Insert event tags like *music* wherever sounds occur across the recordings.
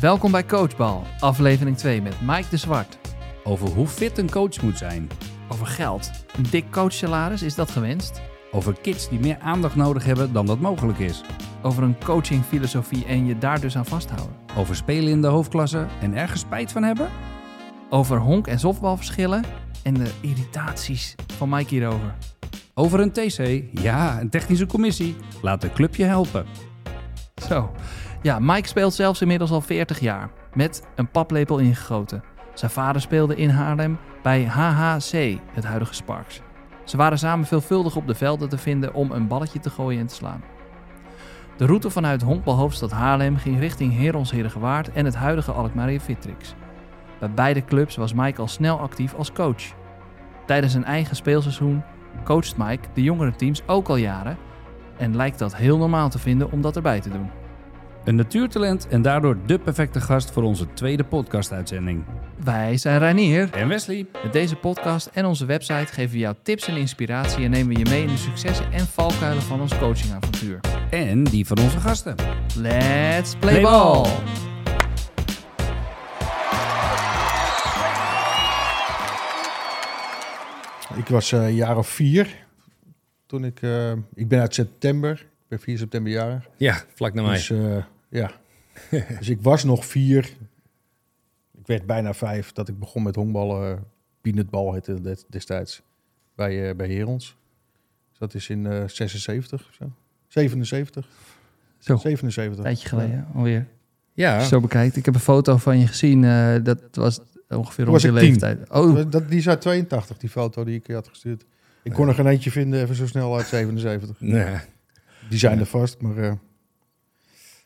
Welkom bij Coachbal, aflevering 2 met Mike de Zwart. Over hoe fit een coach moet zijn. Over geld. Een dik coachsalaris, is dat gewenst? Over kids die meer aandacht nodig hebben dan dat mogelijk is. Over een coachingfilosofie en je daar dus aan vasthouden. Over spelen in de hoofdklasse en ergens spijt van hebben. Over honk- en softbalverschillen en de irritaties van Mike hierover. Over een TC, ja, een technische commissie. Laat de club je helpen. Zo. Ja, Mike speelt zelfs inmiddels al 40 jaar. Met een paplepel ingegoten. Zijn vader speelde in Haarlem bij HHC, het huidige Sparks. Ze waren samen veelvuldig op de velden te vinden om een balletje te gooien en te slaan. De route vanuit honkbalhoofdstad Haarlem ging richting Herons Herengewaard en het huidige Alkmaar Vitrix. Bij beide clubs was Mike al snel actief als coach. Tijdens zijn eigen speelseizoen coacht Mike de jongere teams ook al jaren en lijkt dat heel normaal te vinden om dat erbij te doen. Een natuurtalent en daardoor de perfecte gast voor onze tweede podcast-uitzending. Wij zijn Reinier. En Wesley. Met deze podcast en onze website geven we jou tips en inspiratie en nemen we je mee in de successen en valkuilen van ons coachingavontuur. En die van onze gasten. Let's play, Play ball! ball. Ik was eh, een jaar of vier. Toen ik, eh, ik ben uit september. Ik ben 4 september jarig. Ja, vlak naar mij. Dus eh, ja. *laughs* dus ik was nog vier. Ik werd bijna vijf dat ik begon met honkballen. Peanutbal heette destijds. Bij, eh bij Herons. Dus dat is in eh 76 of zo. 77. Zo, 77. een tijdje geleden alweer. ja, Als je zo bekijkt. Ik heb een foto van je gezien. eh, dat was ongeveer rond was je tien. leeftijd. Oh, Dat, die is uit 82, die foto die ik je had gestuurd. Ik kon er geen eentje vinden, even zo snel uit 77. nee. Die zijn er vast, maar...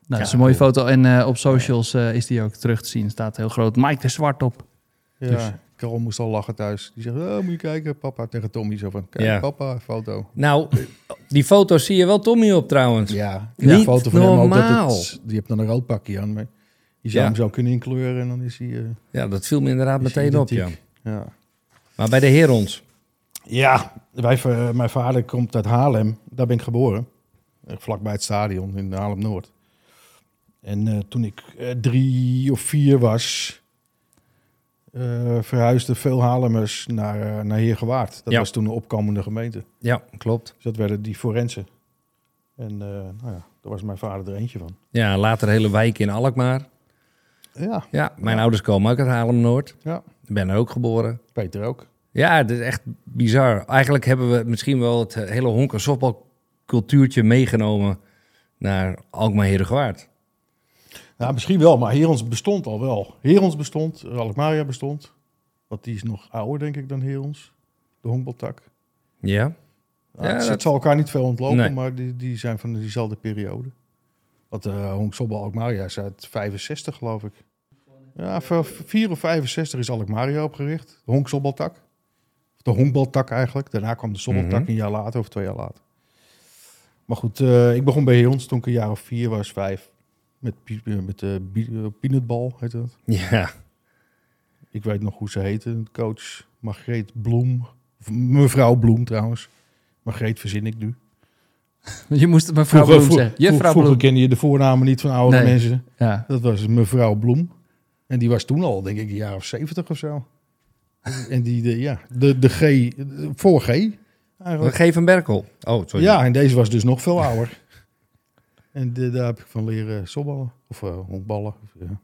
nou, dat is Ja, een mooie cool. foto. En eh, op socials eh, is die ook terug te zien. Staat heel groot Mike de Zwart op. Ja, Dus- Carol moest al lachen thuis. Die zegt, oh, moet je kijken, papa tegen Tommy. Zo van, kijk, Ja. papa, foto. Nou, die foto's zie je wel Tommy op trouwens. Ja, Niet een foto van hem ook. Dat normaal. het, die heeft dan een rood pakje aan. Maar je zou Ja. hem zo kunnen inkleuren en dan is hij... eh, Ja, dat viel me inderdaad meteen op, ja. ja. Maar bij de Herons. Ja, wij, mijn vader komt uit Haarlem. Daar ben ik geboren. Vlakbij het stadion in Haarlem-Noord. En eh, toen ik eh, drie of vier was... eh, verhuisden veel Haarlemmers naar, naar Heergewaard. Dat Ja. was toen een opkomende gemeente. Ja, klopt. Dus dat werden die forensen. En nou ja, daar was mijn vader er eentje van. Ja, later hele wijk in Alkmaar. Ja, Ja, mijn ouders komen ook uit Haarlem-Noord. ja. Ik ben er ook geboren. Peter ook. Ja, het is echt bizar. Eigenlijk hebben we misschien wel het hele honk- en softbalcultuurtje meegenomen naar Alkmaar Herengewaard. Ja, misschien wel, maar Herons bestond al wel. Herons bestond, Alkmaria bestond. Want die is nog ouder, denk ik, dan Herons. De honkbaltak. Ja? Ja, Ja, het dat- zal elkaar niet veel ontlopen, Nee. maar die, die zijn van diezelfde periode. Want uh, Honksobbel Alkmaria is uit 65, geloof ik. Ja, voor 4 of 65 is Alkmaria opgericht. De honksobbeltak. Of de honkbaltak eigenlijk. Daarna kwam de sobbeltak Mhm. een jaar later of twee jaar later. Maar goed, eh, ik begon bij Herons toen ik een jaar of vier was, vijf. Met, eh, met de peanutbal, heet dat. Ja. Ik weet nog hoe ze heette. Coach Margreet Bloem. Of mevrouw Bloem trouwens. Margreet verzin ik nu. *laughs* Je moest het mevrouw Vroeger, Bloem zeggen. Juffrouw vroeger Bloem. kende je de voornamen niet van oude Nee. mensen. Ja. Dat was mevrouw Bloem. En die was toen al, denk ik, een jaar of zeventig of zo. en die, de, ja, de, de G, de- voor G eigenlijk. Geef een Berkel. Oh, sorry. Ja, en deze was dus nog veel ouder. En de, daar heb ik van leren sobballen. Of uh, honkballen. Of, ja.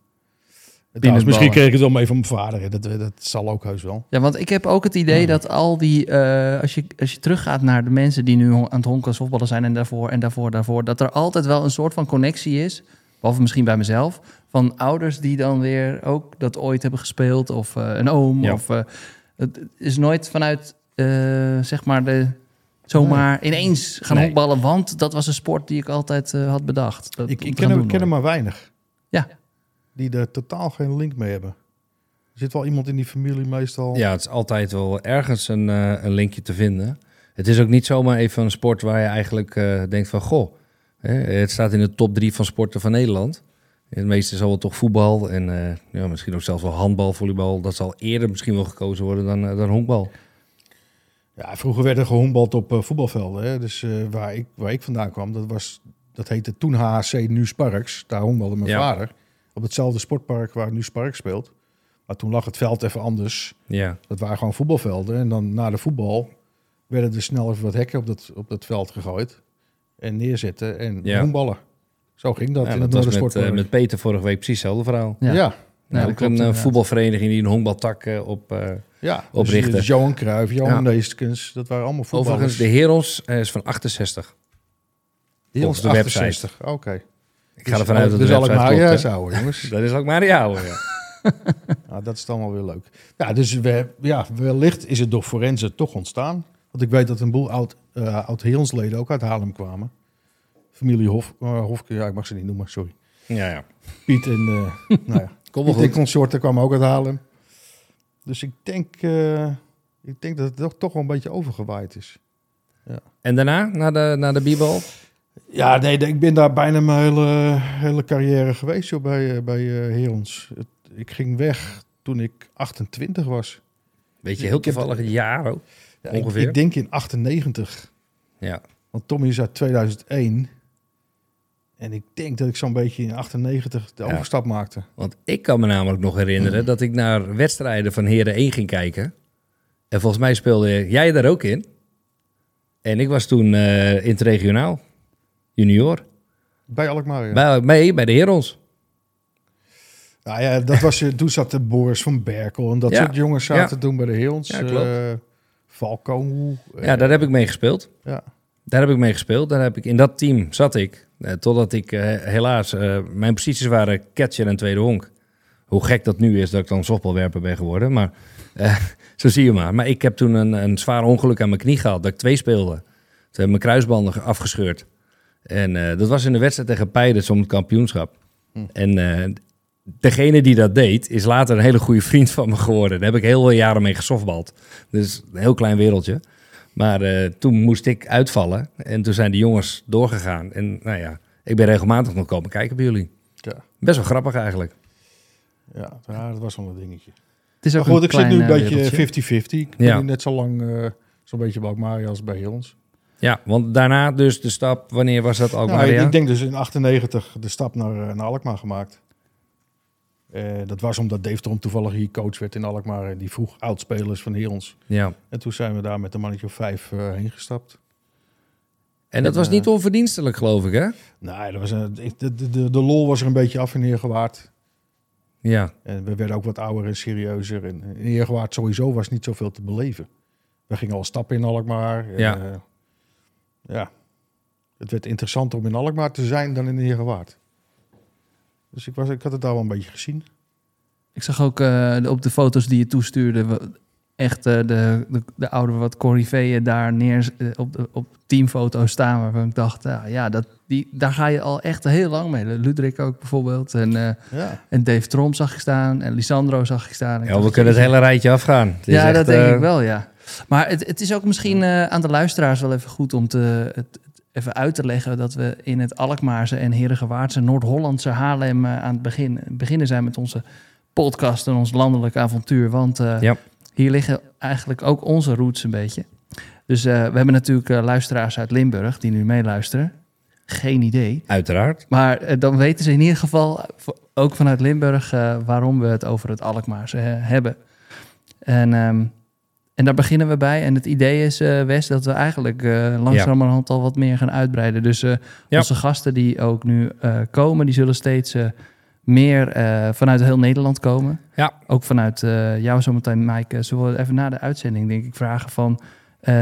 Trouwens, misschien kreeg ik het wel mee van mijn vader. hè. Dat, dat zal ook heus wel. Ja, want ik heb ook het idee dat al die, eh, als, je, als je teruggaat naar de mensen die nu aan het honken en softballen zijn en daarvoor en daarvoor, daarvoor, dat er altijd wel een soort van connectie is, behalve misschien bij mezelf, van ouders die dan weer ook dat ooit hebben gespeeld of eh, een oom. Ja. Of, eh, het is nooit vanuit, eh, zeg maar, de, zomaar ineens gaan Nee. honkballen, want dat was een sport die ik altijd eh, had bedacht. Dat, Ik, ken, er, doen ken er nooit. maar weinig. Ja. Die er totaal geen link mee hebben. Er zit wel iemand in die familie meestal. Ja, het is altijd wel ergens een, eh, een linkje te vinden. Het is ook niet zomaar even een sport waar je eigenlijk eh, denkt van... Goh, hè, het staat in de top drie van sporten van Nederland. Het meeste zal wel toch voetbal en eh, ja, misschien ook zelfs wel handbal, volleybal. Dat zal eerder misschien wel gekozen worden dan, dan honkbal. Ja, vroeger werd er gehombald op eh, voetbalvelden. Hè? Dus eh, waar, ik, waar ik vandaan kwam, dat, was, dat heette toen HHC, nu Sparks. Daar honkbalde mijn Ja. vader. op hetzelfde sportpark waar nu Spark speelt. Maar toen lag het veld even anders. Ja. Dat waren gewoon voetbalvelden. En dan na de voetbal werden er snel even wat hekken op dat, op dat veld gegooid. En neerzetten en Ja. honkballen. Zo ging dat Ja, in dat het was met, eh, met Peter vorige week precies hetzelfde verhaal. ja. Ja. Ja, ook een inderdaad. voetbalvereniging die een honkbaltak eh, op... ja. Oprichten. Dus, dus Johan Cruijff, Johan Ja. Neeskens, dat waren allemaal voetballers. overigens, de Herons eh, is van 68. Die volgens de ons website. 68. Oké. Ik ga ervan uit dat de dus zal ik website klopt, zou, jongens. *laughs* Dat is ook maar die oude, ja. *laughs* Nou, dat is dan wel weer leuk. Ja, dus we, ja, wellicht is het door Forense toch ontstaan. Want ik weet dat een boel oud, eh oud Heelsleden ook uit Haarlem kwamen. Familie Hof, eh, Hofke, ja, ik mag ze niet noemen, sorry. Ja, ja. Piet en, eh *laughs* nou ja, Kom Piet en consorten kwamen ook uit Haarlem. Dus ik denk, eh, ik denk dat het toch, toch wel een beetje overgewaaid is. En daarna, naar de, naar de b-ball? Ja, nee, ik ben daar bijna mijn hele, hele carrière geweest joh, bij, eh, bij eh, Herons. Het- Ik ging weg toen ik 28 was. Weet je, heel Ik heb- toevallig een jaar ook. Ja, ik- Ongeveer? Ik, denk in 98. Ja. Want Tommy is uit 2001. En ik denk dat ik zo'n beetje in 98 de Ja. overstap maakte. Want ik kan me namelijk nog herinneren dat ik naar wedstrijden van Heren 1 ging kijken. En volgens mij speelde jij daar ook in. En ik was toen eh, in het regionaal, junior. Bij Alkmaar, ja. Bij, nee, bij de Herons. Nou ja, dat was, eh, toen zat de Boris van Berkel en dat Ja. soort jongens zaten toen bij de Herons. Ja, klopt. Eh, eh, Ja, daar heb ik mee gespeeld. ja. Daar heb ik mee gespeeld. Daar heb ik, in dat team zat ik. Eh, totdat ik eh, helaas... eh, mijn posities waren catcher en tweede honk. Hoe gek dat nu is dat ik dan softbalwerper ben geworden. Maar *laughs* zo zie je maar. Maar ik heb toen een, een zwaar ongeluk aan mijn knie gehad. Dat ik twee speelde. Toen heb ik mijn kruisbanden ge- afgescheurd. En dat was in de wedstrijd tegen Pijdes om het kampioenschap. Hm. En degene die dat deed, is later een hele goede *laughs* vriend van me geworden. Daar heb ik heel veel jaren mee gesoftbald. Dus een heel klein wereldje. Maar eh, toen moest ik uitvallen. En toen zijn die jongens doorgegaan. En nou ja, ik ben regelmatig nog komen kijken bij jullie. Ja. Best wel grappig eigenlijk. Ja, ja, dat was wel een dingetje. Het is ook goed, een ik zit nu een eh, beetje wereldje. 50-50. Ik ben Ja. nu net zo lang eh, zo'n beetje bij Alkmaar als bij Herons. Ja, want daarna dus de stap, wanneer was dat Nou, maar? ik, ik denk dus in 98 de stap naar, naar Alkmaar gemaakt. Eh, dat was omdat Dave Trom toevallig hier coach werd in Alkmaar. En die vroeg oudspelers van Herons. ja. En toen zijn we daar met een mannetje of vijf eh, heen gestapt. En dat was niet eh, onverdienstelijk, geloof ik, hè? Nee, dat was een, de, de, de, de lol was er een beetje af in Heergewaard. Ja. En we werden ook wat ouder en serieuzer. En in Heergewaard sowieso was niet zoveel te beleven. We gingen al stappen in Alkmaar. En, Ja. ja. Het werd interessanter om in Alkmaar te zijn dan in Heergewaard. Dus ik, was, ik had het daar wel een beetje gezien. Ik zag ook eh, de- op de foto's die je toestuurde... we- echt eh, de, de, de oude wat corriveeën daar neer eh, op, de, op teamfoto's staan... waarvan ik dacht, ja, ja dat, die, daar ga je al echt heel lang mee. Ludwig ook bijvoorbeeld. En, eh, Ja. en Dave Trom zag ik staan. En Lisandro zag ik staan. Ik ja we kunnen het hele rijtje afgaan. Het Ja, echt, dat denk ik wel, ja. Maar het, het is ook misschien eh, aan de luisteraars wel even goed om te, het even uit te leggen... dat we in het Alkmaarse en Herengewaardse, Noord-Hollandse Haarlem... eh, aan het begin, beginnen zijn met onze podcast en ons landelijk avontuur. Want eh, Ja. hier liggen eigenlijk ook onze roots een beetje. Dus eh, we hebben natuurlijk luisteraars uit Limburg die nu meeluisteren. Geen idee. Uiteraard. Maar dan weten ze in ieder geval, ook vanuit Limburg, waarom we het over het Alkmaarse hebben. En, ehm, en daar beginnen we bij. En het idee is, eh Wes, dat we eigenlijk eh langzamerhand al wat meer gaan uitbreiden. Dus eh, Ja. onze gasten die ook nu eh, komen, die zullen steeds eh, meer eh, vanuit heel Nederland komen. Ja. Ook vanuit eh, jou zometeen, Mike. zullen we even na de uitzending, denk ik, vragen van... eh,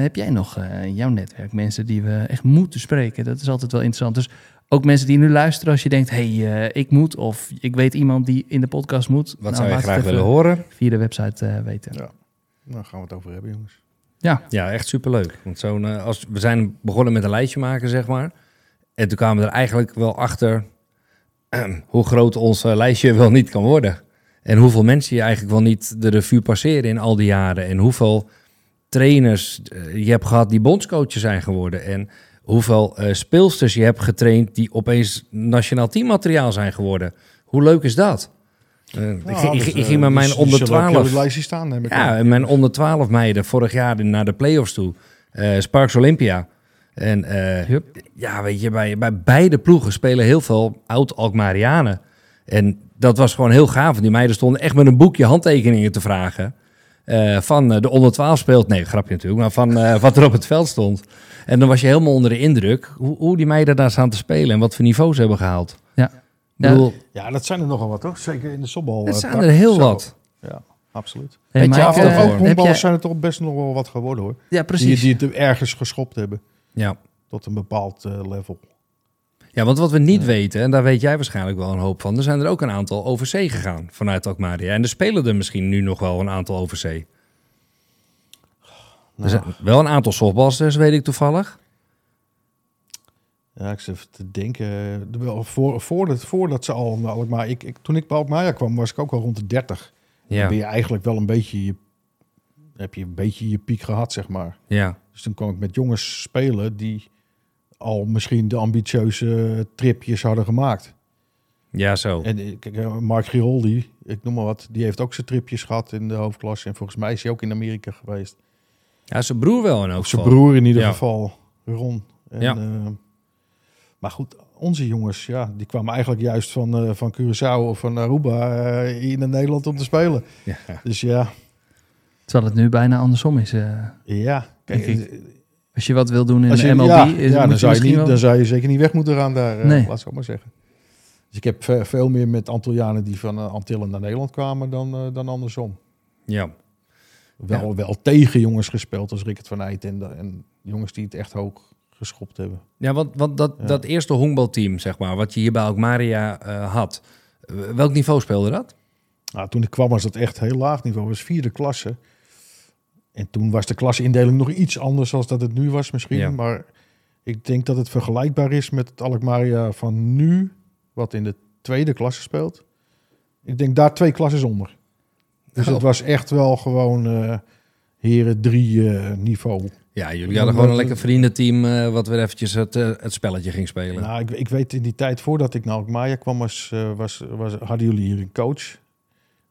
heb jij nog eh, in jouw netwerk mensen die we echt moeten spreken? Dat is altijd wel interessant. Dus ook mensen die nu luisteren, als je denkt, hey, eh, ik moet of ik weet iemand die in de podcast moet. Wat nou, zou je graag willen horen? Via de website eh, weten. Ja. Nou, gaan we het over hebben, jongens. Ja, Ja, echt superleuk. Want zo'n, eh, als, we zijn begonnen met een lijstje maken, zeg maar. En toen kwamen we er eigenlijk wel achter hoe groot ons eh, lijstje wel niet kan worden. En hoeveel mensen je eigenlijk wel niet de revue passeren in al die jaren. En hoeveel trainers eh, je hebt gehad die bondscoaches zijn geworden. En hoeveel speelsters je hebt getraind die opeens nationaal teammateriaal zijn geworden. Hoe leuk is dat? Eh, ik, Nou, ging- ik, dus, ging- ik eh, ging met mijn dus onder zullen op 12... jullie lijstje staan, ik Ja, mijn onder 12 meiden vorig jaar naar de play-offs toe. eh, Sparks Olympia. En eh, ja, weet je, bij, bij beide ploegen spelen heel veel oud-Alkmaarianen. En dat was gewoon heel gaaf. Want die meiden stonden echt met een boekje handtekeningen te vragen. eh, van de onder 12 speelt. Nee, grapje natuurlijk. Maar van eh, wat er op het veld stond. En dan was je helemaal onder de indruk hoe, hoe die meiden daar staan te spelen. En wat voor niveaux ze hebben gehaald. Ja. Bedoel, Ja, dat zijn er nogal wat, toch? Zeker in de softbal. het eh, zijn er heel Zo. wat. Ja, absoluut. Hey, Weet je, Mike, ook honkballers zijn er toch best nog wel wat geworden, hoor. Ja, Die, precies. die het ergens geschopt hebben. Ja. Tot een bepaald eh, level. ja, want wat we niet weten, en daar weet jij waarschijnlijk wel een hoop van. Er zijn er ook een aantal over zee gegaan vanuit Alkmaria. En er spelen er misschien nu nog wel een aantal over zee. Er zijn wel een aantal softballsters, weet ik toevallig. Ja, ik zit te denken. Wel, voor, voordat, voordat ze al naar Alkmaar... Ik, ik, toen ik bij Alkmaar kwam, was ik ook al rond de 30. Dan Ja, ben je eigenlijk wel een beetje... Je, heb je een beetje je piek gehad, zeg maar. ja. Dus toen kwam ik met jongens spelen die al misschien de ambitieuze tripjes hadden gemaakt. ja zo. En eh, kijk, eh, Mark Giroldi, ik noem maar wat, die heeft ook zijn tripjes gehad in de hoofdklasse. En volgens mij is hij ook in Amerika geweest. Ja, zijn broer wel in elk Of zijn broer in ieder Ja. geval, Ron. En, Ja. eh, maar goed, onze jongens, ja, die kwamen eigenlijk juist van, eh, van Curaçao of van Aruba eh, hier naar Nederland om te spelen. Ja. Dus ja, Terwijl het nu bijna andersom is. eh. ja. Kijk, als je wat wil doen in de MLB, ja, is, ja, moet dan, zou je niet, wel- dan zou je zeker niet weg moeten gaan daar, eh, Nee. laat ik maar zeggen. Dus ik heb ve- veel meer met Antillianen die van Antillen naar Nederland kwamen dan, dan andersom. Ja. Wel, wel tegen jongens gespeeld als Rickert van Eyck en, de- en jongens die het echt hoog geschopt hebben. Ja, want, want dat, Ja. dat eerste honkbalteam, zeg maar, wat je hier bij Alkmaria eh had. welk niveau speelde dat? Nou, toen ik kwam was dat echt heel laag niveau, was vierde klasse. En toen was de klasseindeling nog iets anders dan dat het nu was misschien. Ja. Maar ik denk dat het vergelijkbaar is met het Alkmaria van nu, wat in de tweede klasse speelt. Ik denk daar twee klassen onder. Dus Oh. het was echt wel gewoon eh, heren drie eh, niveau. Ja, jullie hadden gewoon een lekker vriendenteam eh, wat weer eventjes het, eh, het spelletje ging spelen. Nou, ik, ik weet in die tijd voordat ik naar Alkmaar kwam, was, eh, was, was, hadden jullie hier een coach.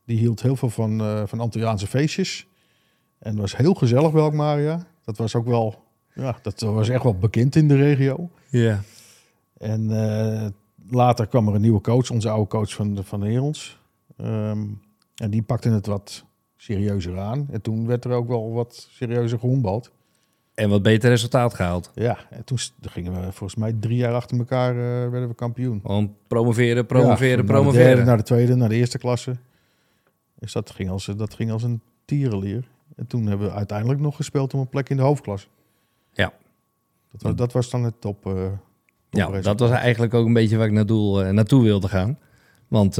Die hield heel veel van, eh van Antilliaanse feestjes. En was heel gezellig bij Alkmaar. Dat was ook wel, ja, dat was echt wel bekend in de regio. Ja. En later kwam er een nieuwe coach, onze oude coach van, de- van de Herons. Ehm, en die pakte het wat serieuzer aan. En toen werd er ook wel wat serieuzer gehombald. En wat beter resultaat gehaald. Ja, en toen gingen we volgens mij drie jaar achter elkaar eh, werden we kampioen. Gewoon promoveren, promoveren, Ja, Naar de, promoveren. derde, naar de tweede, naar de eerste klasse. Dus dat ging als, dat ging als een tierenlier. En toen hebben we uiteindelijk nog gespeeld om een plek in de hoofdklasse. Ja. Dat was, dat was dan het top. eh, ja, dat was eigenlijk ook een beetje waar ik naartoe, eh, naartoe wilde gaan. Want,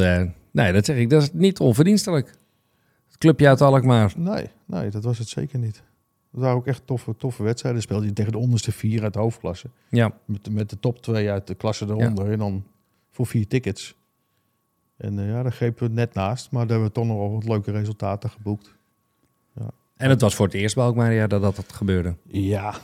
nee, dat zeg ik, dat is niet onverdienstelijk. Het clubje uit Alkmaar. Nee, nee, dat was het zeker niet. Dat waren ook echt toffe, toffe wedstrijden. Speelde je tegen de onderste vier uit de hoofdklasse. Ja, Met, met de top twee uit de klasse eronder. En dan voor vier tickets. En eh, ja, daar grepen we net naast. Maar daar hebben we toch nog wel wat leuke resultaten geboekt. en het was voor het eerst bij Alkmaar ja, dat dat gebeurde. Ja,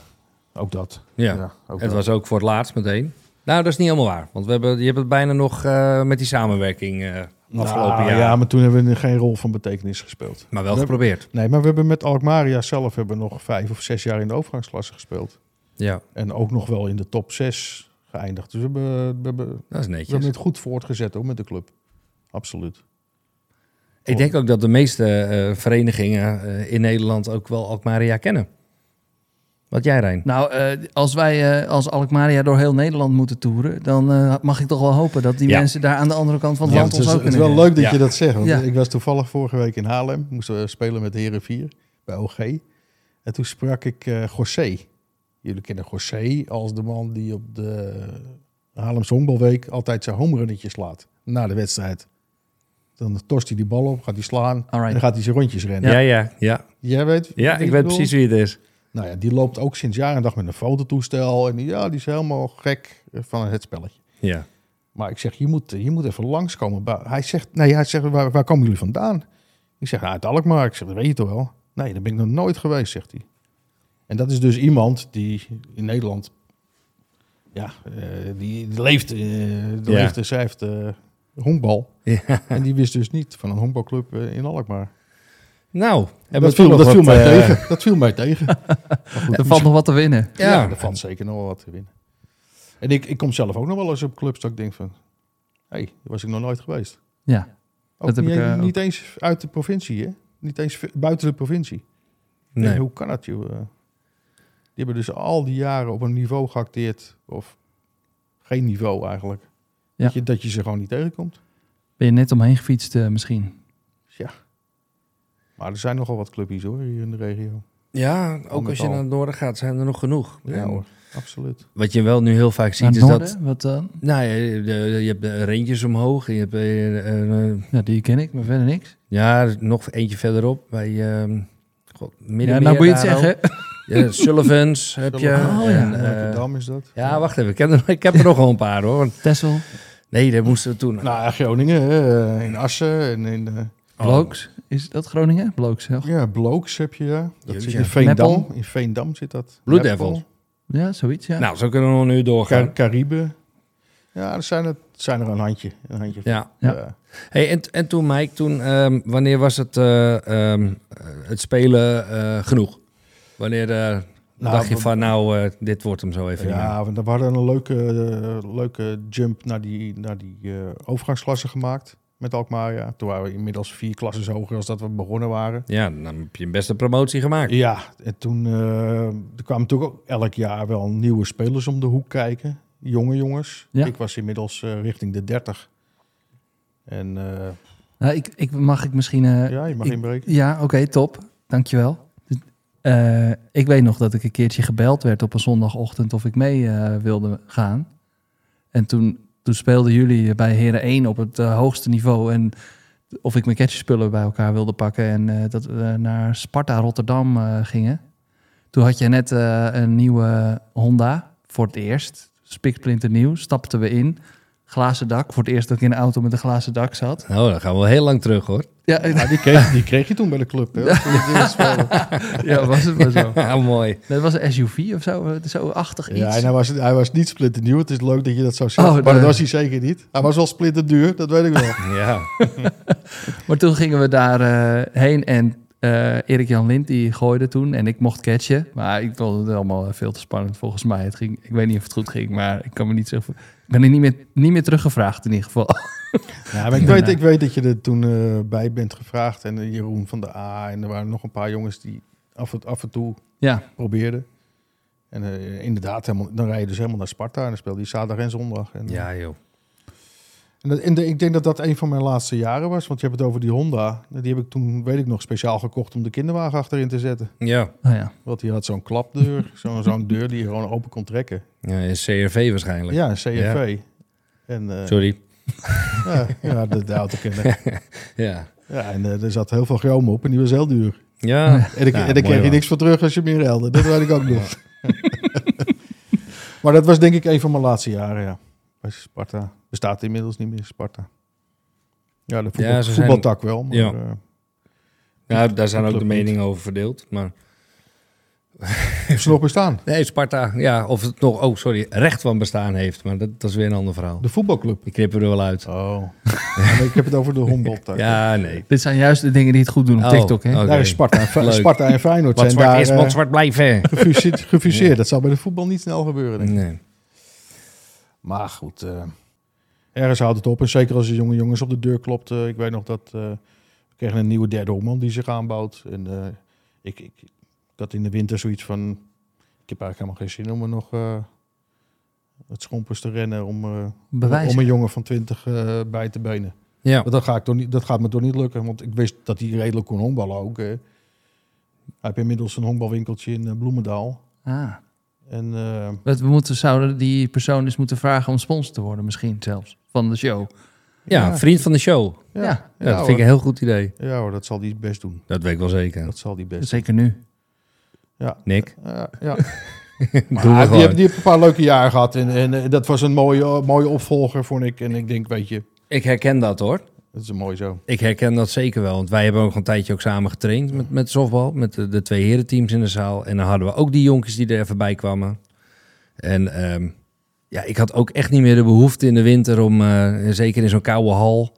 ook dat. Ja, ook het dat. was ook voor het laatst meteen. Nou, dat is niet helemaal waar. Want we hebben, je hebt het bijna nog eh, met die samenwerking eh, afgelopen Nou, jaar. Ja, maar toen hebben we geen rol van betekenis gespeeld. Maar wel We- geprobeerd. Nee, maar we hebben met Alkmaria zelf hebben nog vijf of zes jaar in de overgangsklasse gespeeld. Ja, En ook nog wel in de top zes geëindigd. Dus we hebben, we hebben, dat is we hebben netjes. het goed voortgezet ook met de club. Absoluut. Ik denk ook dat de meeste eh, verenigingen in Nederland ook wel Alkmaria kennen. Wat jij, Rijn? Nou, eh, als wij eh, als Alkmaria door heel Nederland moeten toeren, dan eh, mag ik toch wel hopen dat die Ja. mensen daar aan de andere kant van het Ja, land het is, ons ook het is wel leuk dat Ja. je dat zegt. Want Ja. Ik was toevallig vorige week in Haarlem. Moesten we spelen met de Heren 4 bij OG. En toen sprak ik eh José. Jullie kennen José als de man die op de Haarlemse Honkbalweek altijd zijn homerunnetjes slaat. Na de wedstrijd. Dan torst hij die bal op, gaat hij slaan. Alright. En dan gaat hij zijn rondjes rennen. Ja, ja, ja. Jij weet? Ja, ik weet precies wie het is. Nou ja, die loopt ook sinds jaar en dag met een fototoestel. En die, ja, die is helemaal gek van het spelletje. Ja. Maar ik zeg, je moet, je moet even langskomen. Hij zegt, nee, hij zegt, waar, waar komen jullie vandaan? Ik zeg, nou, uit Alkmaar. Ik zeg, dat weet je toch wel? Nee, daar ben ik nog nooit geweest, zegt hij. En dat is dus iemand die in Nederland, ja, eh, die, die leeft, eh die Ja. leeft en schrijft eh honkbal. ja. En die wist dus niet van een honkbalclub eh, in Alkmaar. Nou, dat viel, dat nog viel wat, mij eh, tegen. Dat viel mij tegen. *laughs* Goed, Er valt nog wat te winnen. ja, Ja. er valt zeker nog wel wat te winnen. En ik, ik kom zelf ook nog wel eens op clubs dat ik denk van... Hé, hey, daar was ik nog nooit geweest. Ja, Ook Dat heb niet, ik, eh, niet eens uit de provincie, hè? Niet eens buiten de provincie. Nee. Nee, hoe kan dat, joh? Eh, Die hebben dus al die jaren op een niveau geacteerd. Of geen niveau eigenlijk. Ja. Dat, je, dat je ze gewoon niet tegenkomt. ben je net omheen gefietst misschien? Maar er zijn nogal wat clubjes hoor, hier in de regio. Ja, ook als je al. naar het noorden gaat, zijn er nog genoeg. Ja En hoor, absoluut. Wat je wel nu heel vaak Naar ziet, het is noorden? dat... Wat dan? Nou, ja, de- je hebt de Rangers omhoog. Je hebt eh, eh, Ja, die ken ik, maar verder niks. ja, nog eentje verderop bij ehm God, Ja, Middenmeer. nou moet je het zeggen. Ja, Sullivans *laughs* heb je. Oh, ja. en, eh, Rotterdam is dat. ja, wacht even. Ik heb, er, ik heb er nog wel een paar hoor. Tessel, Nee, daar moesten we toen. Nou ja, Groningen, in Assen en in. Blooks. Is dat Groningen? Blooks, ja. ja, Blooks heb je daar. Dat Jeetje. zit in Veendam. Meppel. In Veendam zit dat. Blue Meppel. Devils. Ja, zoiets, ja. Nou, zo kunnen we nog nu doorgaan. Car Caribe. Ja, er zijn er, zijn er een handje. Een handje Ja. Ja. Ja. Hey, en, en toen, Mike, toen, ehm, wanneer was het, eh, ehm, eh, het spelen eh, genoeg? Wanneer eh, Nou, dacht je van, nou, eh, dit wordt hem zo even? Ja, want we hadden een leuke, leuke jump naar die, naar die eh, overgangsklasse gemaakt met Alkmaar. Ja. Toen waren we inmiddels vier klassen hoger als dat we begonnen waren. Ja, dan heb je een beste promotie gemaakt. Ja, en toen eh, er kwamen natuurlijk ook elk jaar wel nieuwe spelers om de hoek kijken. Jonge jongens. Ja. Ik was inmiddels eh, richting de 30. En eh, Nou, ik, ik, mag ik misschien... ja, je mag ik- inbreken. Ja, oké, top. Dankjewel. Eh ik weet nog dat ik een keertje gebeld werd op een zondagochtend of ik mee eh, wilde gaan. En toen, toen speelden jullie bij Heren 1 op het eh, hoogste niveau. En of ik mijn catchspullen bij elkaar wilde pakken. En eh, dat we naar Sparta Rotterdam eh, gingen. Toen had je net een nieuwe Honda voor het eerst. Spiksplinter nieuw. Stapten we in. Glazen dak. Voor het eerst dat ik in een auto met een glazen dak zat. Nou, dan gaan we wel heel lang terug, hoor. Ja, Ja, die, *laughs* kreeg, die kreeg je toen bij de club. Hè, *laughs* ja was het maar zo. *laughs* Ja, mooi. Dat was een SUV of zo, eh, zo achtig iets. Ja, en hij was, hij was niet splinternieuw. Het is leuk dat je dat zo zegt. Oh, maar dat was hij zeker niet. Hij was wel splinterduur, dat weet ik wel. Ja. Maar toen gingen we daar eh, heen en eh Erik-Jan Lind die gooide toen en ik mocht catchen. Maar ik vond het allemaal veel te spannend volgens mij. Het ging, ik weet niet of het goed ging, maar ik kan me niet zo... Ik ben er niet meer, niet meer teruggevraagd in ieder geval. *laughs* Ja, maar ik, weet, ik weet dat je er toen eh, bij bent gevraagd. En eh, Jeroen van de A. En er waren nog een paar jongens die af en, af en toe Ja, probeerden. En eh, inderdaad, helemaal, dan rij je dus helemaal naar Sparta. En dan speelde je zaterdag en zondag. En, Ja, joh. En, dat- en de- ik denk dat dat een van mijn laatste jaren was. Want je hebt het over die Honda. Die heb ik toen, weet ik nog, speciaal gekocht om de kinderwagen achterin te zetten. Ja. nou ja. Want die had zo'n klapdeur. *laughs* zo'n zo'n deur die je gewoon open kon trekken. ja in CRV waarschijnlijk. Ja, een CFV. En, eh, Sorry. *laughs* Ja, ja de, de auto kennen. *laughs* Ja. Ja, en eh, er zat heel veel chroom op en die was heel duur. Ja. En, ik, Ja, en daar mooi kreeg je niks voor terug als je meer ruilde. Dat weet ik ook nog. maar dat was denk ik een van mijn laatste jaren, ja. Bij Sparta. Bestaat inmiddels niet meer, Sparta. Ja, de voetbal, Ja, ze zijn- voetbaltak wel. Maar, Ja. eh, Ja, daar zijn ook de niet. meningen over verdeeld. Maar *laughs* heeft ze nog bestaan? nee, Sparta, ja, of het nog, oh sorry, recht van bestaan heeft. Maar dat, dat is weer een ander verhaal. De voetbalclub. Die knippen we er wel uit. Oh. *laughs* Ik heb het over de Homboltak. Ja, nee. Dit zijn juist de dingen die het goed doen op Oh, TikTok, hè? oké. Daar is Sparta, en Fe- Leuk. Sparta en Feyenoord Wat zijn zwart daar is, eh, wat zwart blijven. gefuseerd. gefuseerd. Dat zal bij de voetbal niet snel gebeuren, denk ik. Nee. Maar goed, eh, ergens houdt het op. En zeker als de jonge jongens op de deur klopt. ik weet nog dat eh, we kregen een nieuwe derde man die zich aanbouwt. En eh, ik, ik, ik had in de winter zoiets van... Ik heb eigenlijk helemaal geen zin om er nog eh, het schompers te rennen... om, om een jongen van 20 eh, bij te benen. Ja. Dat, ga ik toch niet, dat gaat me toch niet lukken. Want ik wist dat hij redelijk kon honkballen ook. eh. Hij heeft inmiddels een honkbalwinkeltje in Bloemendaal. Ah. En eh, We we moeten, zouden die persoon eens moeten vragen om sponsor te worden, misschien zelfs, van de show. ja, Ja. vriend van de show. ja, Ja, dat hoor. vind ik een heel goed idee. ja hoor, dat zal hij best doen. Dat weet ik wel zeker. Dat zal hij best Zeker nu. Ja. Nick, Ja, *laughs* Maar die, heeft, die heeft een paar leuke jaren gehad. En, en eh, dat was een mooie, mooie opvolger, vond ik. En ik denk, weet je, Ik herken dat hoor. Dat is mooi zo. Ik herken dat zeker wel. Want wij hebben ook een tijdje ook samen getraind met, met softbal. Met de, twee herenteams in de zaal. En dan hadden we ook die jonkies die er even bij kwamen. En ehm, ja, ik had ook echt niet meer de behoefte in de winter om, eh, zeker in zo'n koude hal,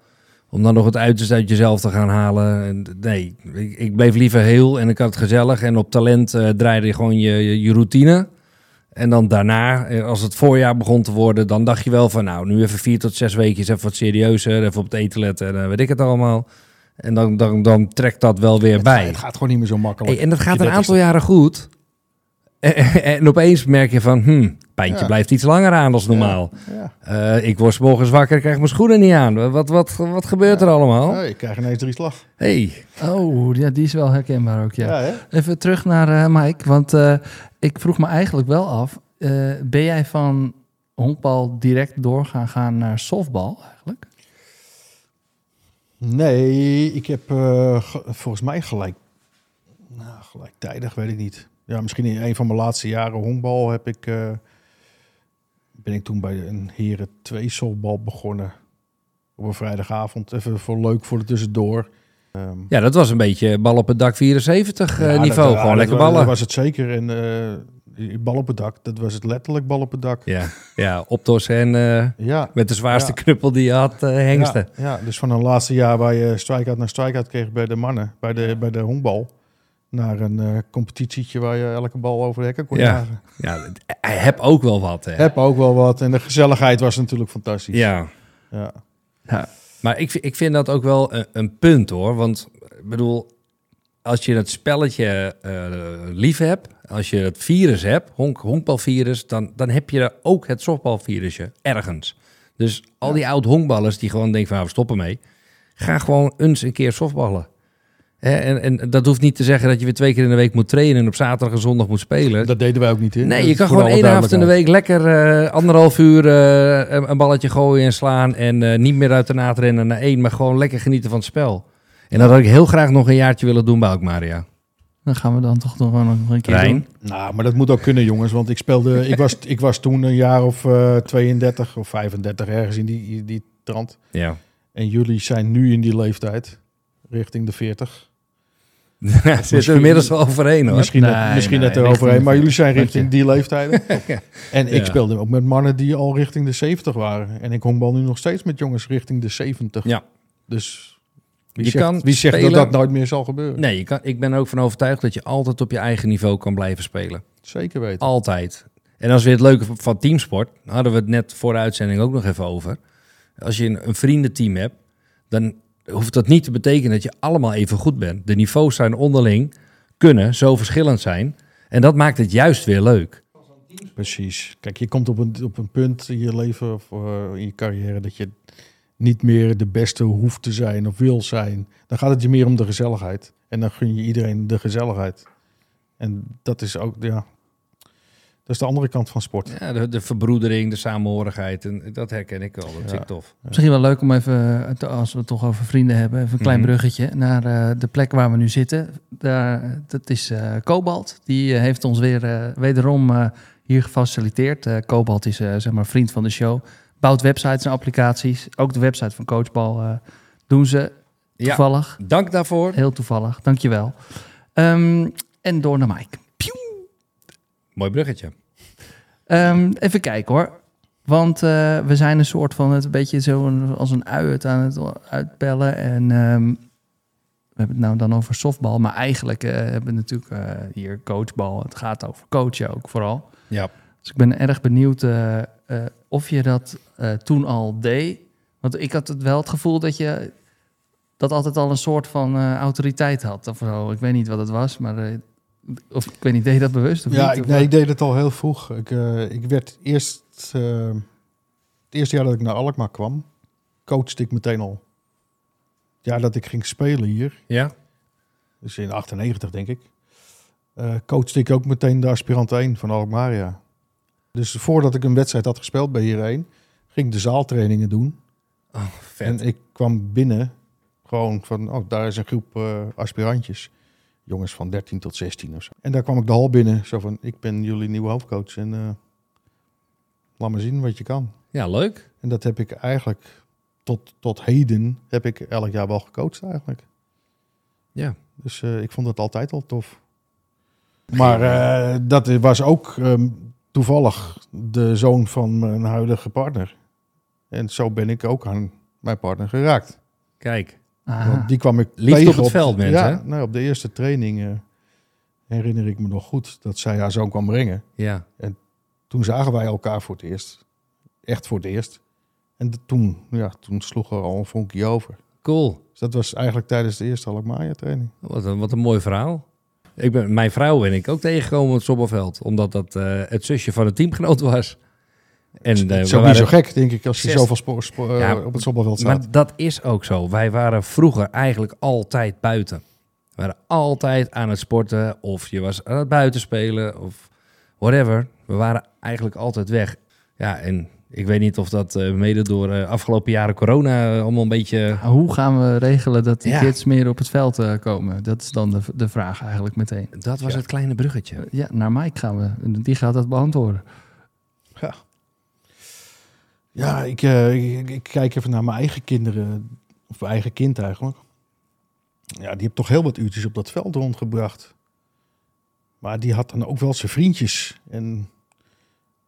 om dan nog het uiterste uit jezelf te gaan halen. En, nee, ik, ik bleef liever heel en ik had het gezellig. En op talent eh, draaide je gewoon je, je routine. En dan daarna, eh, als het voorjaar begon te worden, dan dacht je wel van nou, nu even vier tot zes weken, even wat serieuzer, even op het eten letten en eh, weet ik het allemaal. En dan, dan, dan trekt dat wel weer Het, bij. het gaat gewoon niet meer zo makkelijk. Hey, en dat gaat een aantal 30ste. jaren goed. En, en opeens merk je van, hm, pijntje Ja. blijft iets langer aan dan normaal. Ja. Eh, ik word 's morgens wakker, krijg mijn schoenen niet aan. Wat, wat, wat gebeurt er allemaal? Ja, je krijgt ineens drie slag. Hey, Oh, ja, die is wel herkenbaar ook, ja. Even terug naar eh, Mike, want eh, ik vroeg me eigenlijk wel af, eh, ben jij van honkbal direct doorgaan gaan naar softbal eigenlijk? Nee, ik heb eh, ge- volgens mij gelijk... Nou, gelijktijdig, weet ik niet. Ja, misschien in een van mijn laatste jaren honkbal heb ik... eh, ben ik toen bij een heren 2 softbal begonnen. Op een vrijdagavond. Even voor leuk voor de tussendoor. Ehm, ja, dat was een beetje bal op het dak 74 eh, ja, niveau. dat- Gewoon lekker ballen. Dat was het zeker. En eh, bal op het dak, dat was het letterlijk bal op het dak. Ja, ja optos en eh, Ja, met de zwaarste knuppel die je had, hengsten. Ja, dus van een laatste jaar waar je strike-out naar strike-out kreeg bij de mannen, bij de, bij de honkbal, naar een competitietje waar je elke bal over de hekken kon Ja. jagen. Ja, hij heb ook wel wat. Hè. Heb ook wel wat. En de gezelligheid was natuurlijk fantastisch. Ja, Ja. Ja, maar ik, vind- ik vind dat ook wel een, een punt hoor. Want ik bedoel, als je het spelletje eh, lief hebt, als je het virus hebt, honk, honkbalvirus, dan, dan heb je ook het softbalvirusje ergens. Dus al die oud honkballers die gewoon denken van nou, we stoppen mee, ga gewoon eens een keer softballen. Hè, en, en dat hoeft niet te zeggen dat je weer twee keer in de week moet trainen en op zaterdag en zondag moet spelen. Dat deden wij ook niet. Hè? Nee, Dat je kan gewoon één avond in de week lekker eh, anderhalf uur eh, een, een balletje gooien en slaan. En eh, niet meer uit de naad rennen naar één, maar gewoon lekker genieten van het spel. En dat had ik heel graag nog een jaartje willen doen bij Alkmaria. dan gaan we dan toch nog wel nog een keer Rijn? doen. Nou, maar dat moet ook kunnen, jongens. Want ik speelde, *laughs* ik was, ik was toen een jaar of eh 32 of 35 ergens in die, die trant. Ja. En jullie zijn nu in die leeftijd, richting de 40. Zitten we inmiddels wel overheen hoor. Misschien, Nee, net, misschien nee, net eroverheen, maar jullie zijn 40. richting die leeftijden. *laughs* En ik Ja. speelde ook met mannen die al richting de 70 waren. En ik honkbal nu nog steeds met jongens richting de 70. Ja. Dus wie Je zegt, kan wie zegt spelen- dat dat nooit meer zal gebeuren? Nee, je kan, ik ben er ook van overtuigd dat je altijd op je eigen niveau kan blijven spelen. Zeker weten. Altijd. En als weer het leuke van teamsport, hadden we het net voor de uitzending ook nog even over. Als je een, een vriendenteam hebt, dan hoeft dat niet te betekenen dat je allemaal even goed bent. De niveaus zijn onderling, kunnen zo verschillend zijn. En dat maakt het juist weer leuk. Precies. Kijk, je komt op een, op een punt in je leven of eh, in je carrière dat je niet meer de beste hoeft te zijn of wil zijn. Dan gaat het je meer om de gezelligheid. En dan gun je iedereen de gezelligheid. En dat is ook, ja, dat is de andere kant van sport. Ja, de, de verbroedering, de samenhorigheid, en dat herken ik wel. Dat vind Ja. tof. Misschien wel leuk om even, eh, als we het toch over vrienden hebben, even een klein Mhm. bruggetje naar eh, de plek waar we nu zitten. Daar, dat is eh Cobalt. Die eh, heeft ons weer wederom eh, hier gefaciliteerd. Eh Cobalt is eh, zeg maar vriend van de show. Bouwt websites en applicaties. Ook de website van Coachbal eh, doen ze Ja, toevallig. dank daarvoor. Heel toevallig, dankjewel. Ehm en door naar Mike. Mooi bruggetje. Ehm, even kijken hoor. Want eh, we zijn een soort van het een beetje zo een- als een ui het aan het uitbellen. En ehm, we hebben het nou dan over softbal. Maar eigenlijk eh, hebben we natuurlijk eh, hier coachbal. Het gaat over coachen ook vooral. Ja. Dus ik ben erg benieuwd of je dat toen al deed. Want ik had het wel het gevoel dat je dat altijd al een soort van autoriteit had. Of zo. Ik weet niet wat het was, maar... of ik weet niet, deed je dat bewust? Of Ja, niet? ik, Of nee, wat? ik deed het al heel vroeg. Ik, eh, ik werd eerst, eh, het eerste jaar dat ik naar Alkmaar kwam, coachte ik meteen al. Ja, dat ik ging spelen hier, Ja? dus in 98 denk ik, coachte ik ook meteen de aspirant 1 van Alkmaria. Dus voordat ik een wedstrijd had gespeeld bij hierheen, ging ik de zaaltrainingen doen. Oh, vet. En ik kwam binnen gewoon van, oh, daar is een groep aspirantjes. Jongens van 13 tot 16 of zo. En daar kwam ik de hal binnen, zo van, ik ben jullie nieuwe hoofdcoach en eh, laat maar zien wat je kan. Ja, leuk. En dat heb ik eigenlijk tot, tot heden, heb ik elk jaar wel gecoacht eigenlijk. Ja. Dus eh, ik vond het altijd al tof. Maar eh, dat was ook ehm, toevallig de zoon van mijn huidige partner. En zo ben ik ook aan mijn partner geraakt. Kijk. Want die kwam ik Liefde tegen op het veld, mensen, Ja, nou, op de eerste training eh, herinner ik me nog goed dat zij haar zoon kwam brengen. Ja. toen zagen wij elkaar voor het eerst. Echt voor het eerst. En de- toen, ja, toen sloeg er al een vonkje over. Cool. Dus dat was eigenlijk tijdens de eerste Alkmaar training. Wat een, wat een mooi verhaal. Ik ben, mijn vrouw ben ik ook tegengekomen op het Sobberveld. Omdat dat eh, het zusje van een teamgenoot was. En, het is ook waren- niet zo gek, denk ik, als je Zes- zoveel spo- spo- eh, Ja, op het Sobbelveld staat. Maar dat is ook zo. Wij waren vroeger eigenlijk altijd buiten. We waren altijd aan het sporten. Of je was aan het buiten spelen. Of whatever. We waren eigenlijk altijd weg. Ja, en ik weet niet of dat eh, mede door eh, afgelopen jaren corona allemaal een beetje... Hoe gaan we regelen dat die Ja. kids meer op het veld eh, komen? Dat is dan de, de vraag eigenlijk meteen. Dat was Ja. het kleine bruggetje. Ja, naar Mike gaan we. Die gaat dat beantwoorden. Ja, ja ik, eh, ik, ik kijk even naar mijn eigen kinderen. Of mijn eigen kind eigenlijk. Ja, die heeft toch heel wat uurtjes op dat veld rondgebracht. Maar die had dan ook wel zijn vriendjes. En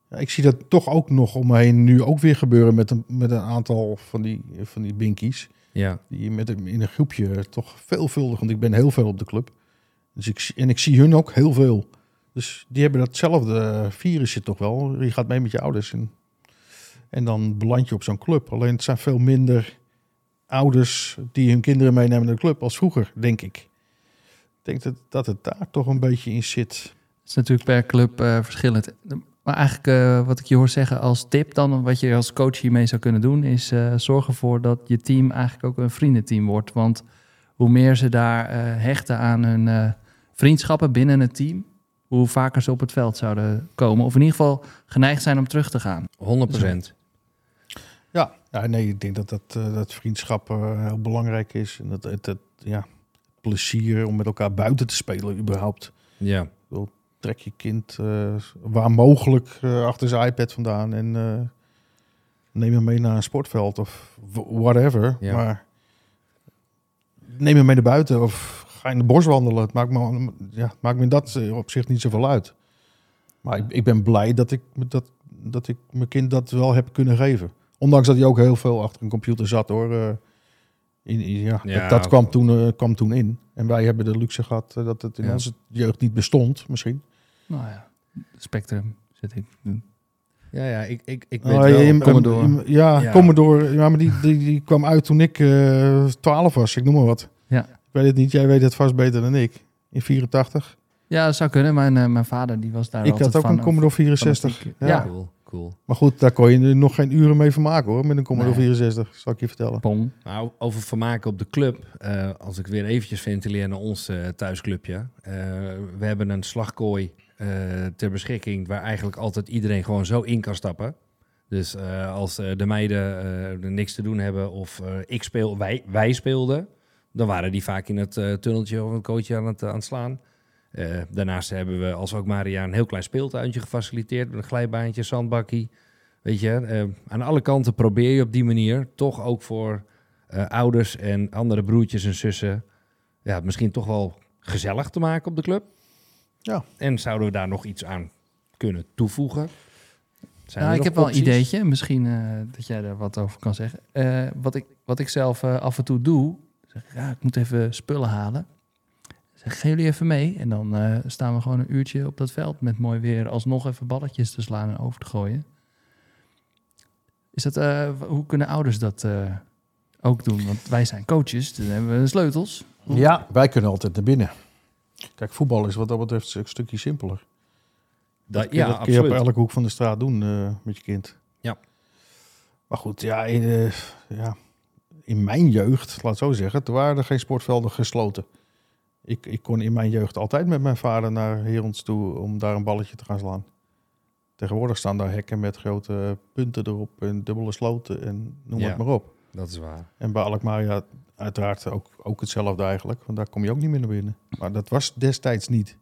ja, ik zie dat toch ook nog om me heen nu ook weer gebeuren met een, met een aantal van die, van die binkies. Ja, Die met een, in een groepje toch veelvuldig, want ik ben heel veel op de club. Dus ik, en ik zie hun ook heel veel. Dus die hebben datzelfde virusje toch wel. Je gaat mee met je ouders en, en dan beland je op zo'n club. Alleen het zijn veel minder ouders die hun kinderen meenemen naar de club als vroeger, denk ik. Ik denk dat, dat het daar toch een beetje in zit. Het is natuurlijk per club eh, verschillend. Maar eigenlijk eh, wat ik je hoor zeggen als tip dan, wat je als coach hiermee zou kunnen doen, is eh, zorg ervoor dat je team eigenlijk ook een vriendenteam wordt. Want hoe meer ze daar eh, hechten aan hun eh, vriendschappen binnen het team, hoe vaker ze op het veld zouden komen. Of in ieder geval geneigd zijn om terug te gaan. 100 Ja, ja nee, ik denk dat dat, eh, dat vriendschap eh, heel belangrijk is. En dat het, het ja, plezier om met elkaar buiten te spelen überhaupt. Ja, trek je kind eh, waar mogelijk achter zijn iPad vandaan en neem hem mee naar een sportveld of whatever. Ja. Maar neem hem mee naar buiten of ga in de bos wandelen. Het maakt me, ja, maakt me dat eh, op zich niet zoveel uit. Maar ik, ik ben blij dat ik, dat, dat ik mijn kind dat wel heb kunnen geven. Ondanks dat hij ook heel veel achter een computer zat hoor. eh, in, in- ja, Ja, dat, dat kwam, toen, eh, kwam toen in. En wij hebben de luxe gehad eh, dat het in Ja. onze jeugd niet bestond, misschien. Nou ja, spectrum zit ik. ja, ja ik, ik, ik weet Oh, wel... Commodore. Ja, Ja. Commodore. Ja, maar die, die, die kwam uit toen ik eh 12 was. Ik noem maar wat. Ja. Ik weet het niet. Jij weet het vast beter dan ik. In 84. Ja, dat zou kunnen. Mijn, mijn vader die was daar ik altijd had ook van, een Commodore 64. fanatiek. Ja. Ja. Cool, cool. Maar goed, daar kon je er nog geen uren mee vermaken hoor. Met een Commodore Nee. 64, zal ik je vertellen. Pong. Nou, over vermaken op de club. eh, als ik weer eventjes ventileer naar ons eh, thuisclubje. Eh, we hebben een slagkooi ter beschikking waar eigenlijk altijd iedereen gewoon zo in kan stappen. Dus als de meiden niks te doen hebben of ik speel, wij, wij speelden, dan waren die vaak in het tunneltje of een coachje aan het, aan het slaan. Eh, daarnaast hebben we als ook Maria een heel klein speeltuintje gefaciliteerd met een glijbaantje, zandbakkie. Weet je, eh, aan alle kanten probeer je op die manier toch ook voor eh, ouders en andere broertjes en zussen ja, misschien toch wel gezellig te maken op de club. Ja. En zouden we daar nog iets aan kunnen toevoegen? Zijn er ik heb wel een ideetje. Misschien eh, dat jij daar wat over kan zeggen. Eh, wat, ik, wat ik zelf af en toe doe, zeg ja, ik moet even spullen halen. Zeg, gaan jullie even mee? En dan eh, staan we gewoon een uurtje op dat veld met mooi weer, alsnog even balletjes te slaan en over te gooien. Is dat, eh, hoe kunnen ouders dat eh, ook doen? Want wij zijn coaches, dan hebben we de sleutels. Ja, wij kunnen altijd naar binnen. Kijk, voetbal is wat dat betreft een stukje simpeler. Dat, kun je, ja, dat kun je op elke hoek van de straat doen eh, met je kind. Ja. Maar goed, ja in, ja, in mijn jeugd, laat het zo zeggen, toen waren er geen sportvelden gesloten. Ik, ik kon in mijn jeugd altijd met mijn vader naar Herons toe om daar een balletje te gaan slaan. Tegenwoordig staan daar hekken met grote punten erop en dubbele sloten en noem Ja. het maar op. Dat is waar. En bij Alkmaar ja, uiteraard ook, ook hetzelfde eigenlijk, want daar kom je ook niet meer naar binnen. Maar dat was destijds niet.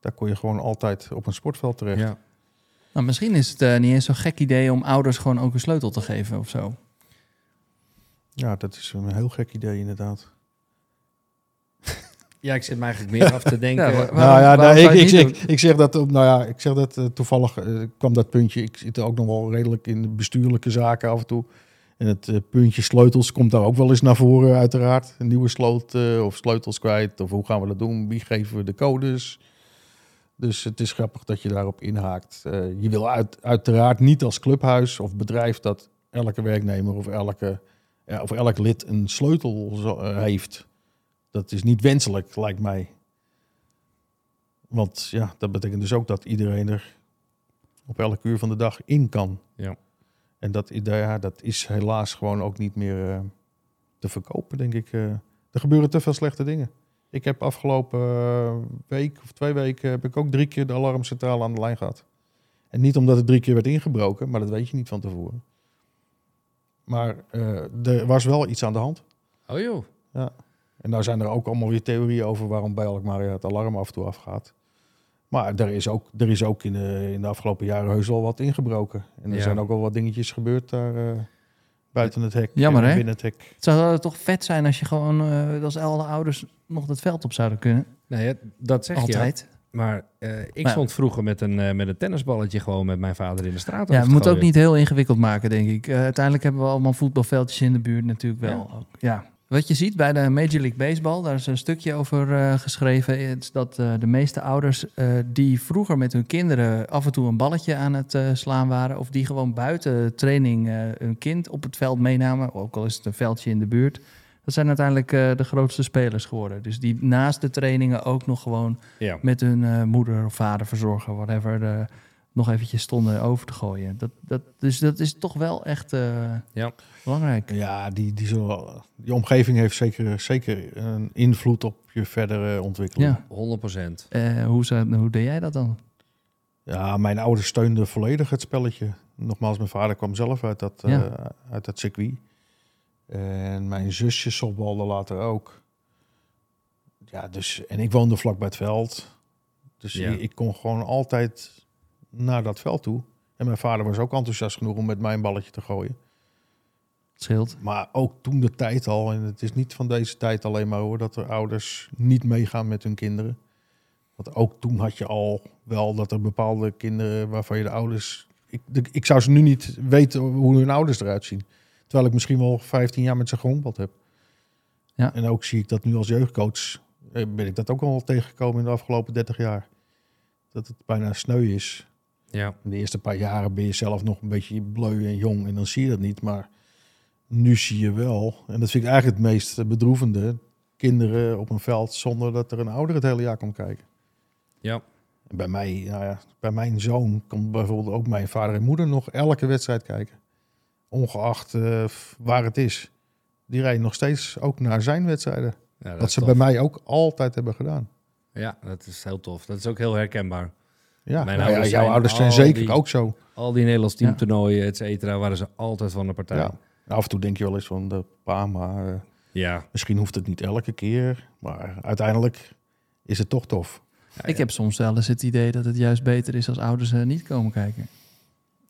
Daar kon je gewoon altijd op een sportveld terecht. Ja. Nou, misschien is het eh, niet eens zo'n gek idee om ouders gewoon ook een sleutel te geven of zo. Ja, dat is een heel gek idee inderdaad. Ja, ik zit me eigenlijk meer af te *laughs* denken. Ja, Waarom- nou ja, ik, ik, ik zeg dat, op- nou ja, ik zeg dat eh, toevallig eh, kwam dat puntje. Ik zit er ook nog wel redelijk in de bestuurlijke zaken af en toe. En het eh, puntje sleutels komt daar ook wel eens naar voren, uiteraard. Een nieuwe sloot eh, of sleutels kwijt. Of hoe gaan we dat doen? Wie geven we de codes? Dus het is grappig dat je daarop inhaakt. Eh, je wil uit, uiteraard niet als clubhuis of bedrijf dat elke werknemer of elke, ja, of elk lid een sleutel zo- heeft. Dat is niet wenselijk, lijkt mij. Want ja, dat betekent dus ook dat iedereen er op elk uur van de dag in kan. Ja. En dat, ja, dat is helaas gewoon ook niet meer eh, te verkopen, denk ik. eh. er gebeuren te veel slechte dingen. Ik heb afgelopen eh, week of twee weken heb ik ook drie keer de alarmcentrale aan de lijn gehad. En niet omdat het drie keer werd ingebroken, maar dat weet je niet van tevoren. Maar er was wel iets aan de hand. Oh joh. En nou zijn er ook allemaal weer theorieën over waarom bij Alkmaar het alarm af en toe afgaat. Maar er is ook, er is ook in, de, in de afgelopen jaren heus wel wat ingebroken. En er Ja. zijn ook wel wat dingetjes gebeurd daar eh, buiten het hek. Jammer, en hè? Binnen het hek. Het zou toch vet zijn als je gewoon, eh, als alle ouders nog dat veld op zouden kunnen. Nee, het- dat zeg je. Altijd. Maar eh, ik Maar- stond vroeger met een, met een tennisballetje gewoon met mijn vader in de straat. Ja, we te moeten ook niet heel ingewikkeld maken, denk ik. Uiteindelijk hebben we allemaal voetbalveldjes in de buurt natuurlijk wel. Ook. Ja. Wat je ziet bij de Major League Baseball, daar is een stukje over eh, geschreven, is dat eh, de meeste ouders eh, die vroeger met hun kinderen af en toe een balletje aan het slaan waren, of die gewoon buiten training een kind op het veld meenamen, ook al is het een veldje in de buurt, dat zijn uiteindelijk de grootste spelers geworden. Dus die naast de trainingen ook nog gewoon Ja. met hun moeder of vader, verzorger, whatever, nog eventjes stonden over te gooien. Dat, dat, dus dat is toch wel echt eh, Ja. belangrijk. Ja, die, die, zullen, die omgeving heeft zeker, zeker een invloed op je verdere ontwikkeling. Ja. 100 procent. Eh, hoe, zou, hoe deed jij dat dan? Ja, mijn ouders steunden volledig het spelletje. Nogmaals, mijn vader kwam zelf uit dat, eh, uit dat circuit. En mijn zusje softbalde later ook. Ja, dus, en ik woonde vlak bij het veld. Dus Ja. ik, ik kon gewoon altijd naar dat veld toe. En mijn vader was ook enthousiast genoeg om met mij een balletje te gooien. Het scheelt. Maar ook toen de tijd al, en het is niet van deze tijd alleen maar hoor, dat er ouders niet meegaan met hun kinderen. Want ook toen had je al wel dat er bepaalde kinderen waarvan je de ouders. Ik, de- ik zou ze nu niet weten hoe hun ouders eruit zien. Terwijl ik misschien wel 15 jaar met ze gehompeld heb. Ja. En ook zie ik dat nu als jeugdcoach. eh, Ben ik dat ook al tegengekomen in de afgelopen 30 jaar. Dat het bijna sneu is. Ja. In de eerste paar jaren ben je zelf nog een beetje bleu en jong en dan zie je dat niet. Maar nu zie je wel, en dat vind ik eigenlijk het meest bedroevende, kinderen op een veld zonder dat er een ouder het hele jaar komt kijken. Ja. En bij mij, nou ja, bij mijn zoon komt bijvoorbeeld ook mijn vader en moeder nog elke wedstrijd kijken. Ongeacht eh, waar het is. Die rijden nog steeds ook naar zijn wedstrijden. Ja, dat ze tof. bij mij ook altijd hebben gedaan. Ja, dat is heel tof. Dat is ook heel herkenbaar. Ja, Mijn nou ja, jouw ouders zijn zeker die- ook zo. Al die Nederlands teamtoernooien, et cetera, waren ze altijd van de partij. Ja. Af en toe denk je wel eens van de pa, maar eh, Ja. Misschien hoeft het niet elke keer, maar uiteindelijk is het toch tof. Ja, ik ja. heb soms wel eens het idee dat het juist beter is als ouders eh, niet komen kijken.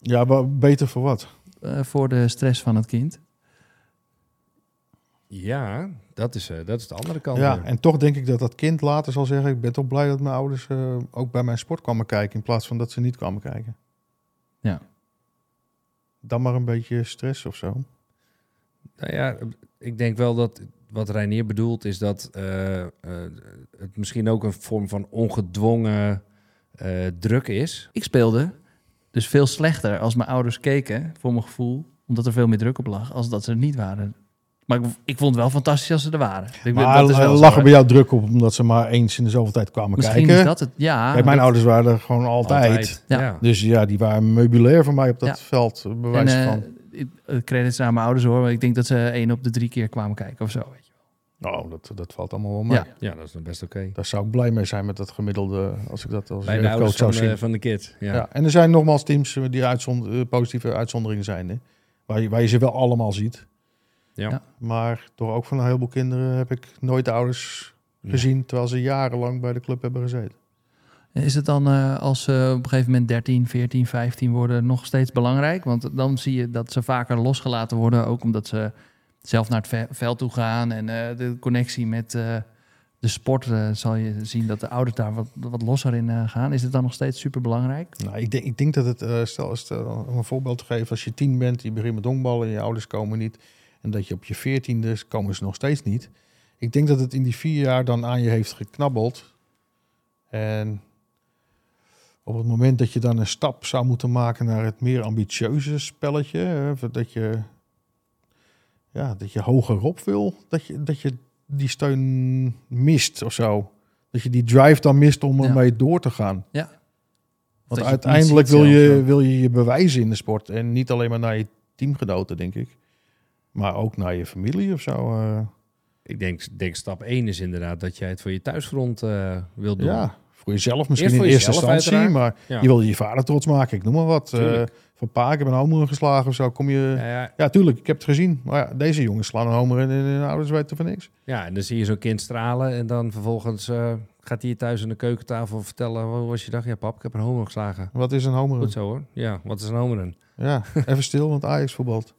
Ja, maar beter voor wat? Eh, voor de stress van het kind. Ja, dat is, eh, dat is de andere kant. Ja, weer. en toch denk ik dat dat kind later zal zeggen... ik ben toch blij dat mijn ouders eh, ook bij mijn sport kwamen kijken... in plaats van dat ze niet kwamen kijken. Ja. Dan maar een beetje stress of zo. Nou ja, ik denk wel dat wat Reinier bedoelt is dat eh, eh, het misschien ook een vorm van ongedwongen eh, druk is. Ik speelde dus veel slechter als mijn ouders keken, voor mijn gevoel, omdat er veel meer druk op lag, als dat ze er niet waren. Maar ik, ik vond het wel fantastisch als ze er waren. Ik, Maar dat is wel zo, lag er hè. bij jou druk op... omdat ze maar eens in de zoveel tijd kwamen Misschien kijken? is dat het. Ja, Kijk, mijn dat- ouders waren er gewoon altijd. Ja. Ja. Dus ja, die waren meubilair voor mij op dat Ja. veld. eh, En, Bewijs eh, van. ik- eh, credits aan mijn ouders hoor, maar ik denk dat ze één op de drie keer kwamen kijken of zo. Weet je. Nou, dat, dat valt allemaal wel mee. Ja. ja, dat is dan best oké. Daar zou ik blij mee zijn met dat gemiddelde... als ik dat als Bij de coach ouders zou van, zien. de, van de kid. Ja. Ja. en er zijn nogmaals teams die uitzond, positieve uitzonderingen zijn. Hè? Waar, je, waar je ze wel allemaal ziet. Ja. Ja. Maar toch ook van een heleboel kinderen heb ik nooit de ouders gezien... terwijl ze jarenlang bij de club hebben gezeten. Is het dan eh, als ze op een gegeven moment 13, 14, 15 worden nog steeds belangrijk? Want dan zie je dat ze vaker losgelaten worden, ook omdat ze zelf naar het ve- veld toe gaan. En eh, de connectie met eh, de sport zal je zien dat de ouders daar wat, wat losser in gaan. Is het dan nog steeds super belangrijk? Nou, ik, denk, ik denk dat het, eh, stel, stel om een voorbeeld te geven... als je tien bent, je begint met honkballen en je ouders komen niet... en dat je op je veertiende komen ze nog steeds niet... Ik denk dat het in die vier jaar dan aan je heeft geknabbeld. En op het moment dat je dan een stap zou moeten maken naar het meer ambitieuze spelletje, dat je, ja, dat je hogerop wil, dat je, dat je die steun mist of zo. Dat je die drive dan mist om Ja. ermee door te gaan. Ja. Want uiteindelijk wil je, wil je je bewijzen in de sport. En niet alleen maar naar je teamgenoten, denk ik. Maar ook naar je familie of zo. eh. Ik denk, denk stap 1 is inderdaad dat jij het voor je thuisfront eh wilt doen. ja, voor jezelf misschien Eerst voor in eerste instantie. uiteraard. Maar Ja. je wil je vader trots maken. Ik noem maar wat. Tuurlijk. van pa, ik heb een homer geslagen of zo. Kom je... Ja, ja, Ja, tuurlijk, ik heb het gezien. Maar ja, deze jongens slaan een homer en, en hun ouders weten van niks. ja, en dan zie je zo'n kind stralen en dan vervolgens gaat hij thuis aan de keukentafel vertellen, hoe was je dag? Ja pap, ik heb een homo geslagen. Wat is een homer? Goed zo hoor. Ja, wat is een homer Ja, *laughs* even stil, want Ajax voetbalt.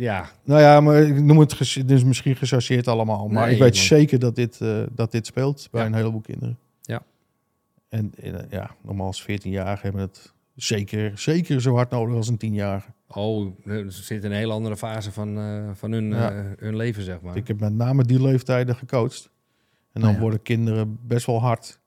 Ja, Nou ja, maar ik noem het dus misschien gechargeerd allemaal. Maar Nee, ik weet zeker dat dit, eh, dat dit speelt bij Ja. een heleboel kinderen. Ja. En eh, ja, normaal als 14-jarigen hebben het zeker, zeker zo hard nodig als een 10-jarige. oh, ze zitten in een hele andere fase van, eh, van hun, Ja. eh, hun leven, zeg maar. Ik heb met name die leeftijden gecoacht. En dan ja. worden kinderen best wel hard.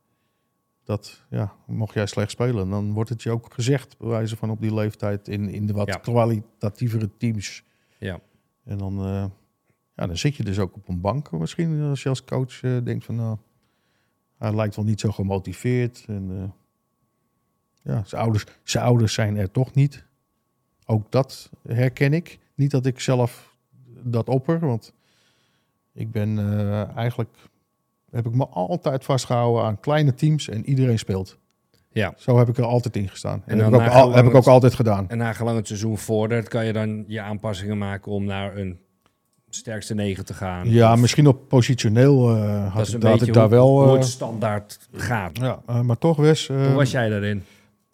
Dat, ja, mocht jij slecht spelen, dan wordt het je ook gezegd, bij wijze van op die leeftijd, in, in de wat kwalitatievere teams. Ja. En dan, eh, ja, dan zit je dus ook op een bank misschien, als je als coach eh, denkt van, nou, hij lijkt wel niet zo gemotiveerd. En, eh, ja, zijn ouders, zijn ouders zijn er toch niet. Ook dat herken ik. Niet dat ik zelf dat opper, want ik ben eigenlijk heb ik me altijd vastgehouden aan kleine teams en iedereen speelt. Ja. Zo heb ik er altijd in gestaan. En, En heb, ik ook, al, heb ik ook altijd gedaan. En nagelang het seizoen vordert, kan je dan je aanpassingen maken om naar een sterkste negen te gaan. Ja, Of- misschien op positioneel dat had, ik, had daar hoe, wel. hoe het standaard gaat. ja, eh, maar toch, Wes. Hoe was jij daarin?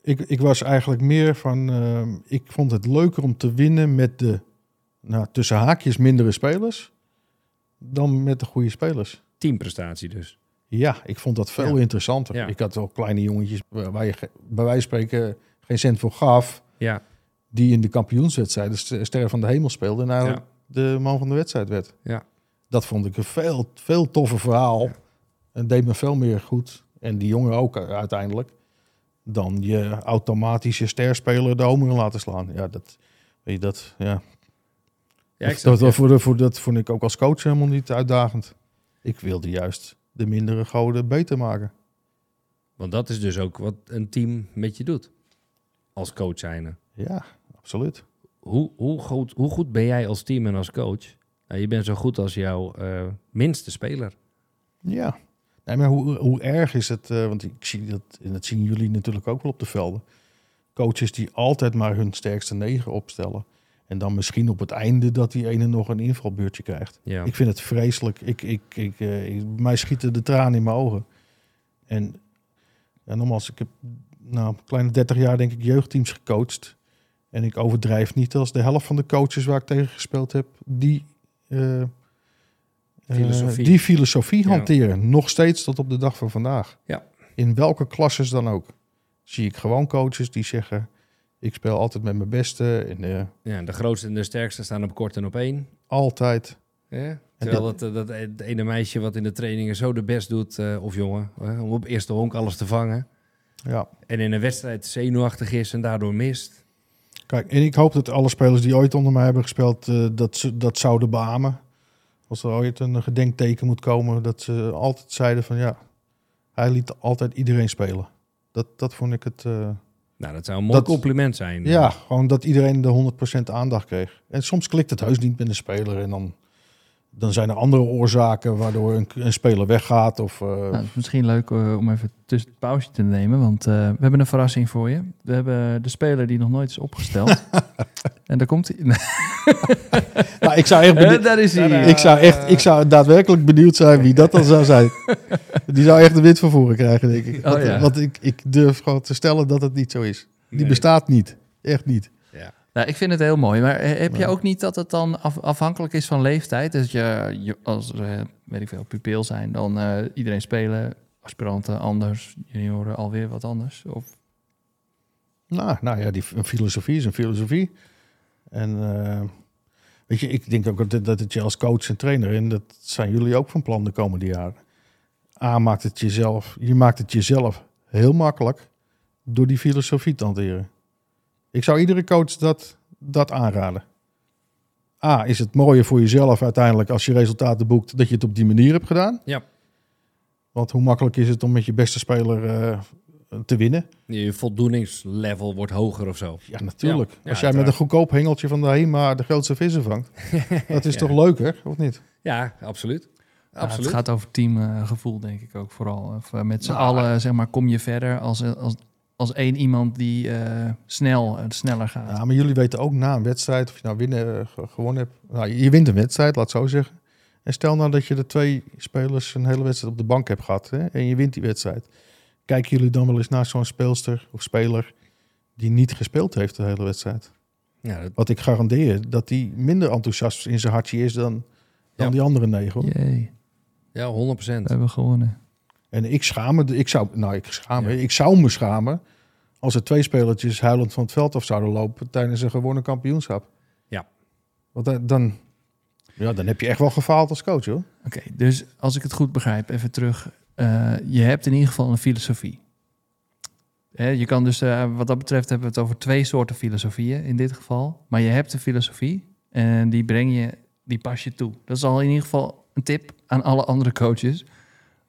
ik, ik was eigenlijk meer van. eh, ik vond het leuker om te winnen met de nou, tussen haakjes mindere spelers. dan met de goede spelers. Teamprestatie dus. Ja, ik vond dat veel Ja. interessanter. Ja. Ik had wel kleine jongetjes waar je bij wijze van spreken geen cent voor gaf. Ja, die in de kampioenswedstrijden st- Sterren van de Hemel speelde en eigenlijk de man van de wedstrijd werd. Ja. Dat vond ik een veel, veel toffer verhaal. En deed me veel meer goed. En die jongen ook u- uiteindelijk. Dan je automatische sterspeler de homer laten slaan. Ja, dat, weet je, dat, ja. ja ik dat, voor voor, dat vond ik ook als coach helemaal niet uitdagend. Ik wilde juist de mindere goden beter maken. Want dat is dus ook wat een team met je doet. Als coach zijnde. Ja, absoluut. Hoe, hoe, goed, hoe goed ben jij als team en als coach? Nou, je bent zo goed als jouw eh, minste speler. Ja. Nee, maar hoe, hoe erg is het? eh, want ik zie dat, en dat zien jullie natuurlijk ook wel op de velden. Coaches die altijd maar hun sterkste negen opstellen. En dan misschien op het einde dat die ene nog een invalbeurtje krijgt. Ja. Ik vind het vreselijk. Ik, ik, ik, eh, ik- mij schieten de tranen in mijn ogen. En, en nogmaals, ik heb nou, een kleine 30 jaar denk ik jeugdteams gecoacht. En ik overdrijf niet als de helft van de coaches waar ik tegen gespeeld heb, die, eh, eh, Filosofie. die filosofie Ja. hanteren. Nog steeds tot op de dag van vandaag. Ja. In welke klasses dan ook. Zie ik gewoon coaches die zeggen, ik speel altijd met mijn beste. En eh, ja, de grootste en de sterkste staan op kort en op één. altijd. Ja? Terwijl dat, eh, dat, dat ene meisje wat in de trainingen zo de best doet, eh, of jongen, om op eerste honk alles te vangen. Ja. En in een wedstrijd zenuwachtig is en daardoor mist. Kijk, en ik hoop dat alle spelers die ooit onder mij hebben gespeeld, dat ze dat zouden beamen. Als er ooit een gedenkteken moet komen, dat ze altijd zeiden van ja, hij liet altijd iedereen spelen. Dat, dat vond ik het. Nou, dat zou een mooi Dat- compliment zijn. ja, gewoon dat iedereen de 100% aandacht kreeg. En soms klikt het heus niet met een speler en dan, dan zijn er andere oorzaken waardoor een, een speler weggaat. Of, eh, Nou, het is misschien leuk eh, om even tussen het pauze te nemen, want eh, we hebben een verrassing voor je. We hebben de speler die nog nooit is opgesteld. *laughs* en daar komt hij. *laughs* nou, ik zou echt benieuwd- *laughs* daar is hij. ik, zou echt, ik zou daadwerkelijk benieuwd zijn wie dat dan zou zijn. Die zou echt de wit vervoeren krijgen, denk ik. Oh, want ja. want ik, ik durf gewoon te stellen dat het niet zo is. Die Nee. bestaat niet. Echt niet. Nou, ik vind het heel mooi. Maar eh, heb je ook niet dat het dan af- afhankelijk is van leeftijd? Dat je, je als, eh, weet ik veel, pupil zijn, dan eh, iedereen spelen, aspiranten anders, junioren alweer wat anders? Of, Nou, nou ja, die, een filosofie is een filosofie. En weet je, ik denk ook dat, dat het je als coach en trainer, en dat zijn jullie ook van plan de komende jaren. A, maakt het jezelf, je maakt het jezelf heel makkelijk. door die filosofie te hanteren. Ik zou iedere coach dat, dat aanraden. A, is het mooier voor jezelf uiteindelijk als je resultaten boekt dat je het op die manier hebt gedaan. Ja. Want hoe makkelijk is het om met je beste speler eh, te winnen? Je voldoeningslevel wordt hoger of zo. Ja, natuurlijk. Ja, ja, als jij met een goedkoop hengeltje van de HEMA de grootste vissen vangt, *laughs* dat is Ja. toch leuker, of niet? Ja, absoluut. Ja, absoluut. het gaat over teamgevoel, denk ik ook vooral. Of, eh, met z'n Nou, allen, zeg maar, kom je verder als, als, als één iemand die eh, snel, eh, sneller gaat. Ja, maar jullie weten ook na een wedstrijd, of je nou winnen, ge- gewonnen hebt. Nou, je wint een wedstrijd, laat het zo zeggen. En stel nou dat je de twee spelers een hele wedstrijd op de bank hebt gehad hè, en je wint die wedstrijd. Kijken jullie dan wel eens naar zo'n speelster of speler die niet gespeeld heeft de hele wedstrijd? Ja, dat, Want ik garandeer dat die minder enthousiast in zijn hartje is dan, dan Ja. die andere negen. Hoor. Jee, ja 100% we hebben gewonnen. En ik schaam me, ik zou, nou ik schaam me, Ja. ik zou me schamen als er twee spelertjes huilend van het veld af zouden lopen tijdens een gewonnen kampioenschap. Ja. Want dan, dan, ja, dan heb je echt wel gefaald als coach hoor. Oké, dus als ik het goed begrijp, even terug. Eh, je hebt in ieder geval een filosofie. Hè, je kan dus, eh, wat dat betreft, hebben we het over twee soorten filosofieën in dit geval. Maar je hebt een filosofie en die breng je, die pas je toe. Dat is al in ieder geval een tip aan alle andere coaches.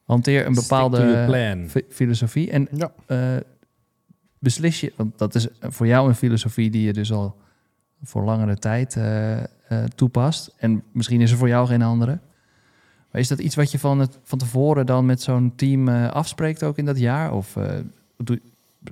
Hanteer een bepaalde filosofie en Ja. eh, beslis je, want dat is voor jou een filosofie die je dus al voor langere tijd eh, eh, toepast. En misschien is er voor jou geen andere. Maar is dat iets wat je van, het, van tevoren dan met zo'n team afspreekt ook in dat jaar? Of eh, doe,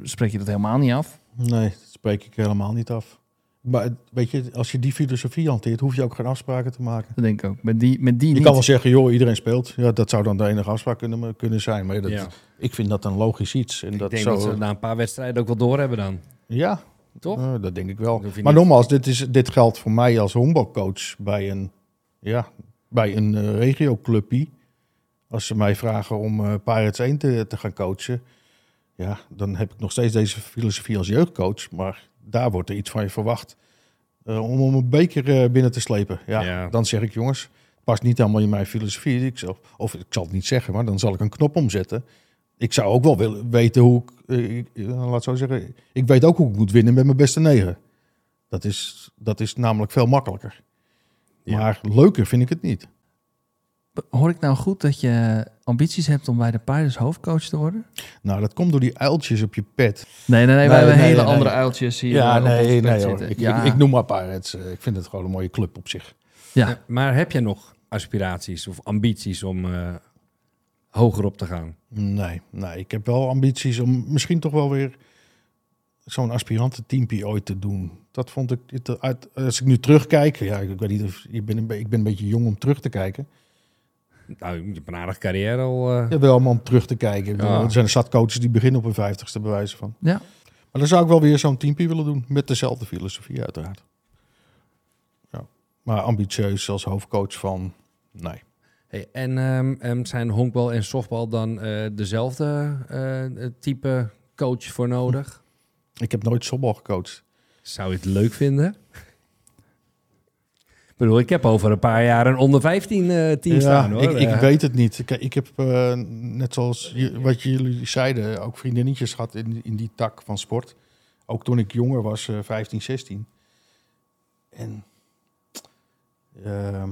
spreek je dat helemaal niet af? Nee, dat spreek ik helemaal niet af. Maar weet je, als je die filosofie hanteert, hoef je ook geen afspraken te maken. Dat denk ik ook. Met die, met die Je niet. kan wel zeggen, joh, iedereen speelt. Ja, dat zou dan de enige afspraak kunnen, kunnen zijn. Maar dat, Ja. ik vind dat een logisch iets. En Ik dat denk zo, dat ze na een paar wedstrijden ook wel doorhebben dan. Ja, Toch? eh, dat denk ik wel. Maar niet- nogmaals, dit, is, dit geldt voor mij als honkbalcoach bij een, ja, bij een eh, regioclubje. Als ze mij vragen om eh Pirates 1 te, te gaan coachen, ja, dan heb ik nog steeds deze filosofie als jeugdcoach. Maar daar wordt er iets van je verwacht eh, om, om een beker eh, binnen te slepen. Ja, Ja. dan zeg ik, jongens, het past niet helemaal in mijn filosofie. Ik zal, of ik zal het niet zeggen, maar dan zal ik een knop omzetten. Ik zou ook wel willen weten hoe ik, eh, ik- laat zo zeggen, ik weet ook hoe ik moet winnen met mijn beste negen. Dat is, dat is namelijk veel makkelijker. Ja. Maar leuker vind ik het niet. Hoor ik nou goed dat je ambities hebt om bij de Pirates hoofdcoach te worden? Nou, dat komt door die uiltjes op je pet. Nee, nee, nee. Nee, we hebben nee, hele nee. andere uiltjes hier ja, eh, nee, pet nee hoor. Ik, ja, ik, ik noem maar Pirates. Eh, Ik vind het gewoon een mooie club op zich. ja. Ja, Maar heb jij nog aspiraties of ambities om eh, hoger op te gaan? Nee, nee, ik heb wel ambities om misschien toch wel weer zo'n aspirantenteampie ooit te doen. Dat vond ik, het uit, als ik nu terugkijk, ja, ik weet niet of, ik ben, een, ik ben een beetje jong om terug te kijken. Nou, je hebt een aardige carrière al. eh, Ja, wel om terug te kijken. Ik bedoel, Ja. Er zijn zat coaches die beginnen op hun vijftigste bewijzen van. Ja. Maar dan zou ik wel weer zo'n teampie willen doen, met dezelfde filosofie uiteraard. Ja. Maar ambitieus als hoofdcoach van, nee. Hey, en ehm, ehm, zijn honkbal en softbal dan eh, dezelfde eh, type coach voor nodig? Ik heb nooit softbal gecoacht. Zou je het leuk vinden? Ik bedoel, ik heb over een paar jaar een onder 15 eh, team staan hoor. Ik, ik Eh, weet het niet. Ik, ik heb, eh, net zoals je- wat jullie zeiden, ook vriendinnetjes gehad in, in die tak van sport. Ook toen ik jonger was, eh 15, 16. En ehm,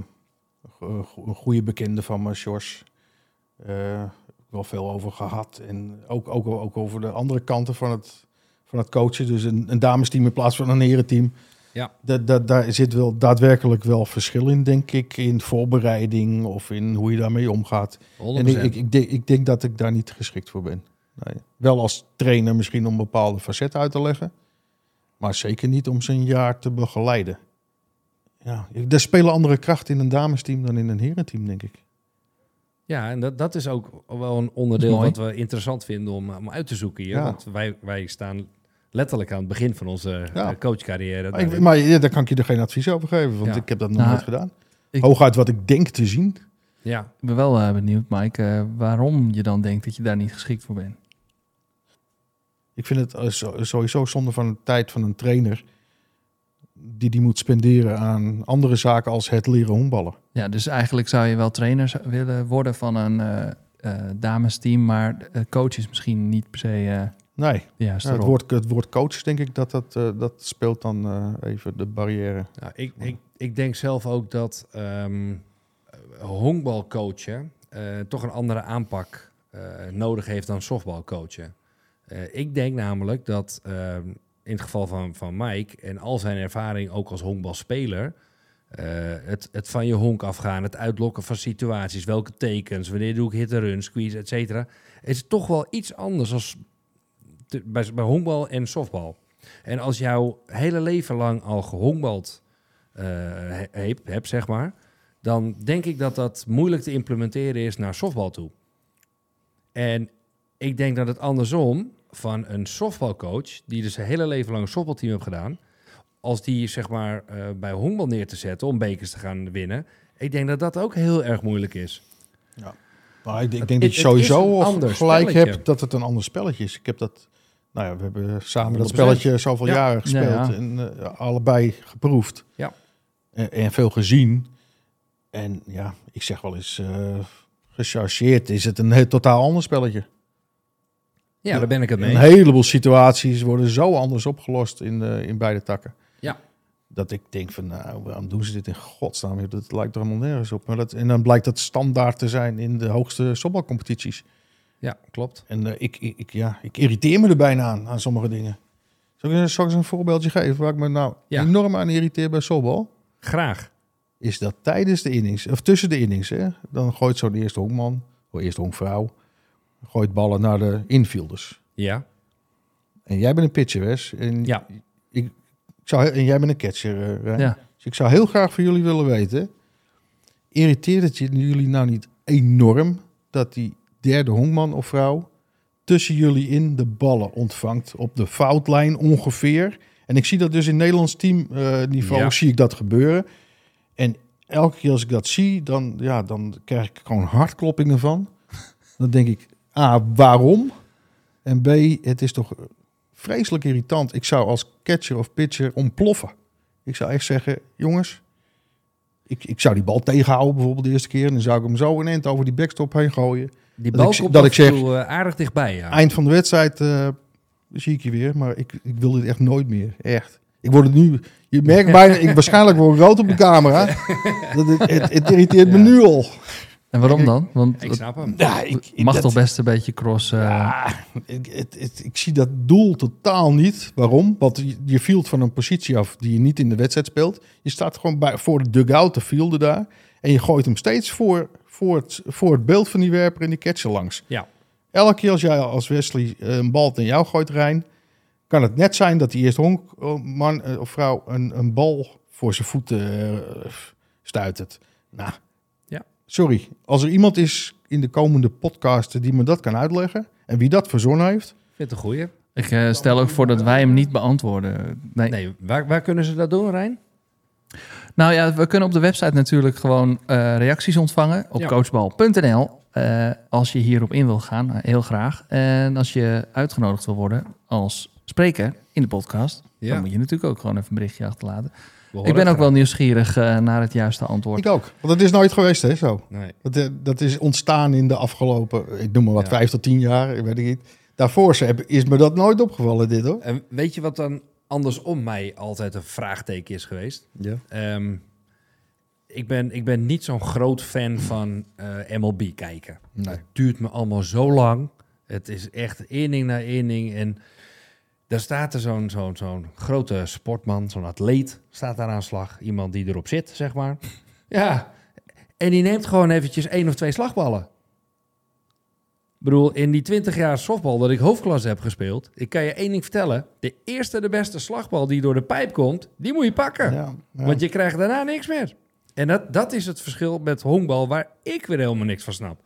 een go- een goede bekende van me, Sjors. eh, wel veel over gehad. En ook, ook, ook over de andere kanten van het, van het coachen. Dus een, een damesteam in plaats van een herenteam. Ja. Dat, dat, daar zit wel daadwerkelijk wel verschil in, denk ik. In voorbereiding of in hoe je daarmee omgaat. 100%. En ik, ik, ik, denk, ik denk dat ik daar niet geschikt voor ben. Nee. Wel als trainer misschien om bepaalde facetten uit te leggen. Maar zeker niet om ze een jaar te begeleiden. Ja, er spelen andere krachten in een damesteam dan in een herenteam, denk ik. Ja, en dat, dat is ook wel een onderdeel wat we interessant vinden om, om uit te zoeken hier. Ja. Want wij, wij staan letterlijk aan het begin van onze Ja. eh, coachcarrière. Maar, ik, maar ja, daar kan ik je er geen advies over geven, want Ja. ik heb dat nog Nou, nooit gedaan. ik- Hooguit wat ik denk te zien. ja, Ik ben wel eh, benieuwd, Mike, eh, waarom je dan denkt dat je daar niet geschikt voor bent. Ik vind het sowieso zonde van de tijd van een trainer... die die moet spenderen aan andere zaken als het leren honkballen. Ja, dus eigenlijk zou je wel trainer willen worden van een eh, eh, damesteam, maar coach is misschien niet per se eh, Nee, Ja, het, rol. woord, het woord coach, denk ik, dat dat, eh, dat speelt dan eh, even de barrière. Nou, ik, ik, ik denk zelf ook dat ehm honkbalcoachen eh, toch een andere aanpak eh, nodig heeft dan softbalcoachen. Eh ik denk namelijk dat ehm, in het geval van, van Mike en al zijn ervaring ook als honkbalspeler... eh, het, het van je honk afgaan, het uitlokken van situaties, welke tekens, wanneer doe ik hit and run, squeeze, et cetera, is toch wel iets anders als bij, bij honkbal en softbal. En als jouw hele leven lang al gehonkbald eh, he- heb, zeg maar, dan denk ik dat dat moeilijk te implementeren is naar softbal toe. En ik denk dat het andersom van een softbalcoach, die dus hele leven lang een softbalteam heeft gedaan, als die zeg maar eh, bij honkbal neer te zetten om bekers te gaan winnen, ik denk dat dat ook heel erg moeilijk is. Maar ik, denk dat je sowieso gelijk hebt dat het een ander spelletje is. Ik heb dat, nou ja, we hebben samen dat 100%. spelletje zoveel Ja. jaren gespeeld Ja, ja. en eh, allebei geproefd. Ja. En, en veel gezien. En ja, ik zeg wel eens, eh gechargeerd is het een heel, totaal ander spelletje. Ja, daar ben ik het mee. Een heleboel situaties worden zo anders opgelost in, in beide takken. Ja. Dat ik denk van, nou, waarom doen ze dit in godsnaam? Dat lijkt er helemaal nergens op. Maar dat, en dan blijkt dat standaard te zijn in de hoogste softbalcompetities. Ja, klopt. En eh, ik, ik, ik- ja, ik irriteer me er bijna aan, aan sommige dingen. Zal ik, zal ik eens een voorbeeldje geven waar ik me nou Ja. enorm aan irriteer bij softbal? Graag. Is dat tijdens de innings, of tussen de innings, hè, dan gooit zo'n eerste honkman, of eerste honkvrouw, gooit ballen naar de infielders. Ja. En jij bent een pitcher, Wes. En, Ja. Ik, ik zou, en jij bent een catcher, eh, Rijn. Ja. Dus ik zou heel graag van jullie willen weten... irriteert het jullie nou niet enorm... dat die derde honkman of vrouw... tussen jullie in de ballen ontvangt... op de foutlijn ongeveer. En ik zie dat dus in Nederlands teamniveau Ja. zie ik dat gebeuren. En elke keer als ik dat zie... dan, ja, dan krijg ik gewoon hartkloppingen van. *laughs* Dan denk ik, A, waarom? En B, het is toch vreselijk irritant. Ik zou als catcher of pitcher ontploffen. Ik zou echt zeggen, jongens, ik, ik zou die bal tegenhouden bijvoorbeeld de eerste keer. En dan zou ik hem zo een eind over die backstop heen gooien. Die Dat bal ik- dat af ik zeg- toe, eh, aardig dichtbij, ja. Eind van de wedstrijd eh, zie ik je weer, maar ik, ik wil dit echt nooit meer. Echt. Ik word het nu, je merkt bijna, ik waarschijnlijk word ik rood op de camera. *laughs* Dat het, het, het irriteert me nu al. En waarom dan? Want Ik snap hem. Ja, ik, mag dat- toch best een beetje cross... eh, Ja, ik, het, het- ik zie dat doel totaal niet. Waarom? Want je, field van een positie af die je niet in de wedstrijd speelt. Je staat gewoon bij, voor de dugout te fielden daar. En je gooit hem steeds voor, voor, het, voor het beeld van die werper en die catcher langs. Ja. Elke keer als jij als Wesley eh, een bal naar jou gooit, Rijn... kan het net zijn dat die eerste honkman eh, of vrouw een, een bal voor zijn voeten stuitert. Nou. Sorry. Als er iemand is in de komende podcast die me dat kan uitleggen... en wie dat verzonnen heeft... Ik vind het een goeie. Ik eh, stel ook voor dat wij hem niet beantwoorden. Nee. Nee, waar, waar kunnen ze dat doen, Rijn? Nou ja, we kunnen op de website natuurlijk gewoon eh, reacties ontvangen op Ja. coachbal.nl. Eh, als je hierop in wil gaan, heel graag. En als je uitgenodigd wil worden als spreker in de podcast, dan moet je natuurlijk ook gewoon even een berichtje achterlaten. Ik ben ook wel nieuwsgierig eh, naar het juiste antwoord. Ik ook. Want dat is nooit geweest, hè, zo. Nee. Dat, eh, dat is ontstaan in de afgelopen, ik noem maar wat, Ja. vijf tot tien jaar, ik weet ik niet. Daarvoor is me dat nooit opgevallen, dit hoor. En weet je wat dan andersom mij altijd een vraagteken is geweest? Ja. Ehm, ik, ben, ik ben niet zo'n groot fan van eh, MLB kijken. Nee. Het duurt me allemaal zo lang. Het is echt inning na inning. En daar staat er zo'n zo'n zo'n grote sportman, zo'n atleet, staat daar aan slag. Iemand die erop zit, zeg maar. *laughs* Ja, en die neemt gewoon eventjes één of twee slagballen. Ik bedoel, in die 20 jaar softbal dat ik hoofdklasse heb gespeeld, ik kan je één ding vertellen. De eerste, de beste slagbal die door de pijp komt, die moet je pakken. Ja, ja. Want je krijgt daarna niks meer. En dat, dat is het verschil met honkbal, waar ik weer helemaal niks van snap.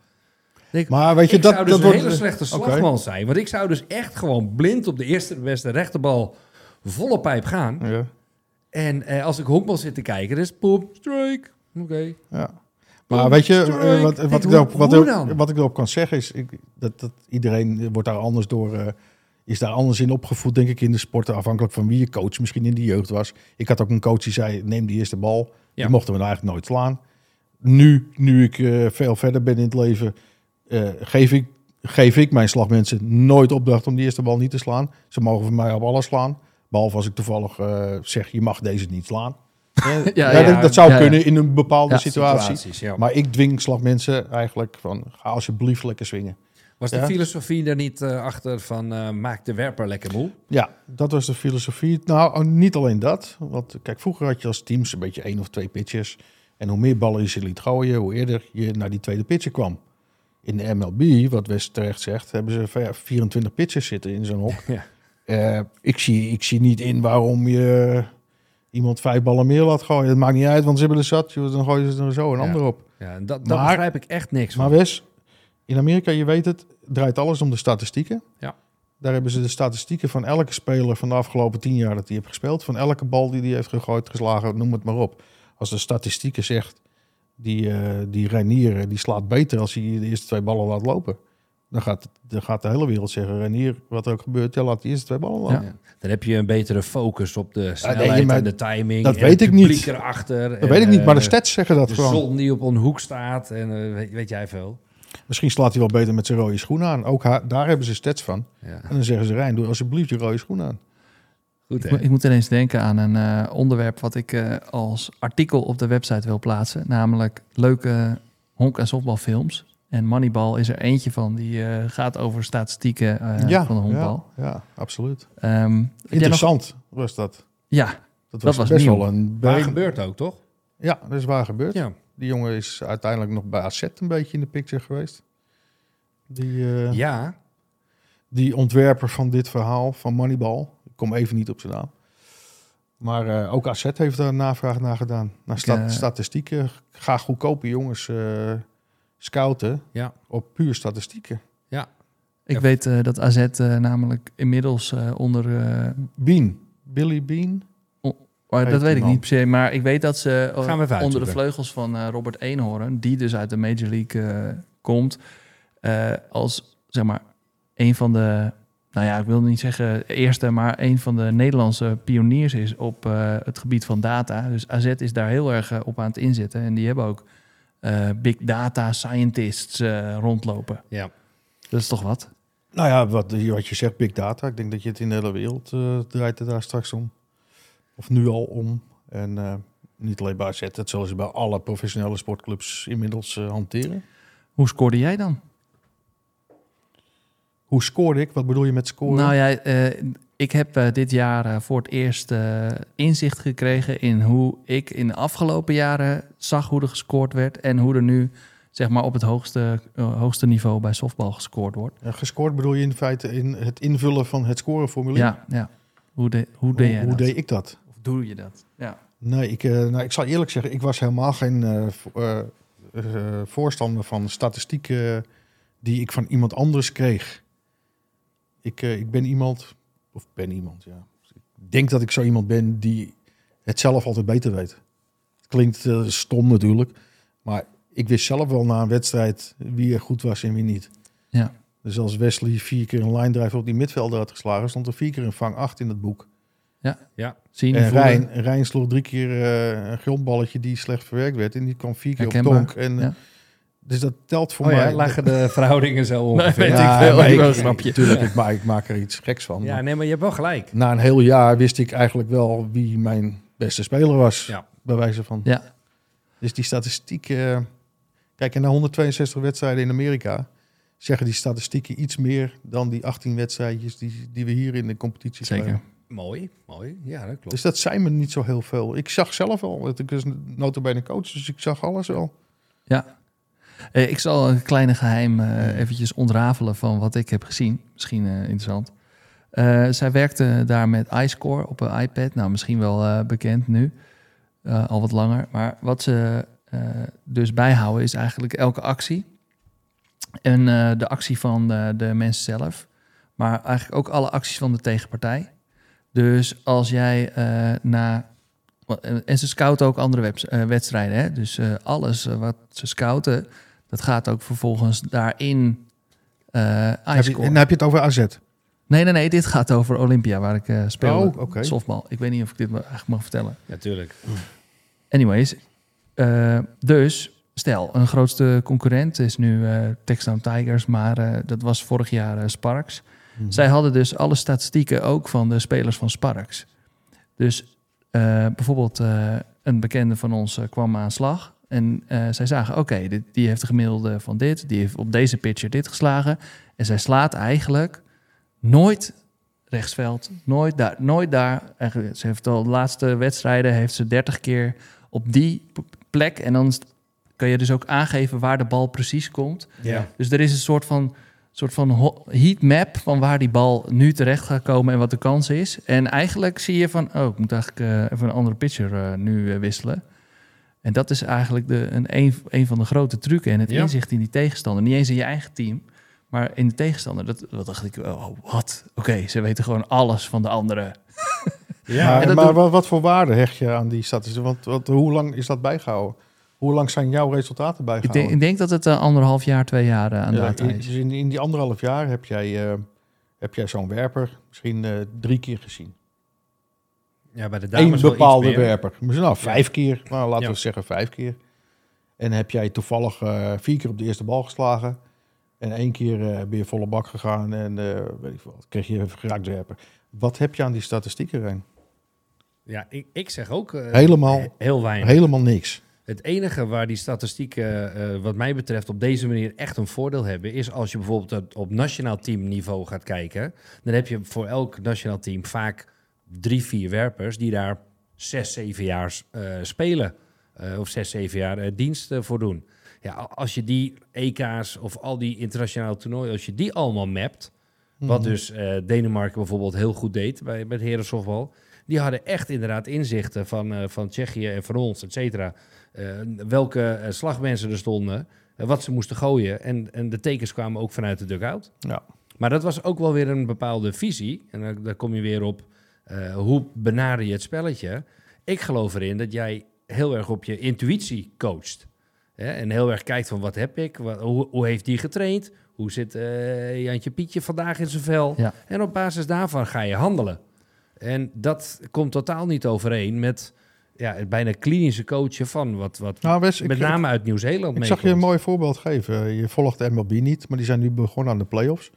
Maar weet je, ik dat, zou dus dat een wordt... hele slechte slagman zijn. Want ik zou dus echt gewoon blind op de eerste de beste rechterbal volle pijp gaan. Ja, En eh, als ik honkbal zit te kijken, het pop, strike. Oké. ja. Maar weet je, Strike. eh, wat, wat, ik wat, er- ik erop kan zeggen is, ik, dat, dat iedereen wordt daar anders door, eh, is daar anders in opgevoed, denk ik, in de sporten. Afhankelijk van wie je coach misschien in de jeugd was. Ik had ook een coach die zei, neem die eerste bal. Ja. Die mochten we nou eigenlijk nooit slaan. Nu, nu ik eh, veel verder ben in het leven, eh, geef ik geef ik mijn slagmensen nooit opdracht om die eerste bal niet te slaan. Ze mogen van mij op alles slaan. Behalve als ik toevallig eh, zeg, je mag deze niet slaan. *laughs* Ja, Ja, dat, dat zou Ja, kunnen in een bepaalde situatie. Maar ik dwing slagmensen eigenlijk van, ga alsjeblieft lekker swingen. Was de filosofie er niet eh, achter van maak de werper lekker moe? Ja, dat was de filosofie. Nou, oh, niet alleen dat. Want kijk, vroeger had je als teams een beetje één of twee pitches. En hoe meer ballen je ze liet gooien, hoe eerder je naar die tweede pitcher kwam. In de MLB, wat West terecht zegt, hebben ze ver- 24 pitchers zitten in zo'n hok. *laughs* Ja. Eh, ik, zie, ik zie niet in waarom je iemand vijf ballen meer laat gooien. Het maakt niet uit, want ze hebben er zat. Dan gooien ze er zo een Ja. ander op. Ja, en dat, dat Maar- begrijp ik echt niks van. Maar Wes, in Amerika, je weet het, draait alles om de statistieken. Ja. Daar hebben ze de statistieken van elke speler van de afgelopen tien jaar dat hij heeft gespeeld. Van elke bal die hij heeft gegooid, geslagen, noem het maar op. Als de statistieken zegt, die, eh die Reinier, die slaat beter als hij de eerste twee ballen laat lopen. Dan gaat, dan gaat de hele wereld zeggen, Reinier, wat er ook gebeurt, ja, laat die eerste twee ballen lopen. Ja. Dan heb je een betere focus op de snelheid nee, maar en de timing. dat en weet ik niet. erachter. Dat weet ik niet, maar de stats zeggen dat De gewoon. zon die op een hoek staat en eh, weet, weet jij veel. Misschien slaat hij wel beter met zijn rode schoenen aan. Ook daar hebben ze stats van. Ja. En dan zeggen ze, Rijn, doe alsjeblieft je rode schoenen aan. Goed, Ik, moet ineens denken aan een eh, onderwerp wat ik eh, als artikel op de website wil plaatsen. Namelijk leuke honk- en softbalfilms. En Moneyball is er eentje van. Die eh, gaat over statistieken eh, van de honkbal. Ja, ja, absoluut. Ehm, jij nog- Interessant was dat. ja, Dat was, was best nieuw. wel een... Waar be- gebeurt ook, toch? Ja, dat is waar gebeurd. Ja. Die jongen is uiteindelijk nog bij AZ een beetje in de picture geweest. Die, eh, Ja, die ontwerper van dit verhaal, van Moneyball. Ik kom even niet op zijn naam. Maar eh, ook AZ heeft daar een navraag naar gedaan. Naar Ik, sta- eh, statistieken. Ga goedkope jongens eh, scouten ja. op puur statistieken. ik Ja. weet eh, dat AZ namelijk inmiddels eh, onder... eh, Bean. Billy Bean. Heet dat weet ik man. niet per se, maar ik weet dat ze Gaan we even onder de vleugels van eh, Robert Eenhoorn, die dus uit de Major League eh, komt, eh, als zeg maar een van de, nou ja, ik wil niet zeggen eerste, maar een van de Nederlandse pioniers is op eh, het gebied van data. Dus AZ is daar heel erg eh, op aan het inzetten en die hebben ook eh, big data scientists eh, rondlopen. ja. Dat is toch wat? Nou ja, wat, wat je zegt, big data. Ik denk dat je het in de hele wereld eh, draait het daar straks om. Of nu al om. En eh, niet alleen bij AZ, dat zullen ze bij alle professionele sportclubs inmiddels hanteren. Hoe scoorde jij dan? Hoe scoorde ik? Wat bedoel je met scoren? Nou ja, eh, ik heb eh, dit jaar eh, voor het eerst inzicht gekregen in hoe ik in de afgelopen jaren zag hoe er gescoord werd en hoe er nu zeg maar op het hoogste, hoogste niveau bij softbal gescoord wordt. Ja, gescoord bedoel je in feite in het invullen van het scoreformulier? Ja, ja. Hoe, de, hoe deed Hoe, hoe dat? deed ik dat? Of doe je dat? Ja. Nee, ik, nou, ik zal eerlijk zeggen, ik was helemaal geen vo- voorstander van statistieken die ik van iemand anders kreeg. Ik, eh, ik ben iemand, of ben iemand, ja. Ik denk dat ik zo iemand ben die het zelf altijd beter weet. Het klinkt eh, stom natuurlijk, maar ik wist zelf wel na een wedstrijd wie er goed was en wie niet. Ja. Dus als Wesley vier keer een line drive op die midvelder had geslagen, stond er vier keer een vang 8 in het boek. ja. Zien, En voelen. Rijn, Rijn sloeg drie keer eh, een grondballetje die slecht verwerkt werd. En die kwam vier keer op donk. En, ja. Dus dat telt voor Oh ja, mij. *laughs* lagen de verhoudingen zo ongeveer. weet Ja, ik veel. maar Ik ik- wel een grapje. Natuurlijk, ik, maak, ik maak er iets geks van. Ja, nee, maar je hebt wel gelijk. Na een heel jaar wist ik eigenlijk wel wie mijn beste speler was. Ja. Bij wijze van. Ja, Dus die statistiek... eh, kijk, en na 162 wedstrijden in Amerika... zeggen die statistieken iets meer dan die 18 wedstrijdjes die, die we hier in de competitie zeker. spelen. Mooi, mooi. Ja, dat klopt. Dus dat zijn me niet zo heel veel. Ik zag zelf al, ik was notabene coach, dus ik zag alles wel. Ja. Eh, ik zal een kleine geheim eh, eventjes ontrafelen van wat ik heb gezien. Misschien eh, interessant. Zij werkte daar met iScore op een iPad. Nou, misschien wel bekend nu. Al wat langer. Maar wat ze dus bijhouden is eigenlijk elke actie. En de actie van de, de mensen zelf. Maar eigenlijk ook alle acties van de tegenpartij. Dus als jij eh, na en ze scouten ook andere webs- wedstrijden. Hè? Dus alles wat ze scouten, dat gaat ook vervolgens daarin eh Heb je, en dan heb je het over AZ. Nee, nee, nee. Dit gaat over Olympia, waar ik eh speel. Oh, oké. Softbal. Ik weet niet of ik dit eigenlijk mag vertellen. Natuurlijk. Anyways. eh, dus stel, een grootste concurrent is nu eh Textown Tigers, maar eh, dat was vorig jaar Sparks. Mhm. Zij hadden dus alle statistieken ook van de spelers van Sparks. Dus eh, bijvoorbeeld eh, een bekende van ons kwam aan slag. En eh, zij zagen, oké, die heeft een gemiddelde van dit. Die heeft op deze pitcher dit geslagen. En zij slaat eigenlijk nooit rechtsveld. Nooit daar. Nooit daar. Eigenlijk, ze heeft al de laatste wedstrijden heeft ze 30 keer op die plek. En dan kan je dus ook aangeven waar de bal precies komt. Ja. Dus er is een soort van, soort van heatmap van waar die bal nu terecht gaat komen en wat de kans is. En eigenlijk zie je van, oh, ik moet eigenlijk eh, even een andere pitcher eh, nu wisselen. En dat is eigenlijk de, een, een, een van de grote trucken en het Ja. inzicht in die tegenstander. Niet eens in je eigen team, maar in de tegenstander. Dat, dat dacht ik, oh, wat? Oké, ze weten gewoon alles van de anderen. *laughs* Ja, maar doet- wat, wat voor waarde hecht je aan die statistieken? Want, want hoe lang is dat bijgehouden? Hoe lang zijn jouw resultaten Ik bijgehouden? denk, ik denk dat het eh, anderhalf jaar, twee jaar eh, aan Ja, data in, is. in, in die anderhalf jaar heb jij, eh, heb jij zo'n werper misschien eh, drie keer gezien. Ja, bij de dames Eén bepaalde werper. Misschien nou, vijf keer. Nou, laten Ja. we zeggen vijf keer. En heb jij toevallig eh, vier keer op de eerste bal geslagen. En één keer eh, ben je volle bak gegaan en eh, weet ik wat, kreeg je een geraakt werper. Wat heb je aan die statistieken, Rijn? Ja, ik, ik zeg ook Helemaal- he- heel weinig. Helemaal niks. Het enige waar die statistieken, wat mij betreft, op deze manier echt een voordeel hebben, is als je bijvoorbeeld op- op nationaal teamniveau gaat kijken. Dan heb je voor elk nationaal team vaak drie, vier werpers die daar zes, zeven jaar eh, spelen. Eh, of zes, zeven jaar eh, dienst eh, voor doen. Ja, als je die EK's of al die internationale toernooien, als je die allemaal mapt, wat Mhm. dus Denemarken bijvoorbeeld heel goed deed bij, met heren softbal. Die hadden echt inderdaad inzichten van, van Tsjechië en van ons, et cetera. Welke slagmensen er stonden, wat ze moesten gooien. En, en de tekens kwamen ook vanuit de dugout. Ja. Maar dat was ook wel weer een bepaalde visie. En daar, daar kom je weer op, eh, hoe benader je het spelletje? Ik geloof erin dat jij heel erg op je intuïtie coacht. Hè? En heel erg kijkt van wat heb ik, wat, hoe, hoe heeft die getraind? Hoe zit eh, Jantje Pietje vandaag in zijn vel? Ja. En op basis daarvan ga je handelen. En dat komt totaal niet overeen met ja, het bijna klinische coachen van wat, wat Nou, Wes, met ik, name uit Nieuw-Zeeland ik zag je een mooi voorbeeld geven. Je volgt de MLB niet, maar die zijn nu begonnen aan de playoffs.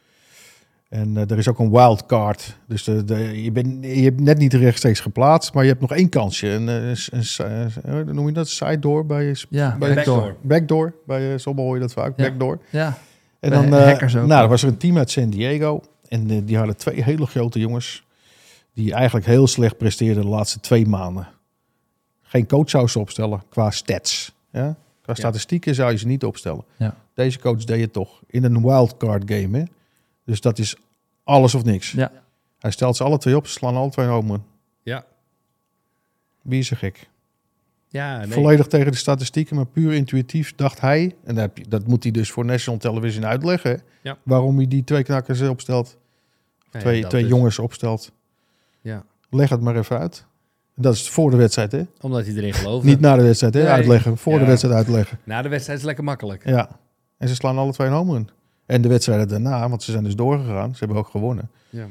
En eh, er is ook een wildcard. Dus de, de, je, bent, je hebt net niet rechtstreeks geplaatst, maar je hebt nog één kansje. Een, eh, een, een, een- hoe noem je dat? Side door bij Ja, bij backdoor. backdoor. Backdoor. Bij uh, Sommige hoor je dat vaak. Ja. Backdoor. Ja, En Bij dan eh, ook. nou, er was er een team uit San Diego. En eh, die hadden twee hele grote jongens. Die eigenlijk heel slecht presteerden de laatste twee maanden. Geen coach zou ze opstellen qua stats. Ja? Qua statistieken zou je ze niet opstellen. Ja. Deze coach deed het toch. In een wildcard game. Hè? Dus dat is alles of niks. ja. Hij stelt ze alle twee op. Ze slaan alle twee run. Ja, Wie is er gek? ja nee. Volledig tegen de statistieken, maar puur intuïtief dacht hij, en dat, heb je, dat moet hij dus voor National Television uitleggen, Ja. waarom hij die twee knakkers opstelt, Nee, twee, twee jongens opstelt. Ja, Leg het maar even uit. Dat is voor de wedstrijd, hè? omdat hij erin geloofde. Niet na de wedstrijd, hè? Nee. Uitleggen. Voor de wedstrijd uitleggen. Na de wedstrijd is lekker makkelijk. Ja. En ze slaan alle twee een home run. En de wedstrijden daarna, want ze zijn dus doorgegaan, ze hebben ook gewonnen. Ja.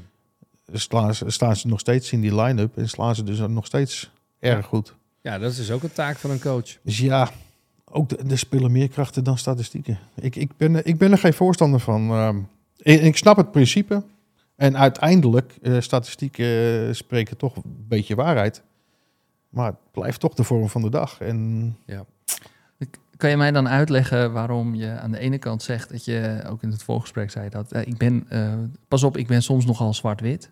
Slaan ze, staan ze nog steeds in die line-up en slaan ze dus nog steeds erg goed. ja, dat is dus ook een taak van een coach. Dus ja, ook de, er spelen meer krachten dan statistieken. Ik, ik, ben, ik ben er geen voorstander van. ehm. ik, ik snap het principe. En uiteindelijk, eh, statistieken eh, spreken toch een beetje waarheid. Maar het blijft toch de vorm van de dag. En Kan je mij dan uitleggen waarom je aan de ene kant zegt dat je, ook in het voorgesprek zei dat, eh, ik ben, eh, pas op, ik ben soms nogal zwart-wit.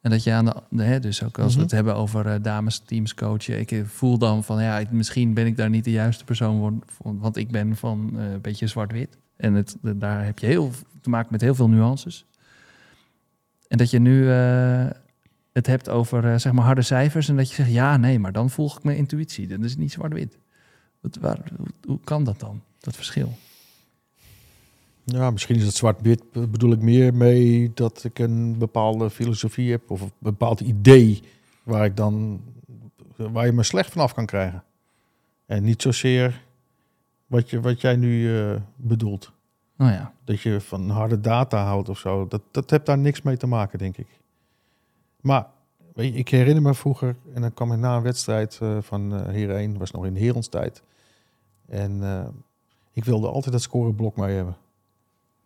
En dat je aan de, de- hè, dus ook als we Mhm. het hebben over eh, dames teams coachen, ik voel dan van, ja, ik- misschien ben ik daar niet de juiste persoon voor, voor- want ik ben van een beetje zwart-wit. En het, de- daar heb je heel te maken met heel veel nuances. En dat je nu het hebt over, zeg maar, harde cijfers en dat je zegt, ja, nee, maar dan volg ik mijn intuïtie. Dat is niet zwart-wit. Wat, waar, hoe, hoe kan dat dan, dat verschil? ja, misschien is het zwart-wit. Be- Bedoel ik meer mee dat ik een bepaalde filosofie heb. Of een bepaald idee waar ik dan waar je me slecht vanaf kan krijgen. En niet zozeer wat, je, wat jij nu eh, bedoelt. Nou ja, dat je van harde data houdt of zo. Dat, dat heeft daar niks mee te maken, denk ik. Maar weet je, ik herinner me vroeger, en dan kwam ik na een wedstrijd eh, van 1, was nog in Herons tijd. En eh, ik wilde altijd dat scoreblok mee hebben.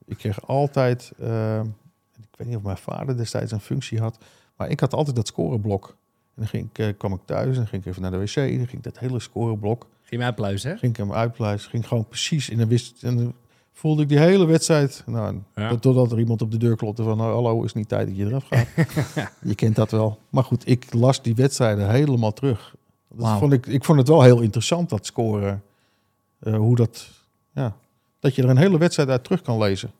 Ik kreeg altijd, eh, ik weet niet of mijn vader destijds een functie had, maar ik had altijd dat scoreblok. En dan ging ik, eh, kwam ik thuis en ging ik even naar de wc. Dan ging ik dat hele scoreblok, Ging mij uitpluizen, hè? ging ik hem uitpluizen. Ging gewoon precies in de wist. En dan voelde ik die hele wedstrijd. Nou, Ja. tot- Totdat er iemand op de deur klopte van, nou, hallo, is niet tijd dat je eraf gaat. *laughs* je kent dat wel. Maar goed, ik las die wedstrijden helemaal terug. Dat vond ik, ik vond het wel heel interessant, dat scoren. Eh, hoe dat, ja, dat je er een hele wedstrijd uit terug kan lezen.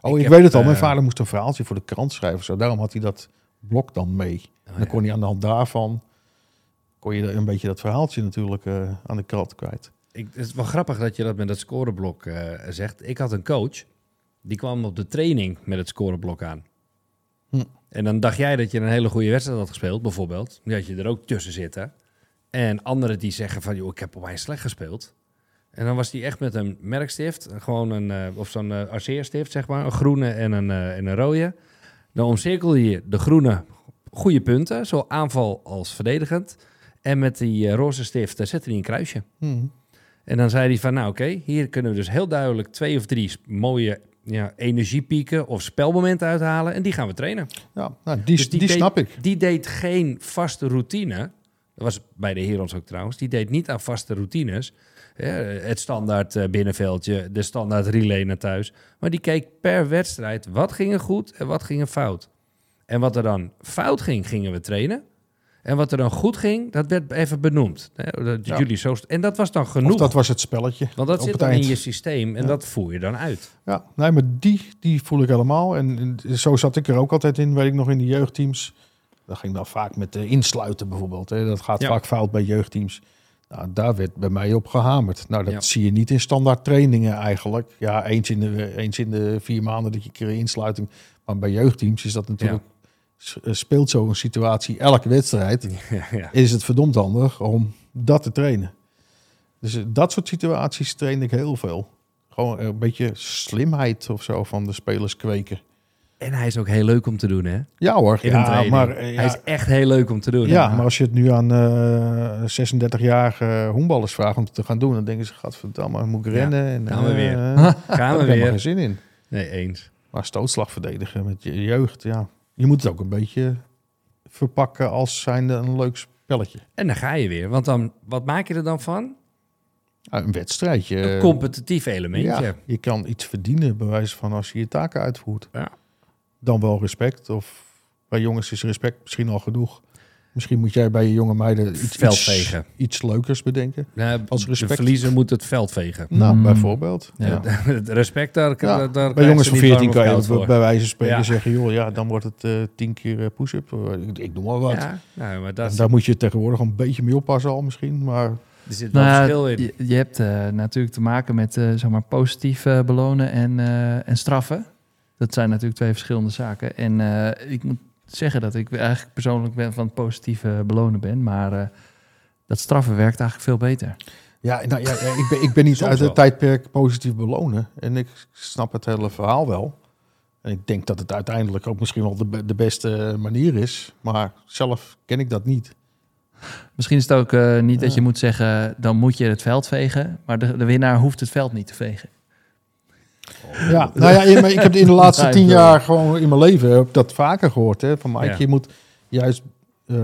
Oh, Ik ik, heb, weet het al. Mijn eh, vader moest een verhaaltje voor de krant schrijven. Zo. Daarom had hij dat blok dan mee. Oh, En dan kon hij aan de hand daarvan... kon je een beetje dat verhaaltje natuurlijk eh, aan de krant kwijt. Ik, het is wel grappig dat je dat met dat scoreblok zegt. Ik had een coach, die kwam op de training met het scoreblok aan. Hm. En dan dacht jij dat je een hele goede wedstrijd had gespeeld, bijvoorbeeld. Had je er ook tussen zitten. En anderen die zeggen van, joh, ik heb op mij slecht gespeeld. En dan was hij echt met een merkstift, gewoon een, eh, of zo'n arceerstift, zeg maar, een groene en een, eh, en een rode. Dan omcirkelde je de groene goede punten, zowel aanval als verdedigend. En met die roze stift zette hij een kruisje. Hm. En dan zei hij van, nou oké, hier kunnen we dus heel duidelijk twee of drie mooie ja, energiepieken of spelmomenten uithalen. En die gaan we trainen. Ja, nou, die, Dus die, deed- snap ik. Die deed geen vaste routine. Dat was bij de Herons ook trouwens. Die deed niet aan vaste routines. Ja, het standaard eh, binnenveldje, de standaard relay naar thuis. Maar die keek per wedstrijd wat ging er goed en wat ging er fout. En wat er dan fout ging, gingen we trainen. En wat er dan goed ging, dat werd even benoemd. Hè, dat Ja. Jullie zo, en dat was dan genoeg. Of dat was het spelletje. Want dat zit dan in je systeem en Ja. dat voer je dan uit. Ja, nee, maar die, die voel ik helemaal. En, en zo zat ik er ook altijd in, weet ik nog, in de jeugdteams. Dat ging dan vaak met de insluiten bijvoorbeeld. Hè. Dat gaat Ja. vaak fout bij jeugdteams. Nou, daar werd bij mij op gehamerd. Nou, dat Ja. zie je niet in standaard trainingen eigenlijk. Ja, eens in de, eens in de vier maanden dat je een keer insluiting. Maar bij jeugdteams is dat natuurlijk... s- eh, Speelt zo'n situatie elke wedstrijd. *laughs* ja. Is het verdomd handig om dat te trainen. Dus eh, dat soort situaties train ik heel veel. Gewoon een beetje slimheid of zo van de spelers kweken. En hij is ook heel leuk om te doen, hè? Ja hoor, In een ja, training. maar, eh, ja, Hij is echt heel leuk om te doen. ja, maar als je het nu aan eh 36-jarige honkballers vraagt om het te gaan doen, dan denken ze, gadverdamme, moet ik Ja, rennen. en, gaan we eh, weer. Daar *laughs* Gaan we ik helemaal geen weer. zin in. Nee, eens. Maar stootslag verdedigen met je jeugd, ja. Je moet het ook een beetje verpakken als zijnde een leuk spelletje. En dan ga je weer. Want dan, wat maak je er dan van? Ja, een wedstrijdje. Een competitief elementje. Ja, je kan iets verdienen, bij wijze van als je je taken uitvoert. Ja. Dan wel respect. Of bij jongens is respect misschien al genoeg. Misschien moet jij bij je jonge meiden iets, Veld iets, vegen. iets leukers bedenken. Nou, Als De respect. verliezer moet het veld vegen. Nou, Mm. bijvoorbeeld. Ja. Ja. *laughs* Het respect, daar, Ja, daar, daar bij jongens van 14 kan je het bij wijze van spreken Ja. zeggen... joh, ja, dan wordt het eh, tien keer eh, push-up. Eh, Ik, ik noem maar wat. Ja, nou, maar dat is, daar moet je tegenwoordig een beetje mee oppassen al misschien. Maar er zit wel Nou verschil in. je, je hebt eh, natuurlijk te maken met eh, zeg maar positief belonen en, eh, en straffen. Dat zijn natuurlijk twee verschillende zaken. En eh, ik moet zeggen dat ik eigenlijk persoonlijk ben van het positieve belonen ben. Maar eh, dat straffen werkt eigenlijk veel beter. ja, nou, ja, ja, ik, ben, ik ben niet *laughs* uit het tijdperk positief belonen. En ik snap het hele verhaal wel. En ik denk dat het uiteindelijk ook misschien wel de, de beste manier is. Maar zelf ken ik dat niet. Misschien is het ook eh, niet dat je moet zeggen, dan moet je het veld vegen. Maar de, de winnaar hoeft het veld niet te vegen. Ja, nou ja, in- ik heb in de *laughs* laatste tien jaar gewoon in mijn leven heb dat vaker gehoord. Hè, van Mike, Ja. je moet juist, eh,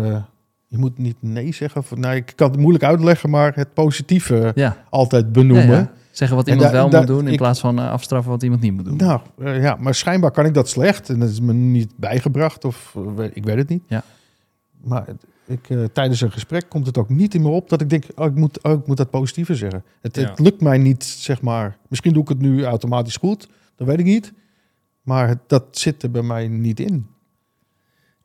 je moet niet nee zeggen. Of, nou, ik kan het moeilijk uitleggen, maar het positieve Ja, altijd benoemen. Ja, ja. zeggen wat iemand wel moet doen in ik- plaats van eh, afstraffen wat iemand niet moet doen. Nou, eh, ja, maar schijnbaar kan ik dat slecht. En dat is me niet bijgebracht of ik weet het niet. Ja. Maar het- ik, eh, tijdens een gesprek komt het ook niet in me op dat ik denk, oh, ik, moet, oh, ik moet dat positieve zeggen. Het, Ja. het lukt mij niet, zeg maar. Misschien doe ik het nu automatisch goed, dat weet ik niet. Maar het- dat zit er bij mij niet in.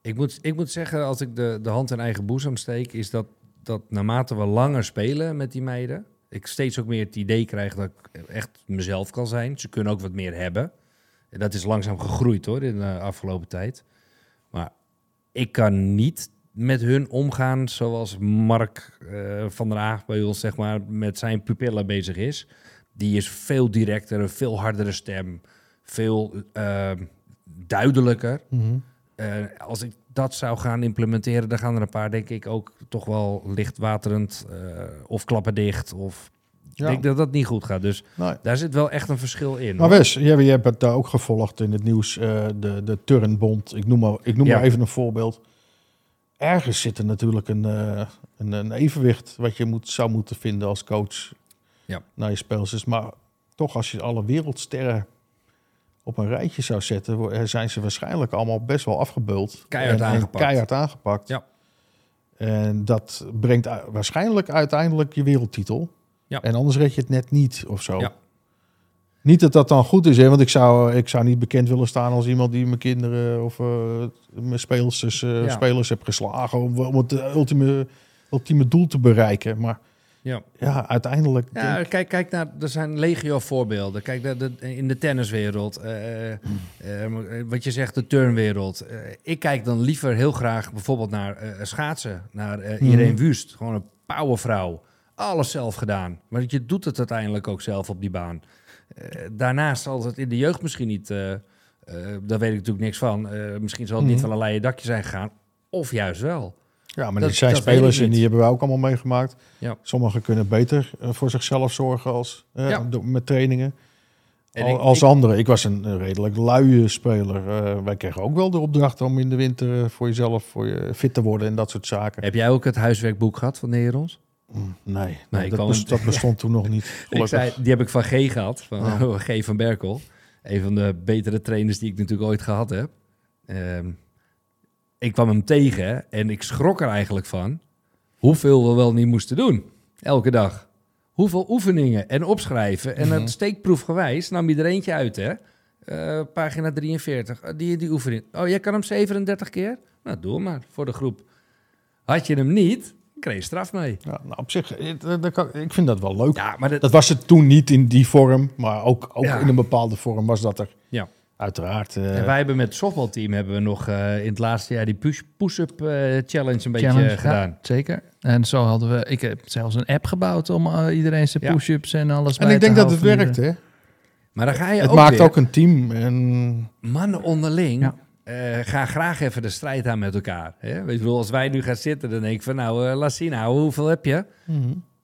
Ik moet, ik moet zeggen, als ik de, de hand in eigen boezem steek, is dat, dat naarmate we langer spelen met die meiden, ik steeds ook meer het idee krijg dat ik echt mezelf kan zijn. Ze kunnen ook wat meer hebben. En dat is langzaam gegroeid hoor, in de afgelopen tijd. Maar ik kan niet met hun omgaan zoals Mark eh, van der Haag bij ons, zeg maar, met zijn pupillen bezig is. Die is veel directer, een veel hardere stem, veel eh, duidelijker. Eh, als ik dat zou gaan implementeren, dan gaan er een paar, denk ik, ook toch wel lichtwaterend of klappen dicht. Of Ik denk dat dat niet goed gaat. Dus Nee. daar zit wel echt een verschil in. Maar hoor. Wes, jij, jij hebt het daar ook gevolgd in het nieuws, de, de Turnbond. Ik noem, maar, ik noem Ja. maar even een voorbeeld. Ergens zit er natuurlijk een, eh, een, een evenwicht wat je moet, zou moeten vinden als coach Ja. naar je spelers. Maar toch, als je alle wereldsterren op een rijtje zou zetten, eh, zijn ze waarschijnlijk allemaal best wel afgebeuld. Keihard En- en aangepakt. Keihard aangepakt. Ja. En dat brengt waarschijnlijk uiteindelijk je wereldtitel. Ja. En anders red je het net niet of zo. Ja. Niet dat dat dan goed is, hè? want ik zou, ik zou niet bekend willen staan als iemand die mijn kinderen of eh, mijn spelers, eh, Ja. spelers heb geslagen om, om het ultieme, ultieme doel te bereiken. Maar Ja. ja, uiteindelijk. Ja, denk- kijk, kijk naar, er zijn legio voorbeelden. Kijk, de, de- in de tenniswereld, eh, eh, eh, wat je zegt, de turnwereld. Eh, ik kijk dan liever heel graag bijvoorbeeld naar eh, schaatsen, naar eh Irene Mhm. Wust. Gewoon een powervrouw. Alles zelf gedaan. Maar je doet het uiteindelijk ook zelf op die baan. Eh, daarnaast zal het in de jeugd misschien niet, eh, eh, daar weet ik natuurlijk niks van. Misschien zal het niet Mhm. van een leien dakje zijn gegaan. Of juist wel. ja, maar dat- er zijn dat spelers en die hebben we ook allemaal meegemaakt. Ja. Sommigen kunnen beter voor zichzelf zorgen als, eh, Ja. met trainingen. En Al- ik- als ik- anderen. Ik was een, redelijk luie speler. Wij kregen ook wel de opdracht om in de winter voor jezelf voor je fit te worden en dat soort zaken. Heb jij ook het huiswerkboek gehad van de Nee, ik nee, dat, bestond toen nog niet. *laughs* Ik zei, die heb ik van G gehad, van Oh. *laughs* G van Berkel. Een van de betere trainers die ik natuurlijk ooit gehad heb. Ehm, ik kwam hem tegen en ik schrok er eigenlijk van hoeveel we wel niet moesten doen. Elke dag. Hoeveel oefeningen en opschrijven. En Mhm. het steekproefgewijs nam je er eentje uit, hè. Eh, pagina 43. Eh, Die, die oefening. Oh, jij kan hem 37 keer? Nou, doe maar voor de groep. Had je hem niet, kreeg je straf mee. Ja, nou, op zich, eh, dat- dat kan- ik vind dat wel leuk. Ja, maar dat, Dat was het toen niet in die vorm, maar ook, ook Ja. in een bepaalde vorm was dat er. Ja. Uiteraard. eh, En wij hebben met het softbalteam hebben we nog eh, in het laatste jaar die push- push-up eh, challenge een beetje Challenge, gedaan. ja, zeker. En zo hadden we, ik heb zelfs een app gebouwd om iedereen zijn Ja. push-ups en alles en bij ik denk dat het werkt, hè? Maar dan ga je Het ook maakt weer, ook een team. En mannen onderling Eh, gaan graag even de strijd aan met elkaar. Hè? Weet je, bedoel, als wij nu gaan zitten, dan denk ik van nou, laat zien nou, hoeveel heb je?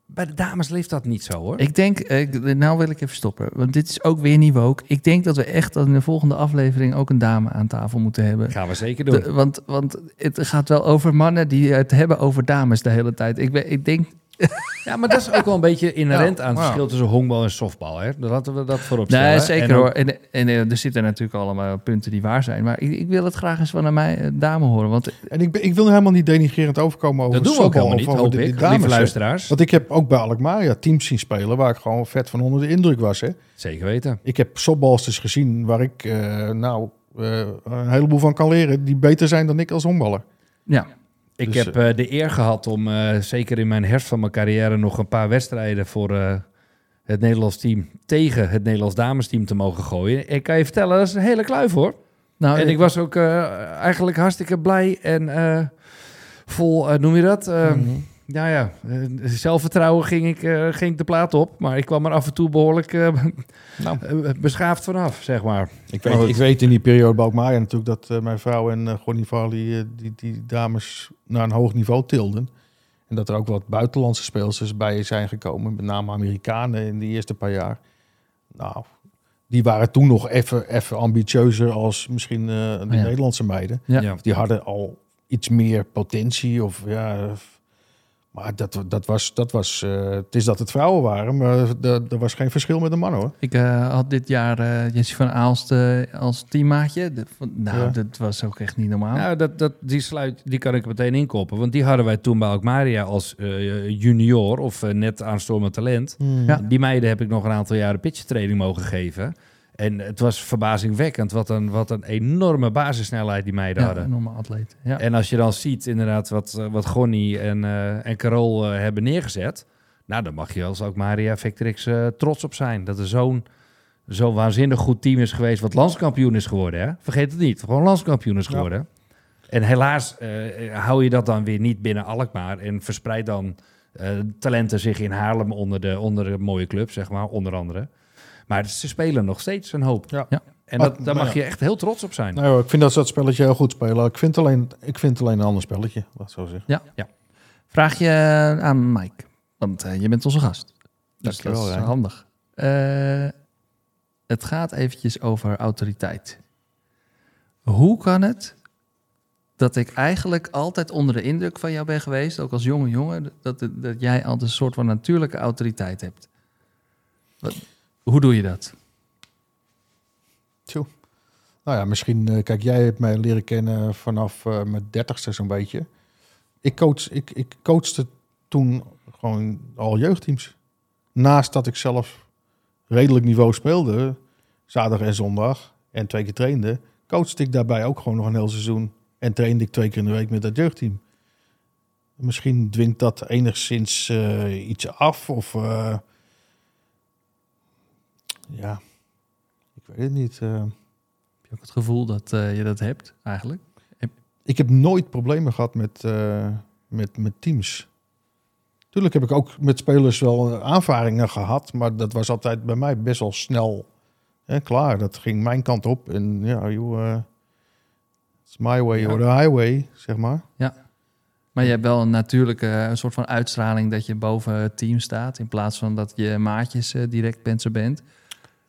Bij de dames leeft dat niet zo hoor. Ik denk, eh, nou wil ik even stoppen, want dit is ook weer niet woke. Ik denk dat we echt in de volgende aflevering ook een dame aan tafel moeten hebben. gaan we zeker doen. De- want, want het gaat wel over mannen die het hebben over dames de hele tijd. Ik, ben, ik denk, *laughs* Ja, maar dat is ook wel een beetje inherent Ja, aan het ja. verschil tussen honkbal en softbal. Hè? Laten we dat voorop stellen. nee, zeker En ook- hoor. En, en eh, er zitten natuurlijk allemaal punten die waar zijn. Maar ik, ik wil het graag eens van een mij, dame horen. Want En ik, ik wil helemaal niet denigrerend overkomen over Dat doen we ook softbal helemaal niet, of over de- ik, die dames, lieve hè. luisteraars. Want ik heb ook bij Alkmaar teams zien spelen waar ik gewoon vet van onder de indruk was. Hè. Zeker weten. Ik heb softbalsters gezien waar ik eh, nou eh, een heleboel van kan leren. Die beter zijn dan ik als honkballer. ja, Ik Dus, heb eh, de eer gehad om, eh, zeker in mijn herfst van mijn carrière, nog een paar wedstrijden voor eh, het Nederlands team tegen het Nederlands damesteam te mogen gooien. Ik kan je vertellen, dat is een hele kluif hoor. nou, en ik was ook eh, eigenlijk hartstikke blij en eh, vol, eh, noem je dat? Eh, Mhm. Ja, ja, eh, zelfvertrouwen ging ik, eh, ging ik de plaat op, maar ik kwam er af en toe behoorlijk eh, Nou, *laughs* beschaafd vanaf, zeg maar. ik, weet, ik weet in die periode bij Alkmaar natuurlijk dat mijn vrouw en uh, Gonnie Varley, eh, die, die dames naar een hoog niveau tilden. En dat er ook wat buitenlandse speelsters bij zijn gekomen, met name Amerikanen in die eerste paar jaar. Nou, die waren toen nog even even ambitieuzer als misschien eh, de Ja. Nederlandse meiden. Ja. Die hadden al iets meer potentie. Of, ja, maar dat, dat was, dat was eh, het is dat het vrouwen waren, maar er er was geen verschil met de mannen hoor. ik eh, had dit jaar eh Jessie van Aalst eh, als teammaatje. De- van- nou, Ja. dat was ook echt niet normaal. Nou, dat, dat, die sluit, die kan ik meteen inkoppen. Want die hadden wij toen bij Alkmaria als eh, junior of net aanstormend talent. Ja. Die meiden heb ik nog een aantal jaren pitchtraining mogen geven. En het was verbazingwekkend wat een, wat een enorme basissnelheid die meiden ja, hadden. een normaal atleet. Ja. En als je dan ziet inderdaad wat, eh, wat Gonnie en, eh en Carol eh, hebben neergezet. Nou, dan mag je als ook Maria Victrix trots op zijn. Dat er zo'n zo'n waanzinnig goed team is geweest wat landskampioen is geworden. Hè? Vergeet het niet, gewoon landskampioen is Ja. geworden. En helaas hou je dat dan weer niet binnen Alkmaar. En verspreid dan talenten zich in Haarlem onder de, onder de mooie club, zeg maar, onder andere. Maar ze spelen nog steeds een hoop. Ja. Ja. En dat, daar mag ja. je echt heel trots op zijn. Nou, ik vind dat ze dat spelletje heel goed spelen. Ik vind alleen, ik vind alleen een ander spelletje, laat ik zo zeggen. Vraag je aan Mike, want eh, je bent onze gast. Dus dat is Rijn. handig. Eh, het gaat eventjes over autoriteit. Hoe kan het dat ik eigenlijk altijd onder de indruk van jou ben geweest, ook als jonge jongen, dat, dat jij altijd een soort van natuurlijke autoriteit hebt? Wat, hoe doe je dat? Tjoe. Nou ja, misschien, eh, kijk, jij hebt mij leren kennen vanaf eh, mijn dertigste zo'n beetje. Ik, coach, ik, ik coachte toen gewoon al jeugdteams. Naast dat ik zelf redelijk niveau speelde, zaterdag en zondag, en twee keer trainde, coachte ik daarbij ook gewoon nog een heel seizoen. En trainde ik twee keer in de week met dat jeugdteam. Misschien dwingt dat enigszins eh, iets af, of ja, ik weet het niet. eh. Heb je ook het gevoel dat eh, je dat hebt eigenlijk? ik heb nooit problemen gehad met, eh, met, met teams. Tuurlijk heb ik ook met spelers wel aanvaringen gehad, maar dat was altijd bij mij best wel snel hè, klaar. Dat ging mijn kant op en ja, joh, it's my way Ja. or the highway, zeg maar. Maar je hebt wel een natuurlijke een soort van uitstraling dat je boven het team staat, in plaats van dat je maatjes direct bent ze bent.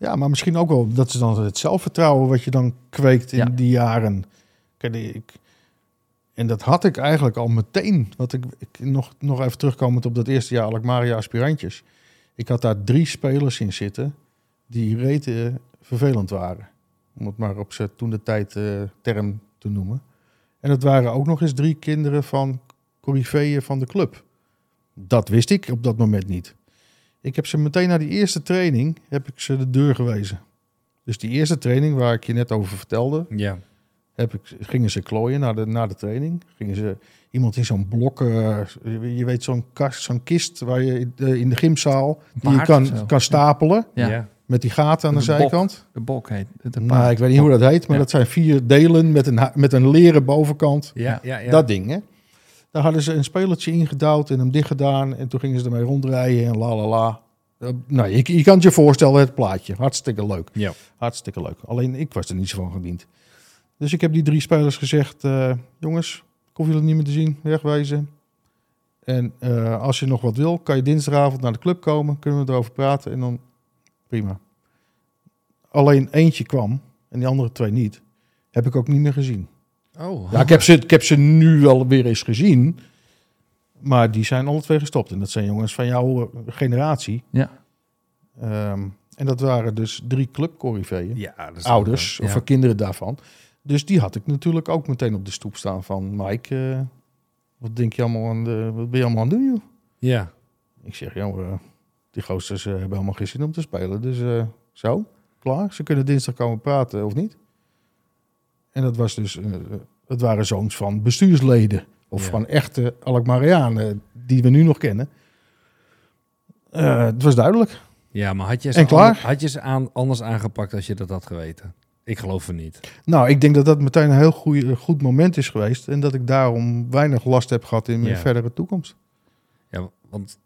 Ja, maar misschien ook wel, dat is dan het zelfvertrouwen wat je dan kweekt in Ja. die jaren. Kijk, ik, en dat had ik eigenlijk al meteen. Want ik, ik nog, nog even terugkomend op dat eerste jaar Alkmaria aspirantjes. Ik had daar drie spelers in zitten die rete vervelend waren. Om het maar op zijn toen de tijd eh, term te noemen. En het waren ook nog eens drie kinderen van coryfeeën van de club. Dat wist ik op dat moment niet. Ik heb ze meteen na die eerste training heb ik ze de deur gewezen. Dus die eerste training waar ik je net over vertelde, Ja. heb ik, gingen ze klooien na de, na de training. Gingen ze iemand in zo'n blok, eh, je weet zo'n kast, zo'n kist waar je in de- in de gymzaal die je kan, kan stapelen Ja, met die gaten aan de, De bok. zijkant. de bok heet het. een Nou, ik weet niet hoe dat heet, maar Ja. dat zijn vier delen met een, met een leren bovenkant. Ja, ja, ja. Dat ding, hè. Daar hadden ze een spelertje ingedouwd en hem dicht gedaan. En toen gingen ze ermee rondrijden en la la la. Eh, nou, je, je kan het je voorstellen, het plaatje. Hartstikke leuk. Ja. Hartstikke leuk. Alleen ik was er niet zo van gediend. Dus ik heb die drie spelers gezegd: eh, jongens, ik hoef jullie niet meer te zien, wegwezen. En eh, als je nog wat wil, kan je dinsdagavond naar de club komen, kunnen we erover praten en dan prima. Alleen eentje kwam en die andere twee niet. Heb ik ook niet meer gezien. Oh, Ja, ik heb, ze, ik heb ze nu wel weer eens gezien. Maar die zijn alle twee gestopt. En dat zijn jongens van jouw eh, generatie. Ja. Ehm, en dat waren dus drie clubcorriveeën. ja, Ouders ja. of kinderen daarvan. Dus die had ik natuurlijk ook meteen op de stoep staan van... Mike, eh, wat denk je allemaal aan de... Wat ben je allemaal aan het doen, joh? Ja. Ik zeg, joh, eh, die gosters eh, hebben helemaal geen zin om te spelen. Dus eh, zo, klaar. Ze kunnen dinsdag komen praten, of niet? En dat was dus... eh, het waren zoons van bestuursleden. Of Ja. van echte Alkmaarianen, die we nu nog kennen. Eh, het was duidelijk. Ja, maar had je ze, En klaar? had je ze aan, anders aangepakt als je dat had geweten? Ik geloof het niet. Nou, ik denk dat dat meteen een heel goeie, goed moment is geweest. En dat ik daarom weinig last heb gehad in mijn Ja. verdere toekomst. Ja, want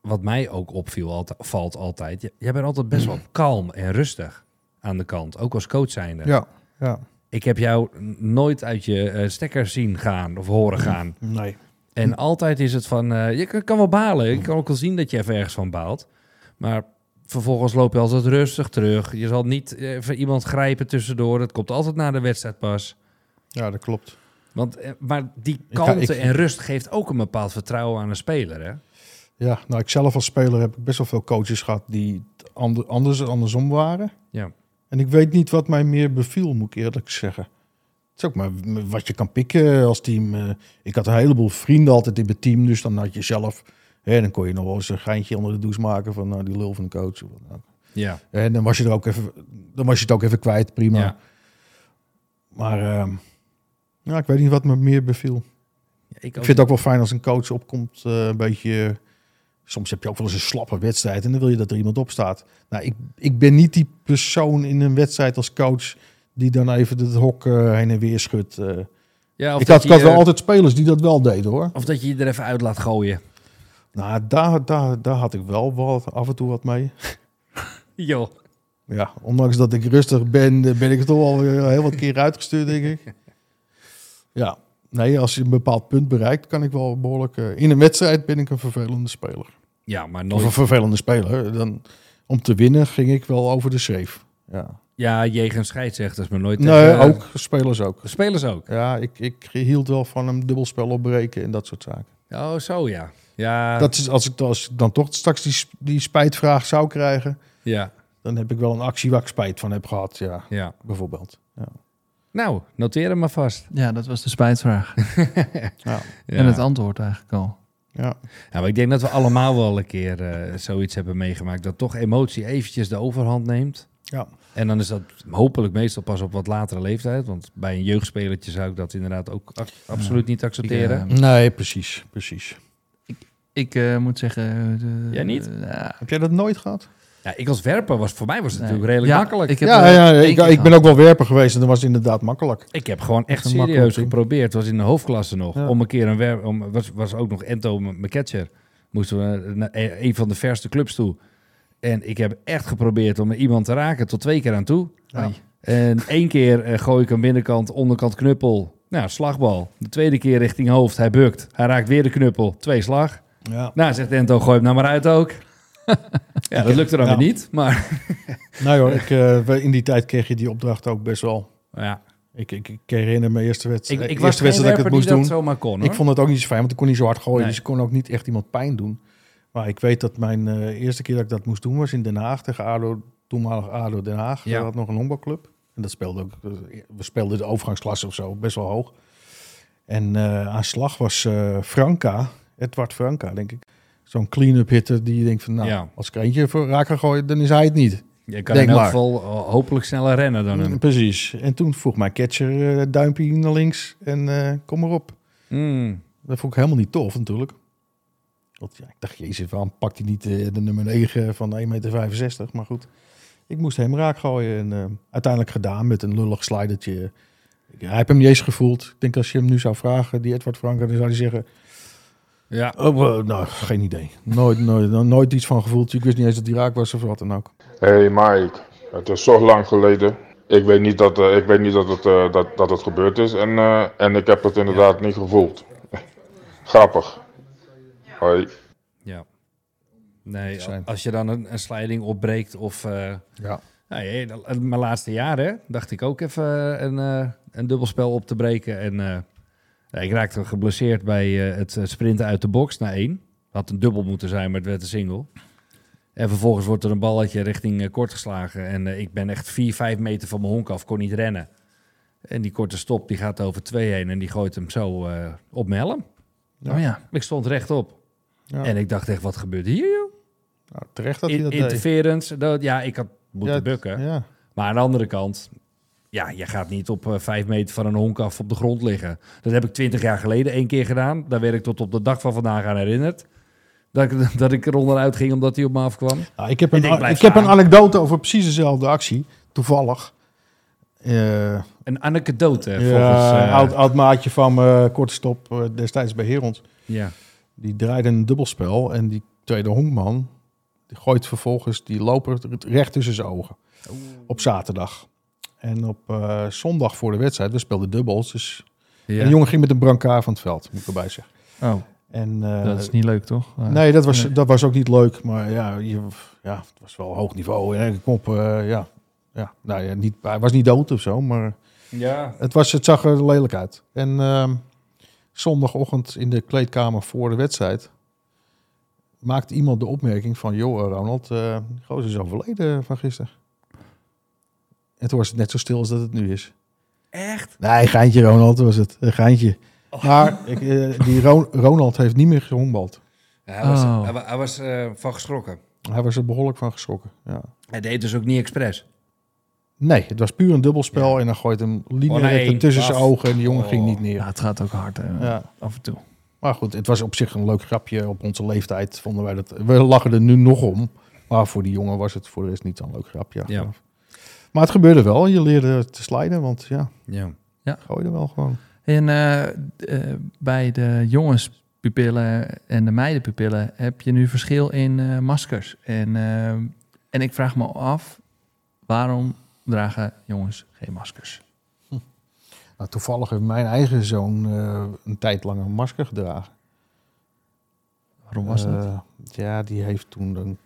wat mij ook opviel, altijd, valt altijd... Jij bent altijd best *clears throat* wel kalm en rustig aan de kant. Ook als coach zijnde. Ja, ja. Ik heb jou nooit uit je eh, stekker zien gaan of horen gaan. Nee. En altijd is het van, eh, je kan, kan wel balen. Ik kan ook wel zien dat je even ergens van baalt. Maar vervolgens loop je altijd rustig terug. Je zal niet even iemand grijpen tussendoor. Dat komt altijd na de wedstrijd pas. Ja, dat klopt. Want, eh, maar die kalmte ik- en rust geeft ook een bepaald vertrouwen aan een speler. Hè? Ja, nou, ik zelf als speler heb ik best wel veel coaches gehad die anders andersom waren. Ja. En ik weet niet wat mij meer beviel, moet ik eerlijk zeggen. Het is ook maar wat je kan pikken als team. Eh, Ik had een heleboel vrienden altijd in mijn team, dus dan had je zelf... Hè, dan kon je nog wel eens een geintje onder de douche maken van nou, die lul van de coach. of wat dan ook. Ja. En dan was je er ook even, dan was je het ook even kwijt, prima. Ja. Maar ehm, ja, ik weet niet wat me meer beviel. Ik, vind het ook wel fijn als een coach opkomt, eh, een beetje... Soms heb je ook wel eens een slappe wedstrijd en dan wil je dat er iemand op staat. Nou, ik, ik ben niet die persoon in een wedstrijd als coach die dan even het hok eh, heen en weer schudt. eh. ja, of ik had, ik had wel altijd spelers die dat wel deden hoor. Of dat je je er even uit laat gooien. Nou, daar, daar, daar had ik wel wat, af en toe wat mee. *laughs* Joh. Ja, ondanks dat ik rustig ben, eh, ben ik er toch al heel wat keer uitgestuurd, denk ik. Ja, nee, als je een bepaald punt bereikt, kan ik wel behoorlijk... eh, in een wedstrijd ben ik een vervelende speler. Ja, maar Of een nooit. vervelende speler. Dan, om te winnen ging ik wel over de schreef. Ja. Ja, jegens scheidsrechters, maar nooit Nee, tegen- ook. Spelers ook. Spelers ook. Ja, ik, ik hield wel van een dubbelspel opbreken en dat soort zaken. Oh, zo ja. Ja, Dat is, als, ik, als ik dan toch straks die, die spijtvraag zou krijgen, ja, dan heb ik wel een actie waar ik spijt van heb gehad. Ja, ja. bijvoorbeeld. Ja. Nou, noteer hem maar vast. Ja, dat was de spijtvraag. *laughs* Ja. En het antwoord eigenlijk al. Ja. Ja, maar ik denk dat we allemaal wel een keer eh, zoiets hebben meegemaakt. Dat toch emotie eventjes de overhand neemt. Ja. En dan is dat hopelijk meestal pas op wat latere leeftijd. Want bij een jeugdspelertje zou ik dat inderdaad ook absoluut niet accepteren. Ik, eh, Nee, precies. precies. Ik eh, moet zeggen... de- Jij niet? eh. Heb jij dat nooit gehad? Ja, ik als werper was voor mij was het Nee. natuurlijk redelijk Ja, makkelijk. Ik Ik heb, ja, ja één ik, ik ben ook wel werper geweest en dan was het inderdaad makkelijk. heb gewoon echt een serieus geprobeerd. Het was in de hoofdklasse nog. Ja. Om een keer een werp... Om, was, was ook nog Ento, catcher. Moesten we naar een van de verste clubs toe. En ik heb echt geprobeerd om iemand te raken tot twee keer aan toe. Ja. En één keer eh, gooi ik een binnenkant, onderkant knuppel. Nou, slagbal. De tweede keer richting hoofd. Hij bukt. Hij raakt weer de knuppel. Twee slag. Ja. Nou, zegt Ento, gooi hem nou maar uit ook. *laughs* ja, dat lukte dan weer niet. Maar *laughs* Nou hoor, ik, eh, we- in die tijd kreeg je die opdracht ook best wel. ja, Ik, ik, ik herinner me eerste ik, wedstrijd, ik eerste was geen wedstrijd dat ik het moest doen. zomaar kon, hoor. Ik vond het ook niet zo fijn, want ik kon niet zo hard gooien. Nee. Dus ik kon ook niet echt iemand pijn doen. Maar ik weet dat mijn eh, eerste keer dat ik dat moest doen was in Den Haag tegen ADO, toenmalig ADO Den Haag. Ja. Ja. had nog een honkbalclub. En dat speelde ook, we speelden de overgangsklasse of zo, best wel hoog. En eh, aan slag was eh, Franka, Edward Franka, denk ik. Zo'n clean-up hitter die je denkt van, nou, Ja. als ik eentje voor raak ga gooien, dan is hij het niet. Je kan Denk in elk geval eh, hopelijk sneller rennen dan hem. Mm, Precies. En toen vroeg mijn catcher eh, duimpje naar links en eh, kom maar op. Mm. Dat vond ik helemaal niet tof natuurlijk. Want ja, ik dacht, jezus, waarom pakt hij niet de nummer 9 van 1,65 meter? Maar goed, ik moest hem raak gooien. En uiteindelijk gedaan met een lullig slidertje. Ik, hij heeft hem niet eens gevoeld. Ik denk als je hem nu zou vragen, die Edward Franken, dan zou hij zeggen... Ja. Oh, nou, geen idee. Nooit, nooit, nooit iets van gevoeld. Ik wist niet eens dat hij raak was of wat dan ook. Hey Mike, het is zo lang geleden. Ik weet niet dat, eh, ik weet niet dat, het, eh, dat, dat het gebeurd is en, eh, en ik heb het inderdaad niet gevoeld. *laughs* Grappig. Hoi. ja. Nee, als je dan een, een slijding opbreekt of... eh, Ja. Nou, ja, dat- mijn laatste jaren dacht ik ook even een, eh, een dubbelspel op te breken. En eh, ja, ik raakte geblesseerd bij eh, het eh, sprinten uit de box naar één. Had een dubbel moeten zijn, maar het werd een single. En vervolgens wordt er een balletje richting eh, kort geslagen. En ik ben echt 4, 5 meter van mijn honk af, kon niet rennen. En die korte stop die gaat over twee heen en die gooit hem zo eh, op mijn helm. Ja. Oh ja. Ik stond rechtop. Ja. En ik dacht echt, wat gebeurt hier joh? Nou, terecht dat hij In- dat deed. interference. Dat, ja, ik had moeten Ja, bukken. Ja. Maar aan de andere kant, ja, je gaat niet op eh, vijf meter van een honk af op de grond liggen. Dat heb ik twintig jaar geleden één keer gedaan. Daar werd ik tot op de dag van vandaag aan herinnerd. Dat ik, *laughs* dat ik er onderuit ging omdat hij op me afkwam. Ik heb, een, ik heb een anekdote over precies dezelfde actie. Toevallig. Eh, Een anekdote volgens... ja, eh, oud, oud maatje van me, korte stop, destijds bij Herons. ja. Die draaide een dubbelspel en die tweede honkman... die gooit vervolgens die loper recht tussen zijn ogen. Op zaterdag. En op eh, zondag voor de wedstrijd, we speelden dubbels. Dus Ja. en de jongen ging met een brancard van het veld, moet ik erbij zeggen. Oh, En, eh, dat is niet leuk, toch? Nee, dat was, Nee. dat was ook niet leuk. Maar ja, je, ja het was wel hoog niveau. En ik kom op, eh, ja, ja, nou ja, niet, hij was niet dood of zo, maar ja. het, was, het zag er lelijk uit. En ehm, zondagochtend in de kleedkamer voor de wedstrijd maakte iemand de opmerking van... joh, Ronald, eh die gozer is overleden van gisteren. En toen was het net zo stil als dat het nu is. Echt? Nee, geintje Ronald was het. Een geintje. Maar ik, eh, die Ro- Ronald heeft niet meer gehongbald. Ja, hij was, Oh. hij, wa- hij was eh, van geschrokken. Hij was er behoorlijk van geschrokken. Ja. Hij deed dus ook niet expres. Nee, het was puur een dubbelspel en dan gooit hem Oh, lineair nee, tussen zijn ogen en die jongen Oh. ging niet neer. Ja, het gaat ook hard hè, Ja. af en toe. Maar goed, het was op zich een leuk grapje. Op onze leeftijd vonden wij dat. We lachen er nu nog om. Maar voor die jongen was het voor de rest niet zo'n leuk grapje. Ja. Maar het gebeurde wel. Je leerde te slijden, want ja, Ja. gooide wel gewoon. En eh, eh, bij de jongenspupillen en de meidenpupillen heb je nu verschil in eh, maskers. En, en ik vraag me af, waarom dragen jongens geen maskers? Nou, toevallig heeft mijn eigen zoon eh, een tijd lang een masker gedragen. Waarom was dat? Ja, die heeft toen een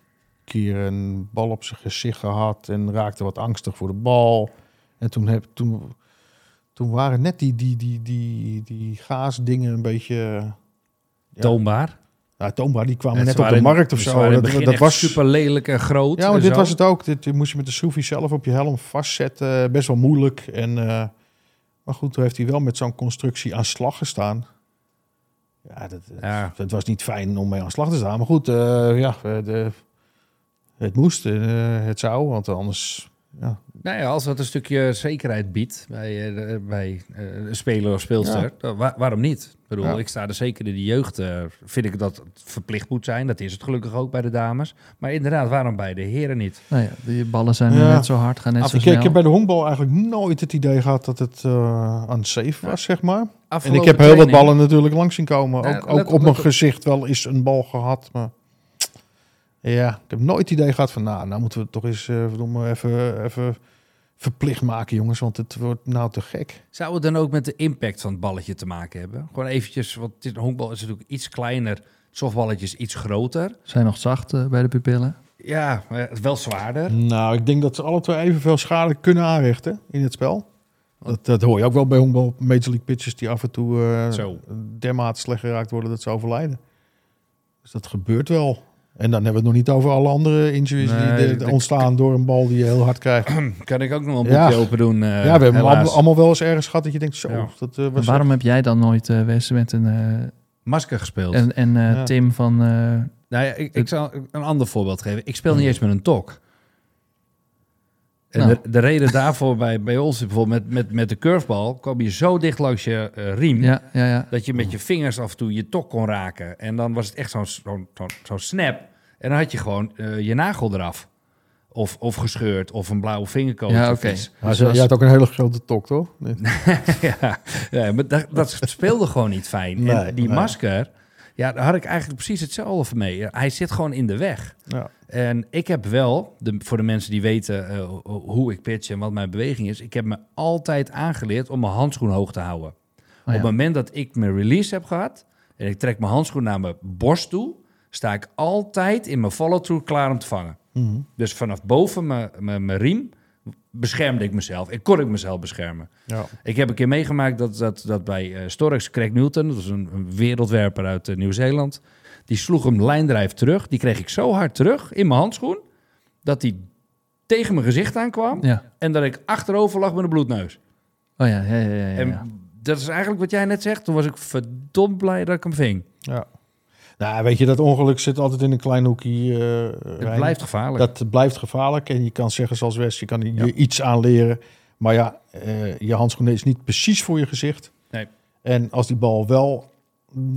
keer een bal op zijn gezicht gehad en raakte wat angstig voor de bal. En toen, heb, toen, toen waren net die, die, die, die, die gaasdingen een beetje... ja. Toonbaar. Ja, toonbaar, die kwamen net op de in- markt of zo. Dat, dat was super lelijk en groot. Ja, maar dit zo. was het ook. Dit, dit moest je met de Soefie zelf op je helm vastzetten. Best wel moeilijk. En, eh, maar goed, toen heeft hij wel met zo'n constructie aan slag gestaan. Ja, dat, Ja. het was niet fijn om mee aan slag te staan. Maar goed, eh, ja, de, het moest. eh, het zou, want anders... Ja, Nou ja, als dat een stukje zekerheid biedt bij, eh, bij eh, een speler of speelster, Ja. dan wa- waarom niet? Ik bedoel, Ja. ik sta er zeker in de jeugd, eh, vind ik dat het verplicht moet zijn. Dat is het gelukkig ook bij de dames. Maar inderdaad, waarom bij de heren niet? Nou ja, die ballen zijn Ja. net zo hard, gaan net Af- zo ik, ik snel. heb bij de honkbal eigenlijk nooit het idee gehad dat het eh unsafe was, zeg maar. En ik heb heel wat ballen natuurlijk langs zien komen. Ja, ook ook op, op mijn gezicht wel eens een bal gehad. Maar ja, ik heb nooit het idee gehad van... Nou, nou moeten we het toch eens eh, verdomme even, even verplicht maken, jongens. Want het wordt nou te gek. Zou het dan ook met de impact van het balletje te maken hebben? Gewoon eventjes, want dit honkbal is natuurlijk iets kleiner, het softballetje is iets groter. Zijn nog zacht eh, bij de pupillen. Ja, maar het is wel zwaarder. Nou, ik denk dat ze alle twee evenveel schade kunnen aanrichten in het spel. Dat, dat hoor je ook wel bij honkbal Major League pitchers... die af en toe eh, Zo. dermate slecht geraakt worden dat ze overlijden. Dus dat gebeurt wel. En dan hebben we het nog niet over alle andere injuries Nee, die de- de- ontstaan door een bal die je heel hard krijgt. *clears throat* Kan ik ook nog wel een Ja. boekje open doen? eh, ja, we hebben helaas. allemaal, allemaal wel eens ergens gehad dat je denkt, zo, Ja. dat eh, was... waarom heb jij dan nooit, eh Wes, met een... eh, Masker gespeeld. en en eh, Ja. Tim van... eh, Nou ja, ik, ik zal een ander voorbeeld geven. Ik speel niet eens met een tok. En Nou. de, de reden daarvoor bij, bij ons bijvoorbeeld met, met, met de curvebal... kwam je zo dicht langs je eh, riem... ja, ja, ja. dat je met je vingers af en toe je tok kon raken. En dan was het echt zo'n zo'n zo'n snap. En dan had je gewoon eh, je nagel eraf. Of, of gescheurd, of een blauwe vingerkoot. Ja, of oké. Maar Dus jij had ook een hele grote tok, toch? *laughs* Nee. ja, ja, maar dat, dat speelde gewoon niet fijn. Nee, en die nee. masker, ja, daar had ik eigenlijk precies hetzelfde mee. Hij zit gewoon in de weg. Ja. En ik heb wel, de, voor de mensen die weten eh, ho- hoe ik pitch en wat mijn beweging is, ik heb me altijd aangeleerd om mijn handschoen hoog te houden. Oh, Op het moment dat ik mijn release heb gehad en ik trek mijn handschoen naar mijn borst toe, sta ik altijd in mijn follow-through klaar om te vangen. Mhm. Dus vanaf boven mijn, mijn, mijn riem beschermde ik mezelf. Ik kon ik mezelf beschermen. Ja. Ik heb een keer meegemaakt dat, dat, dat bij eh Storks Craig Newton, dat was een, een wereldwerper uit eh, Nieuw-Zeeland, die sloeg hem lijndrijf terug. Die kreeg ik zo hard terug in mijn handschoen, dat hij tegen mijn gezicht aankwam Ja. en dat ik achterover lag met een bloedneus. Oh ja, ja, ja, ja, ja. En dat is eigenlijk wat jij net zegt. Toen was ik verdomd blij dat ik hem ving. ja. Nou, weet je, dat ongeluk zit altijd in een klein hoekje. eh, Het Rijn. blijft gevaarlijk. Dat blijft gevaarlijk. En je kan zeggen zoals West, je kan je Ja. iets aanleren. Maar ja, eh, je handschoen is niet precies voor je gezicht. Nee. En als die bal wel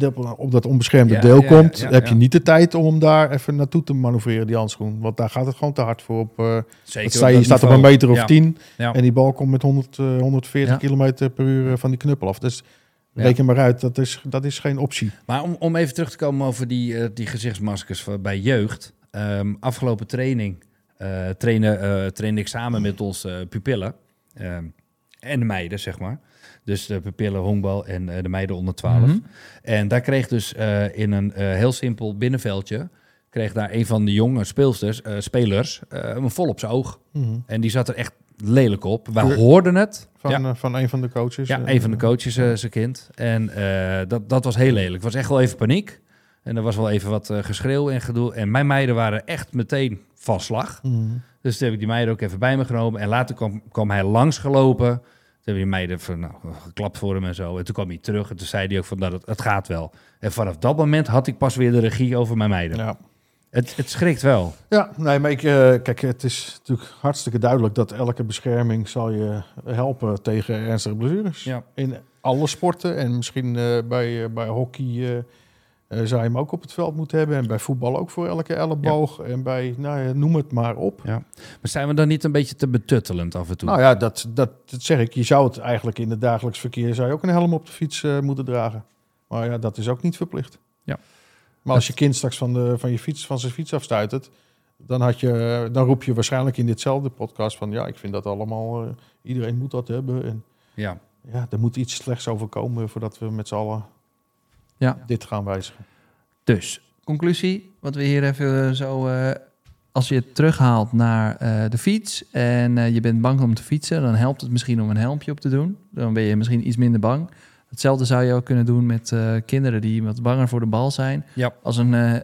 op- op dat onbeschermde Ja, deel ja, komt, heb je niet de tijd om daar even naartoe te manoeuvreren, die handschoen. Want daar gaat het gewoon te hard voor. Op, eh, Zeker je, staat op een meter of tien en die bal komt met 100, eh, 140 Ja. kilometer per uur van die knuppel af. Dus. Reken maar uit, dat is, dat is geen optie. Maar om, om even terug te komen over die, eh, die gezichtsmaskers voor- bij jeugd. Ehm, afgelopen training eh trainen, eh, trainde ik samen met onze pupillen. ehm, en de meiden, zeg maar. Dus de pupillen, honkbal en de meiden onder 12. Mhm. En daar kreeg dus in een heel simpel binnenveldje... kreeg daar een van de jonge speelsters, spelers eh, een vol op zijn oog. Mhm. En die zat er echt lelijk op. Wij hoorden het. Van, ja. eh, van een van de coaches. Ja, eh, een van de coaches, eh, zijn kind. En dat, dat was heel lelijk. Het was echt wel even paniek. En er was wel even wat geschreeuw en gedoe. En mijn meiden waren echt meteen van slag. mhm. Dus toen heb ik die meiden ook even bij me genomen. En later kwam, kwam hij langsgelopen. Toen hebben die meiden van, nou, geklapt voor hem en zo. En toen kwam hij terug en toen zei hij ook van, dat het, het gaat wel. En vanaf dat moment had ik pas weer de regie over mijn meiden. Ja. Het, het schrikt wel. Ja, nee, maar ik, eh, kijk, het is natuurlijk hartstikke duidelijk dat elke bescherming zal je helpen tegen ernstige blessures. Ja. In alle sporten en misschien eh, bij, eh, bij hockey zou je hem ook op het veld moeten hebben. En bij voetbal ook voor elke elleboog. En bij, nou ja, noem het maar op. Maar zijn we dan niet een beetje te betuttelend af en toe? Nou ja, dat, dat, dat zeg ik. Je zou het eigenlijk in het dagelijks verkeer zou je ook een helm op de fiets moeten dragen. Maar ja, dat is ook niet verplicht. Ja. Maar als je kind straks van, de, van, je fiets, van zijn fiets afstuitert, dan, had je, dan roep je waarschijnlijk in ditzelfde podcast van ja, ik vind dat allemaal, eh, iedereen moet dat hebben. En ja. ja, er moet iets slechts overkomen voordat we met z'n allen Ja. dit gaan wijzigen. Dus, conclusie, wat we hier even zo... eh, als je het terughaalt naar eh, de fiets en eh, je bent bang om te fietsen... dan helpt het misschien om een helmpje op te doen. Dan ben je misschien iets minder bang. Hetzelfde zou je ook kunnen doen met eh, kinderen die wat banger voor de bal zijn. Ja. Als een eh,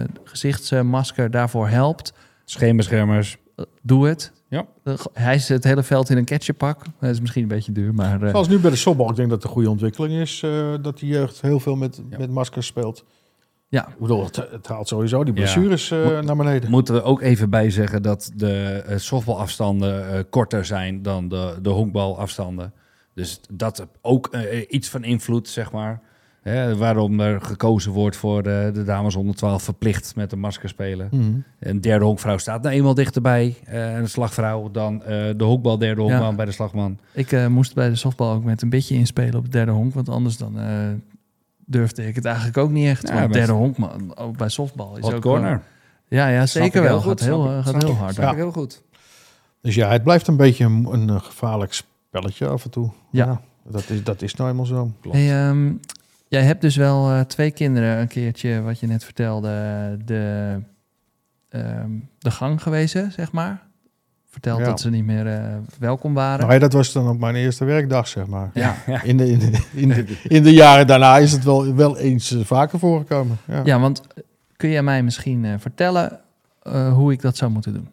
eh, gezichtsmasker daarvoor helpt, Scheenbeschermers. doe het. Ja. Hij is het hele veld in een ketchuppak. Dat is misschien een beetje duur, maar... eh, Zoals nu bij de softbal. Ik denk dat het een goede ontwikkeling is. eh, dat de jeugd heel veel met, Ja. met maskers speelt. Ja. Ik bedoel, het, het haalt sowieso die Ja. blessures eh, naar beneden. Moeten we ook even bij zeggen dat de softbalafstanden eh, korter zijn dan de, de honkbalafstanden. Dus dat ook eh, iets van invloed, zeg maar. Hè, waarom er gekozen wordt voor eh, de dames onder 12 verplicht met een masker spelen. Mhm. Een derde honkvrouw staat nou eenmaal dichterbij, eh een slagvrouw, dan eh, de honkbal derde honkman Ja. bij de slagman. Ik eh, moest bij de softbal ook met een beetje inspelen op het derde honk. Want anders dan eh, durfde ik het eigenlijk ook niet echt. Ja, want derde honk, man, ook bij softbal is Hot ook corner. wel- ja, ja, zeker wel. heel Gaat goed, heel, eh, ik- gaat heel hard. Ja. ik heel goed. Dus ja, het blijft een beetje een, een gevaarlijk spelletje af en toe. Ja. dat, is, dat is nou eenmaal zo. Hey, ehm, jij hebt dus wel eh, twee kinderen een keertje, wat je net vertelde, de, ehm, de gang gewezen, zeg maar. Verteld Ja. dat ze niet meer eh, welkom waren. Nou ja, dat was dan op mijn eerste werkdag, zeg maar. ja. In, de, in, de, in, de, *laughs* in de jaren daarna is het wel, wel eens vaker voorgekomen. Ja. ja, want kun je mij misschien eh, vertellen eh, hoe ik dat zou moeten doen?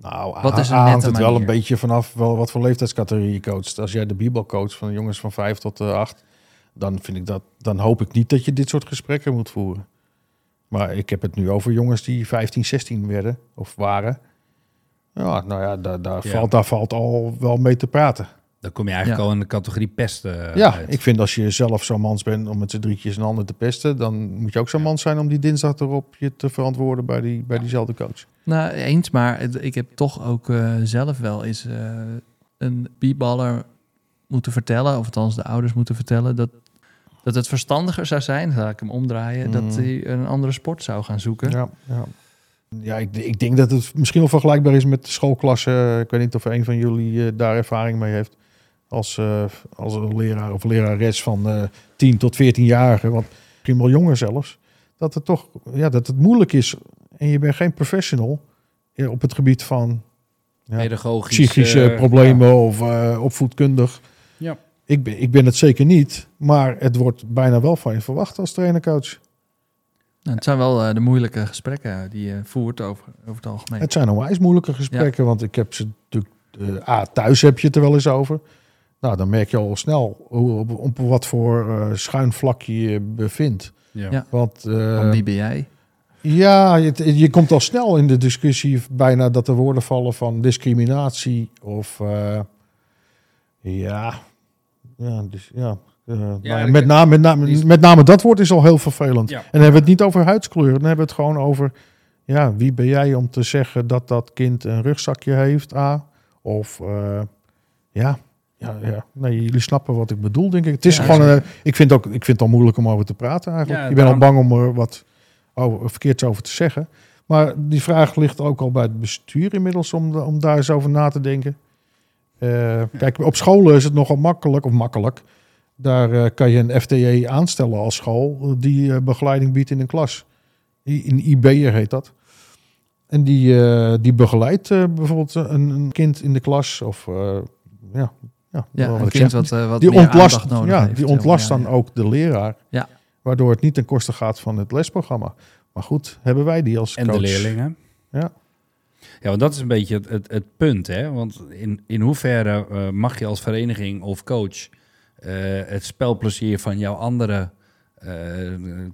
Nou, Wat is een hangt het wel een beetje vanaf wel wat voor leeftijdscategorie je coacht. Als jij de bibel coacht van jongens van 5 tot eh, 8, dan vind ik dat, dan hoop ik niet dat je dit soort gesprekken moet voeren. Maar ik heb het nu over jongens die 15, 16 werden of waren. Ja, nou ja, daar, daar, Ja. Valt, daar valt al wel mee te praten. Dan kom je eigenlijk Ja. al in de categorie pesten. eh, ja, uit. ik vind als je zelf zo'n mans bent om met z'n drietjes een ander te pesten, dan moet je ook zo'n man zijn om die dinsdag erop je te verantwoorden bij, die, bij diezelfde coach. Nou, eens, maar ik heb toch ook eh, zelf wel eens eh, een beatballer moeten vertellen, of althans de ouders moeten vertellen, dat, dat het verstandiger zou zijn, laat ik hem omdraaien, dat Mm. hij een andere sport zou gaan zoeken. Ja, ja. ja ik, ik denk dat het misschien wel vergelijkbaar is met de schoolklassen. Ik weet niet of een van jullie eh, daar ervaring mee heeft. Als, eh, als een leraar of lerares van eh 10 tot 14-jarigen, want misschien wel jonger zelfs. Dat het toch ja, dat het moeilijk is en je bent geen professional eh, op het gebied van ja, Pedagogisch. psychische eh, problemen of eh, opvoedkundig. Ja. Ik ben, ik ben het zeker niet, maar het wordt bijna wel van je verwacht als trainer-coach. Nou, het zijn wel eh, de moeilijke gesprekken die je voert over, over het algemeen. Het zijn onwijs moeilijke gesprekken, want ik heb ze natuurlijk... eh, A, thuis heb je het er wel eens over. Nou, dan merk je al snel hoe, op, op wat voor eh, schuin vlak je je bevindt. Ja. Ja. Want eh, Van wie ben jij? ja, je, je komt al snel in de discussie bijna dat er woorden vallen van discriminatie of... eh, ja, ja, dus, ja, nou ja, met, name, met, name, met name dat woord is al heel vervelend. Ja. En dan hebben we het niet over huidskleur. Dan hebben we het gewoon over... Ja, wie ben jij om te zeggen dat dat kind een rugzakje heeft, A? Of eh, ja, ja, ja. Nee, jullie snappen wat ik bedoel, denk ik. Het is Ja, gewoon... ik, vind ook, ik vind het al moeilijk om over te praten eigenlijk. Ja, je bent al bang om er wat over, verkeerds over te zeggen. Maar die vraag ligt ook al bij het bestuur inmiddels om, om daar eens over na te denken. Eh, Kijk, op scholen is het nogal makkelijk, of makkelijk. Daar eh, kan je een FTE aanstellen als school eh, die begeleiding biedt in een klas. I- Een IB'er heet dat. En die, die begeleidt bijvoorbeeld een, een kind in de klas. Of ja, ja, Ja, wat een ik kind zeg. wat, eh, wat die meer ontlast, aandacht nodig ja, heeft. die ontlast Ja, dan ja. ook de leraar. Ja. Waardoor het niet ten koste gaat van het lesprogramma. Maar goed, hebben wij die als En coach? de leerlingen. Ja. Ja, want dat is een beetje het, het, het punt, hè? Want in, in hoeverre eh, mag je als vereniging of coach eh, het spelplezier van jouw andere eh,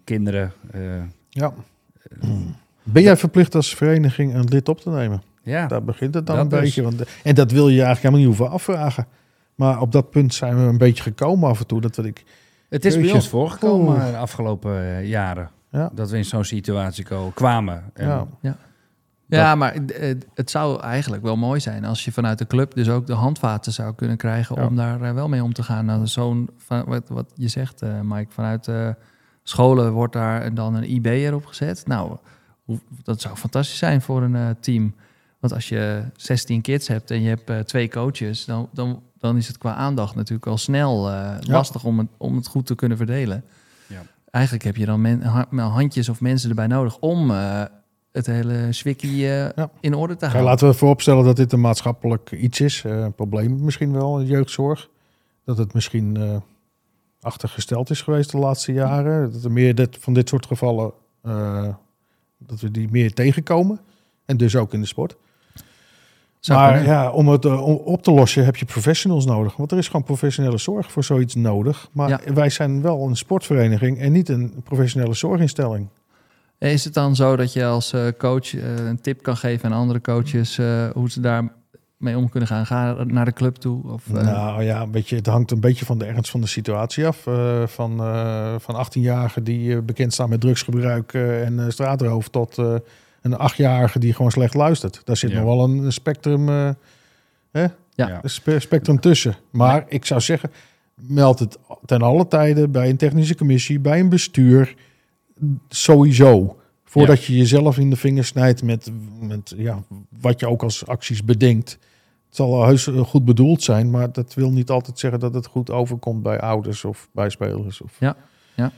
kinderen... eh, Ja. Ben jij verplicht als vereniging een lid op te nemen? ja, Daar begint het dan dat een dus. beetje. Want, en dat wil je eigenlijk helemaal niet hoeven afvragen. Maar op dat punt zijn we een beetje gekomen af en toe. Dat ik, het is bij ons voorgekomen de afgelopen eh, jaren. ja, Dat we in zo'n situatie kwamen. En ja, Ja, maar eh, het zou eigenlijk wel mooi zijn als je vanuit de club dus ook de handvaten zou kunnen krijgen Ja. om daar eh, wel mee om te gaan. Nou, zo'n, van- wat, wat je zegt, eh, Mike, vanuit eh, scholen wordt daar dan een IB'er op gezet. Nou, dat zou fantastisch zijn voor een eh, team. Want als je 16 kids hebt en je hebt eh, twee coaches, dan, dan, dan is het qua aandacht natuurlijk al snel eh, Ja. lastig om het, om het goed te kunnen verdelen. Ja. eigenlijk heb je dan men, wel handjes of mensen erbij nodig om eh, het hele zwikkie eh, Ja. in orde te houden. laten we vooropstellen dat dit een maatschappelijk iets is. een probleem misschien wel, in jeugdzorg. Dat het misschien achtergesteld is geweest de laatste jaren. Dat er meer dit, van dit soort gevallen, dat we die meer tegenkomen. En dus ook in de sport. Zou maar kunnen. ja, om het eh, op te lossen heb je professionals nodig. Want er is gewoon professionele zorg voor zoiets nodig. Maar Ja. wij zijn wel een sportvereniging en niet een professionele zorginstelling. Is het dan zo dat je als eh, coach eh, een tip kan geven aan andere coaches hoe ze daar mee om kunnen gaan? Ga naar de club toe? Of, Nou ja, een beetje, het hangt een beetje van de ernst van de situatie af. Van, eh, van 18-jarigen die bekend staan met drugsgebruik en straatroof... tot een 8-jarige die gewoon slecht luistert. Daar zit Ja. nog wel een spectrum, eh, hè? Ja. Spe- spectrum tussen. Maar ik zou zeggen, meld het ten alle tijden bij een technische commissie... bij een bestuur, sowieso. Voordat je jezelf in de vingers snijdt met, met ja, wat je ook als acties bedenkt... Het zal heus eh, goed bedoeld zijn, maar dat wil niet altijd zeggen dat het goed overkomt bij ouders of bij spelers. Of... Ja, ja.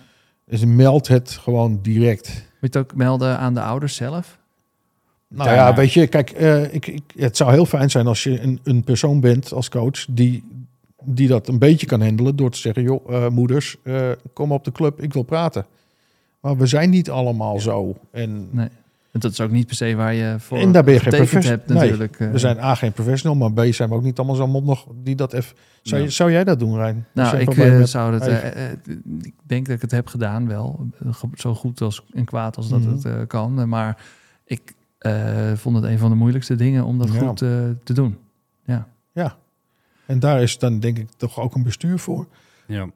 Dus meld het gewoon direct. Moet je het ook melden aan de ouders zelf? Nou Daarna. ja, weet je, kijk, eh, ik, ik, het zou heel fijn zijn als je een, een persoon bent als coach die, die dat een beetje kan handelen door te zeggen, joh, eh, moeders, eh, kom op de club, ik wil praten. Maar we zijn niet allemaal zo. En, Nee. En dat is ook niet per se waar je voor en daar ben je geen getekend professional. hebt Nee, natuurlijk. eh. we zijn A, geen professional, maar B, zijn we ook niet allemaal zo nog die dat even... Zou, je- zou jij dat doen, Rijn? Nou, ik eh, zou het. Eh, ik denk dat ik het heb gedaan wel. Zo goed als en kwaad als dat Mhm. het eh, kan. Maar ik eh, vond het een van de moeilijkste dingen om dat Ja. goed eh, te doen. En daar is dan denk ik toch ook een bestuur voor. Ja.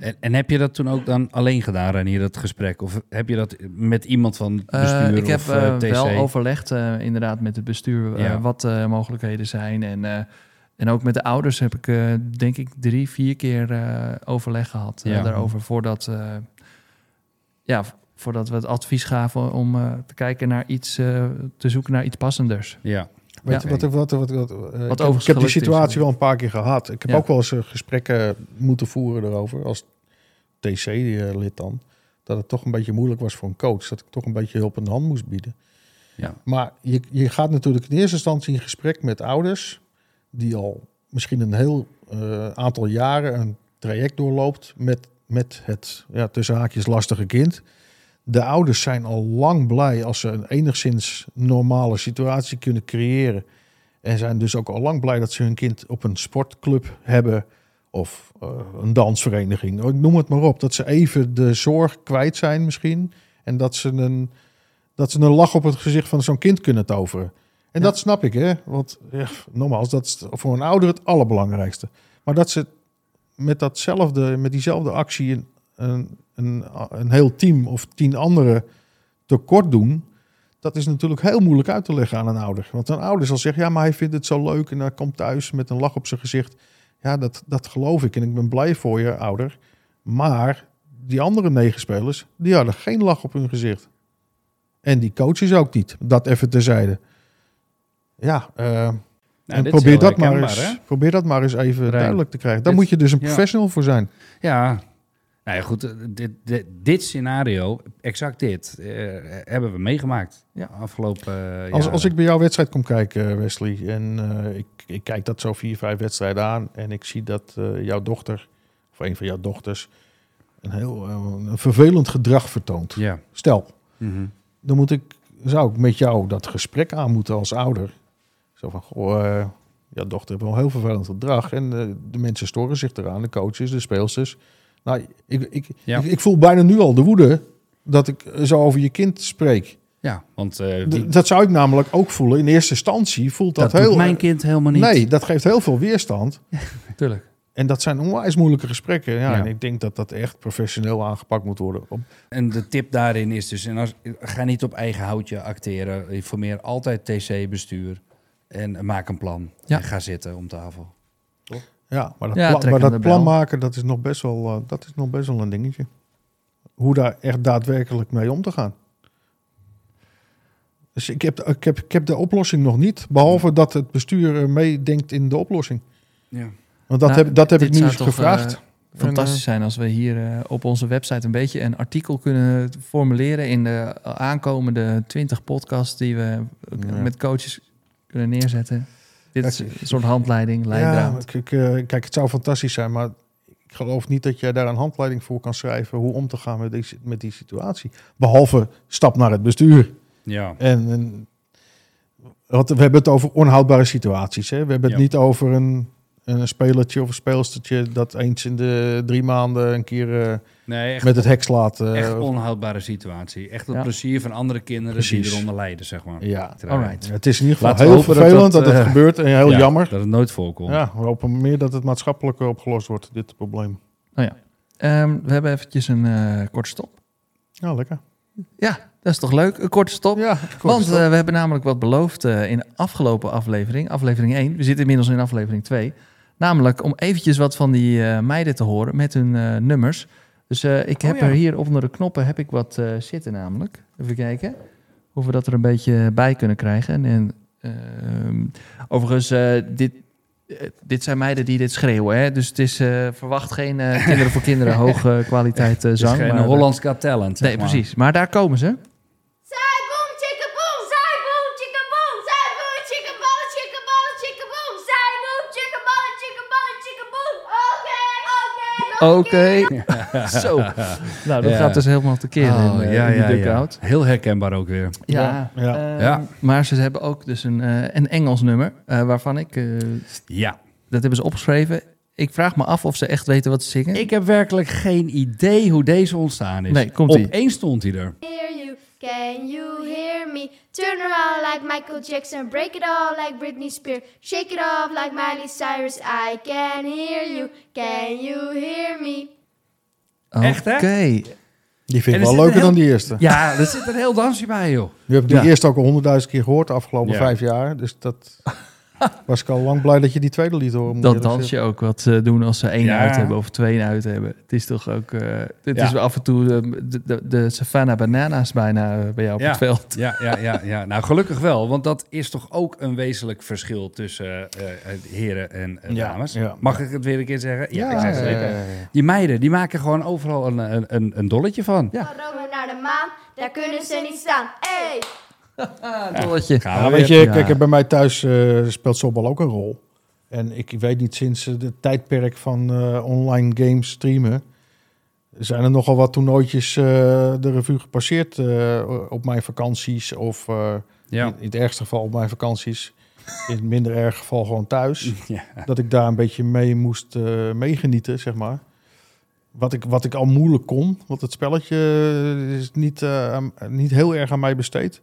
En, en heb je dat toen ook dan alleen gedaan, Renier, dat gesprek? Of heb je dat met iemand van het Eh, bestuur ik heb of eh, eh, TC? wel overlegd inderdaad met het bestuur Ja. wat de mogelijkheden zijn. En, en ook met de ouders heb ik denk ik drie, vier keer overleg gehad eh, Ja. daarover. Voordat, ja, voordat we het advies gaven om te kijken naar iets, te zoeken naar iets passenders. Ja. Weet Ja. wat, wat, wat, wat, eh, ik, ik heb die is, situatie hoor. wel een paar keer gehad. Ik heb Ja. ook wel eens eh, gesprekken moeten voeren erover als TC-lid dan. Dat het toch een beetje moeilijk was voor een coach. Dat ik toch een beetje hulp in de hand moest bieden. Ja. Maar je, je gaat natuurlijk in eerste instantie in gesprek met ouders... die al misschien een heel eh, aantal jaren een traject doorloopt... met, met het ja, tussen haakjes lastige kind... De ouders zijn al lang blij als ze een enigszins normale situatie kunnen creëren. En zijn dus ook al lang blij dat ze hun kind op een sportclub hebben of eh, een dansvereniging. Ik noem het maar op. Dat ze even de zorg kwijt zijn misschien. En dat ze een, dat ze een lach op het gezicht van zo'n kind kunnen toveren. En Ja. dat snap ik, hè. Want ja, nogmaals, dat is voor een ouder het allerbelangrijkste. Maar dat ze met, datzelfde, met diezelfde actie een, een, een, een heel team of tien anderen tekort doen... Dat is natuurlijk heel moeilijk uit te leggen aan een ouder. Want een ouder zal zeggen, ja, maar hij vindt het zo leuk... en hij komt thuis met een lach op zijn gezicht. Ja, dat, dat geloof ik en ik ben blij voor je, ouder. Maar die andere negen spelers, die hadden geen lach op hun gezicht. En die coaches ook niet. Dat even terzijde. Ja, eh, Nou, en probeer, dat maar eens, hè? probeer dat maar eens even Rijn, duidelijk te krijgen. Daar dit- moet je dus een ja. professional voor zijn. Ja. Nou ja, goed. eh, Dit, dit, dit scenario, exact dit, eh, hebben we meegemaakt. Ja. Afgelopen eh, Als, als ik bij jouw wedstrijd kom kijken, Wesley, en ik, ik kijk dat zo vier, vijf wedstrijden aan en ik zie dat jouw dochter, of een van jouw dochters, een heel een vervelend gedrag vertoont. Ja. Stel, Mhm. dan moet ik, zou ik met jou dat gesprek aan moeten als ouder. Zo van, goh, jouw dochter heeft wel heel vervelend gedrag en de mensen storen zich eraan, de coaches, de speelsters. Nou, ik, ik, Ja. ik, ik voel bijna nu al de woede dat ik zo over je kind spreek. Ja, want eh, die, Dat zou ik namelijk ook voelen. In eerste instantie voelt dat, dat heel... doet mijn kind helemaal niet. Nee, dat geeft heel veel weerstand. *laughs* Tuurlijk. En dat zijn onwijs moeilijke gespreken. Ja, Ja. En ik denk dat dat echt professioneel aangepakt moet worden. En de tip daarin is dus, en als, ga niet op eigen houtje acteren. Informeer altijd TC-bestuur en maak een plan. Ja. En ga zitten om tafel. Ja, maar dat, Ja, plan, maar dat maken, dat is, nog best wel, eh, dat is nog best wel een dingetje. Hoe daar echt daadwerkelijk mee om te gaan. Dus ik heb, ik heb, ik heb de oplossing nog niet. Behalve dat het bestuur meedenkt in de oplossing. Ja. Want dat Nou, heb, dat heb ik nu eens toch, gevraagd. eh, fantastisch zijn als we hier eh, op onze website een beetje een artikel kunnen formuleren in de aankomende 20 podcasts die we Ja. met coaches kunnen neerzetten. Dit is Ja, een soort handleiding, Ja, leidraad. kijk, eh, kijk, het zou fantastisch zijn, maar ik geloof niet dat je daar een handleiding voor kan schrijven hoe om te gaan met die, met die situatie. Behalve stap naar het bestuur. Ja. En, en we hebben het over onhoudbare situaties. Hè? We hebben het Ja. niet over een, een spelertje of een speelstertje dat eens in de drie maanden een keer eh, Nee, echt, met het hek slaat. eh, echt onhoudbare situatie. Echt het Ja. plezier van andere kinderen Precies. die eronder lijden, zeg maar. ja. Alright. Het is in ieder geval Laten heel vervelend dat, dat, het eh, gebeurt en heel Ja, jammer. Dat het nooit voorkomt. Ja, we hopen meer dat het maatschappelijk opgelost wordt, dit probleem. Ehm, we hebben eventjes een eh, korte stop. Ja, lekker. Ja, dat is toch leuk? Een korte stop. Ja, Want eh, we hebben namelijk wat beloofd in de afgelopen aflevering, aflevering 1. We zitten inmiddels in aflevering 2. Namelijk om eventjes wat van die eh, meiden te horen met hun eh, nummers. Dus eh, ik heb Oh ja. er hier onder de knoppen heb ik wat zitten namelijk. Even kijken of we dat er een beetje bij kunnen krijgen. En, ehm, overigens, dit, dit zijn meiden die dit schreeuwen. Hè? Dus het is, verwacht geen kinderen voor kinderen *laughs* hoge kwaliteit Het is zang. geen maar, Hollands Got Talent, Nee, maar. precies. Maar daar komen ze. Oké. *laughs* Zo. Nou, dat Ja. gaat dus helemaal tekeer Oh, in, eh, ja, in die ja, ja. dugout. Heel herkenbaar ook weer. Ja. Ja. ehm, Ja. Maar ze hebben ook dus een, eh, een Engels nummer, eh, waarvan ik... eh, Ja. dat hebben ze opgeschreven. Ik vraag me af of ze echt weten wat ze zingen. Ik heb werkelijk geen idee hoe deze ontstaan is. Nee, komt-ie. Opeens stond hij er. Can you hear me? Turn around like Michael Jackson, break it off like Britney Spears, shake it off like Miley Cyrus. I can hear you, can you hear me? Echt, hè? Oké. Die vind En ik er wel zit leuker een dan die eerste. Ja, er zit een heel dansje bij, joh. Nu heb ik die Ja. eerste ook al honderdduizend keer gehoord de afgelopen Ja. vijf jaar. Dus dat *laughs* was ik al lang blij dat je die tweede liet horen. Dat eerlijk dansje ook wat ze doen als ze één Ja. uit hebben of twee uit hebben. Het is toch ook... eh het Ja. is af en toe eh, de, de, de Savannah Bananas bijna eh, bij jou op Ja. het veld. Ja, ja, ja, ja. Nou, gelukkig wel. Want dat is toch ook een wezenlijk verschil tussen eh, eh, heren en eh, dames. ja. Mag ik het weer een keer zeggen? Ja, ik zeg zeker. Die meiden, die maken gewoon overal een, een, een, een dolletje van. Ja. Van Rome naar de maan, daar kunnen ze niet staan. Hey! *laughs* Dolletje. Ja, weet je, kijk, bij mij thuis eh, speelt softbal ook een rol. En ik weet niet, sinds het tijdperk van eh, online games streamen... zijn er nogal wat toernooitjes eh, de revue gepasseerd eh, op mijn vakanties. Of eh, Ja. in, in het ergste geval op mijn vakanties. In het minder erg geval gewoon thuis. *laughs* Ja. Dat ik daar een beetje mee moest eh, meegenieten, zeg maar. Wat ik, wat ik al moeilijk kon. Want het spelletje is niet, eh, niet heel erg aan mij besteed.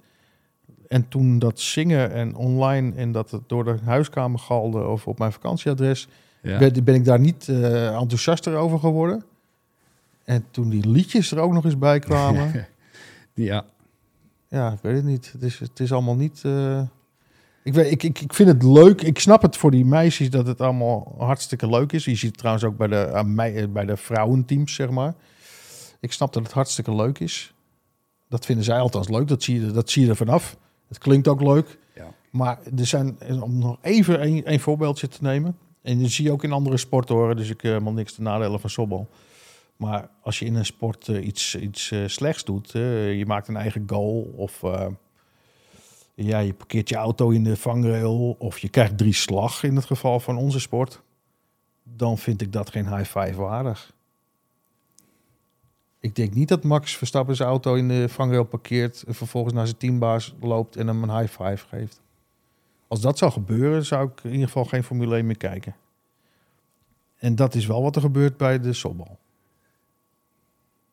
En toen dat zingen en online en dat het door de huiskamer galde of op mijn vakantieadres, Ja. ben, ben ik daar niet eh, enthousiaster over geworden. En toen die liedjes er ook nog eens bij kwamen, *laughs* ja. ja, ik weet het niet. Het is, het is allemaal niet. eh, Ik, weet, ik, ik, ik vind het leuk. Ik snap het voor die meisjes dat het allemaal hartstikke leuk is. Je ziet het trouwens ook bij de, aan mij, bij de vrouwenteams, zeg maar. Ik snap dat het hartstikke leuk is. Dat vinden zij althans leuk. Dat zie je, dat zie je er vanaf. Het klinkt ook leuk. Ja. Maar er zijn, om nog even een, een voorbeeldje te nemen. En dat zie je ook in andere sporten. Dus ik heb helemaal niks te nadelen van softbal. Maar als je in een sport eh, iets, iets eh, slechts doet, eh, je maakt een eigen goal of eh, ja, je parkeert je auto in de vangrail of je krijgt drie slag in het geval van onze sport, dan vind ik dat geen high five waardig. Ik denk niet dat Max Verstappen zijn auto in de vangrail parkeert en vervolgens naar zijn teambaas loopt en hem een high five geeft. Als dat zou gebeuren, zou ik in ieder geval geen Formule 1 meer kijken. En dat is wel wat er gebeurt bij de softbal.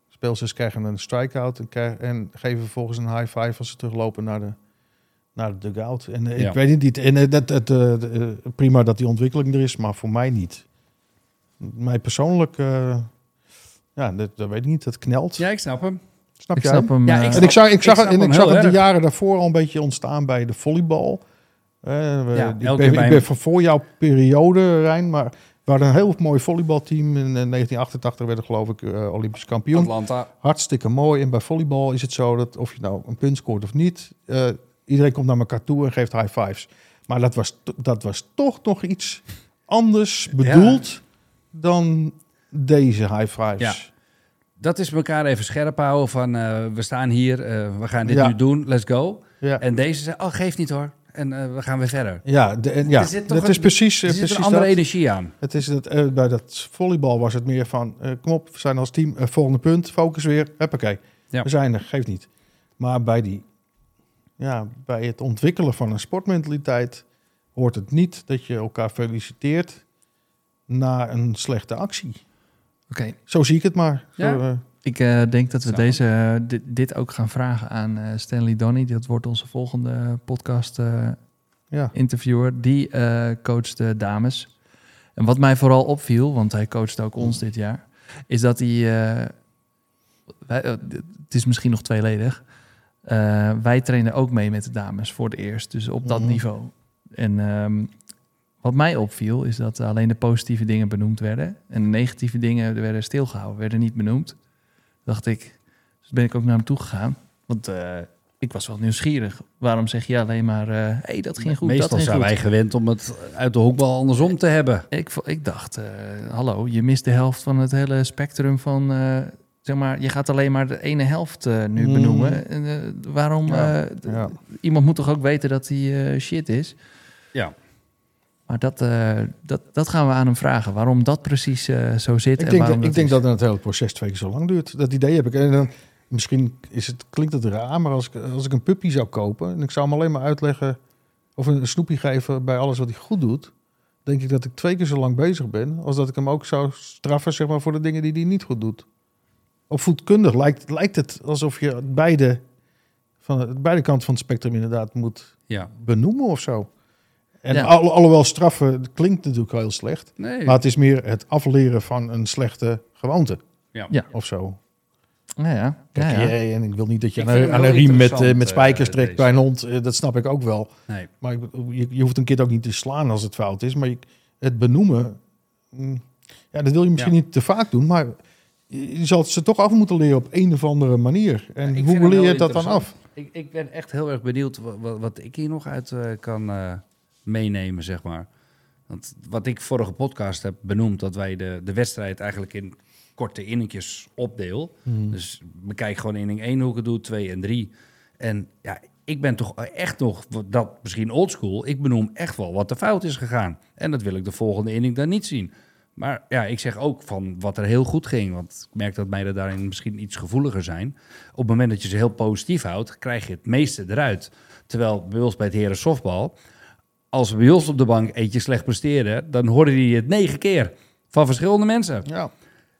Speelsters krijgen een strikeout en, krijgen, en geven vervolgens een high five als ze teruglopen naar de, naar de dugout. En eh, Ja. ik weet het niet. En eh, dat, eh, prima dat die ontwikkeling er is, maar voor mij niet. Mij persoonlijk, ja, dat, dat weet ik niet. Dat knelt. ja, ik snap hem. Snap Ik jij? snap hem. Ja, eh, ik En ik zag, ik zag, Ik en ik zag het de jaren daarvoor al een beetje ontstaan bij de volleybal. Eh, we- Ja, ik, elke ben, ik ben van voor jouw periode, Rijn, maar we hadden een heel mooi volleybalteam. In eh, 1988 werden geloof ik eh, Olympisch kampioen. Atlanta. Hartstikke mooi. En bij volleybal is het zo dat of je nou een punt scoort of niet, eh, iedereen komt naar elkaar toe en geeft high fives. Maar dat was, dat was toch nog iets anders bedoeld dan, deze high fives. Ja. Dat is elkaar even scherp houden van eh, we staan hier, eh, we gaan dit Ja. nu doen, let's go. Ja. En deze zei, oh geef niet hoor. En eh, we gaan weer verder. Ja, de, en ja Er zit toch dat een- is precies, Er zit precies een andere dat. energie aan. Het is dat, bij dat volleybal was het meer van, kom op, we zijn als team, volgende punt, focus weer, huppakee. Ja. We zijn er, geeft niet. Maar bij, die, ja, bij het ontwikkelen van een sportmentaliteit hoort het niet dat je elkaar feliciteert na een slechte actie. Oké, Zo zie ik het maar. Ja. Zo, eh, ik eh, denk dat we Zo. deze, eh, dit, dit ook gaan vragen aan eh, Stanley Donny. Dat wordt onze volgende podcast eh, ja. interviewer. Die eh coacht de dames. En wat mij vooral opviel, want hij coacht ook ons dit jaar, is dat hij. wij, het is misschien nog tweeledig. Eh, wij trainen ook mee met de dames voor het eerst, dus op dat Mhm. niveau. En ehm, wat mij opviel, is dat alleen de positieve dingen benoemd werden. En de negatieve dingen werden stilgehouden, werden niet benoemd. Dacht ik, dus ben ik ook naar hem toe gegaan. Want eh, ik was wel nieuwsgierig. Waarom zeg je alleen maar, eh hey, dat ging goed, Meestal dat ging zijn goed. wij gewend om het uit de hoekbal andersom te hebben. Ik, ik dacht, eh, hallo, je mist de helft van het hele spectrum van... zeg maar, je gaat alleen maar de ene helft nu Mm. benoemen. En, waarom? Ja, d- ja. Iemand moet toch ook weten dat hij shit is? Ja. Maar dat, eh, dat, dat gaan we aan hem vragen. Waarom dat precies eh, zo zit Ik en denk, waarom dat, ik denk dat het hele proces twee keer zo lang duurt. Dat idee heb ik. En dan, misschien is het, klinkt het raar, maar als ik, als ik een puppy zou kopen en ik zou hem alleen maar uitleggen of een snoepje geven bij alles wat hij goed doet, denk ik dat ik twee keer zo lang bezig ben als dat ik hem ook zou straffen zeg maar, voor de dingen die hij niet goed doet. Op voetkundig lijkt, lijkt het alsof je beide, van, beide kanten van het spectrum inderdaad moet Ja. benoemen of zo. En Ja. al, alhoewel straffen klinkt natuurlijk heel slecht. Nee. Maar het is meer het afleren van een slechte gewoonte. Ja. Ja. Of zo. Ja, ja. Kijk, ja, ja. jij- en ik wil niet dat je Ik aan, een- hem aan een wel riem met, eh, met spijkers eh, trekt deze. bij een hond. Eh, Dat snap ik ook wel. Nee. Maar ik je, je hoeft een kind ook niet te slaan als het fout is. Maar je- het benoemen, mm, ja, dat wil je misschien Ja. niet te vaak doen. Maar je zal het ze toch af moeten leren op een of andere manier. En hoe leer je dat dan af? Ik, ik ben echt heel erg benieuwd wa- wa- wat, ik hier nog uit eh, kan eh, meenemen, zeg maar. Want wat ik vorige podcast heb benoemd, dat wij de, de wedstrijd eigenlijk in korte inningjes opdeel. Hmm. Dus bekijk gewoon inning 1 hoe ik het doe, 2 en 3. En ja, ik ben toch echt nog, dat misschien oldschool, ik benoem echt wel wat er fout is gegaan. En dat wil ik de volgende inning dan niet zien. Maar ja, ik zeg ook van wat er heel goed ging. Want ik merk dat meiden daarin misschien iets gevoeliger zijn. Op het moment dat je ze heel positief houdt, krijg je het meeste eruit. Terwijl bij ons bij het heren softbal, als we bij ons op de bank eentje slecht presteren, dan hoorde die het negen keer van verschillende mensen. Ja.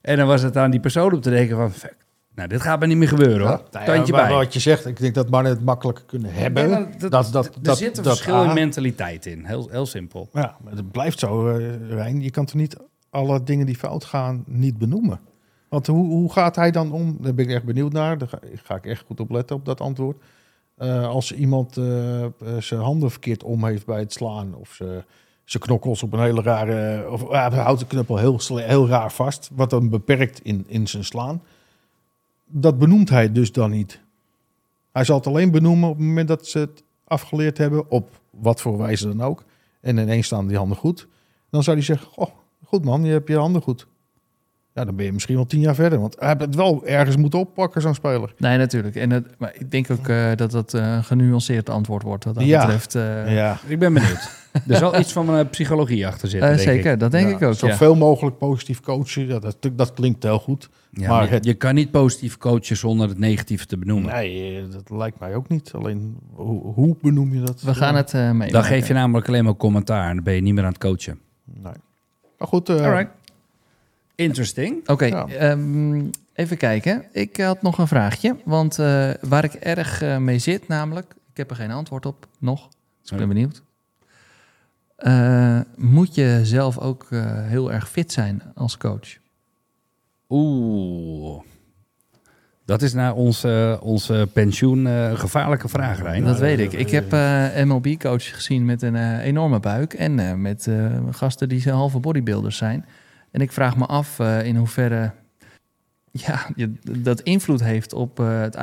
En dan was het aan die persoon om te denken van, fuck, nou dit gaat me niet meer gebeuren hoor. Nou ja, Tandje maar bij. Wat je zegt, ik denk dat mannen het makkelijker kunnen hebben. Ja, dat, dat, dat, er zit een verschil in mentaliteit in. Heel, heel simpel. Ja, maar het blijft zo, eh, Rijn. Je kan toch niet alle dingen die fout gaan niet benoemen? Want hoe, hoe gaat hij dan om? Daar ben ik echt benieuwd naar. Daar ga, ga ik echt goed op letten op dat antwoord. Eh, als iemand eh, eh, zijn handen verkeerd om heeft bij het slaan... of ze, knokkels op een hele rare... of hij houdt de knuppel heel, heel raar vast... wat dan beperkt in, in zijn slaan. Dat benoemt hij dus dan niet. Hij zal het alleen benoemen op het moment dat ze het afgeleerd hebben... op wat voor wijze dan ook. En ineens staan die handen goed. Dan zou hij zeggen, oh, goed man, je hebt je handen goed. Ja, dan ben je misschien wel tien jaar verder. Want hij heeft het wel ergens moeten oppakken, zo'n speler. Nee, natuurlijk. En het, maar ik denk ook eh, dat dat eh, een genuanceerd antwoord wordt. Wat dat Ja. betreft. eh, Ja, Ik ben benieuwd. *laughs* er zal iets van eh, psychologie achter zitten, denk ik. zeker, dat denk Ja, ik ook. Ja. Zoveel mogelijk positief coachen, ja, dat, dat klinkt heel goed. Ja, Maar het- je kan niet positief coachen zonder het negatieve te benoemen. Nee, dat lijkt mij ook niet. Alleen, hoe, hoe benoem je dat? We gaan het eh mee. Dan geef je namelijk alleen maar commentaar en dan ben je niet meer aan het coachen. Nee. Maar goed, eh, Alright. Interesting. Oké, Ja. ehm, even kijken. Ik had nog een vraagje. Want eh, waar ik erg eh, mee zit, namelijk, ik heb er geen antwoord op nog. Dus ik ben benieuwd. Eh, moet je zelf ook eh, heel erg fit zijn als coach? Oeh. Dat is naar onze, onze pensioen eh, een gevaarlijke vraag, Rijn. Dat weet ik. Ik heb eh MLB-coaches gezien met een enorme buik en eh, met eh, gasten die halve bodybuilders zijn. En ik vraag me af eh, in hoeverre *laughs* ja, je, dat invloed heeft op eh, het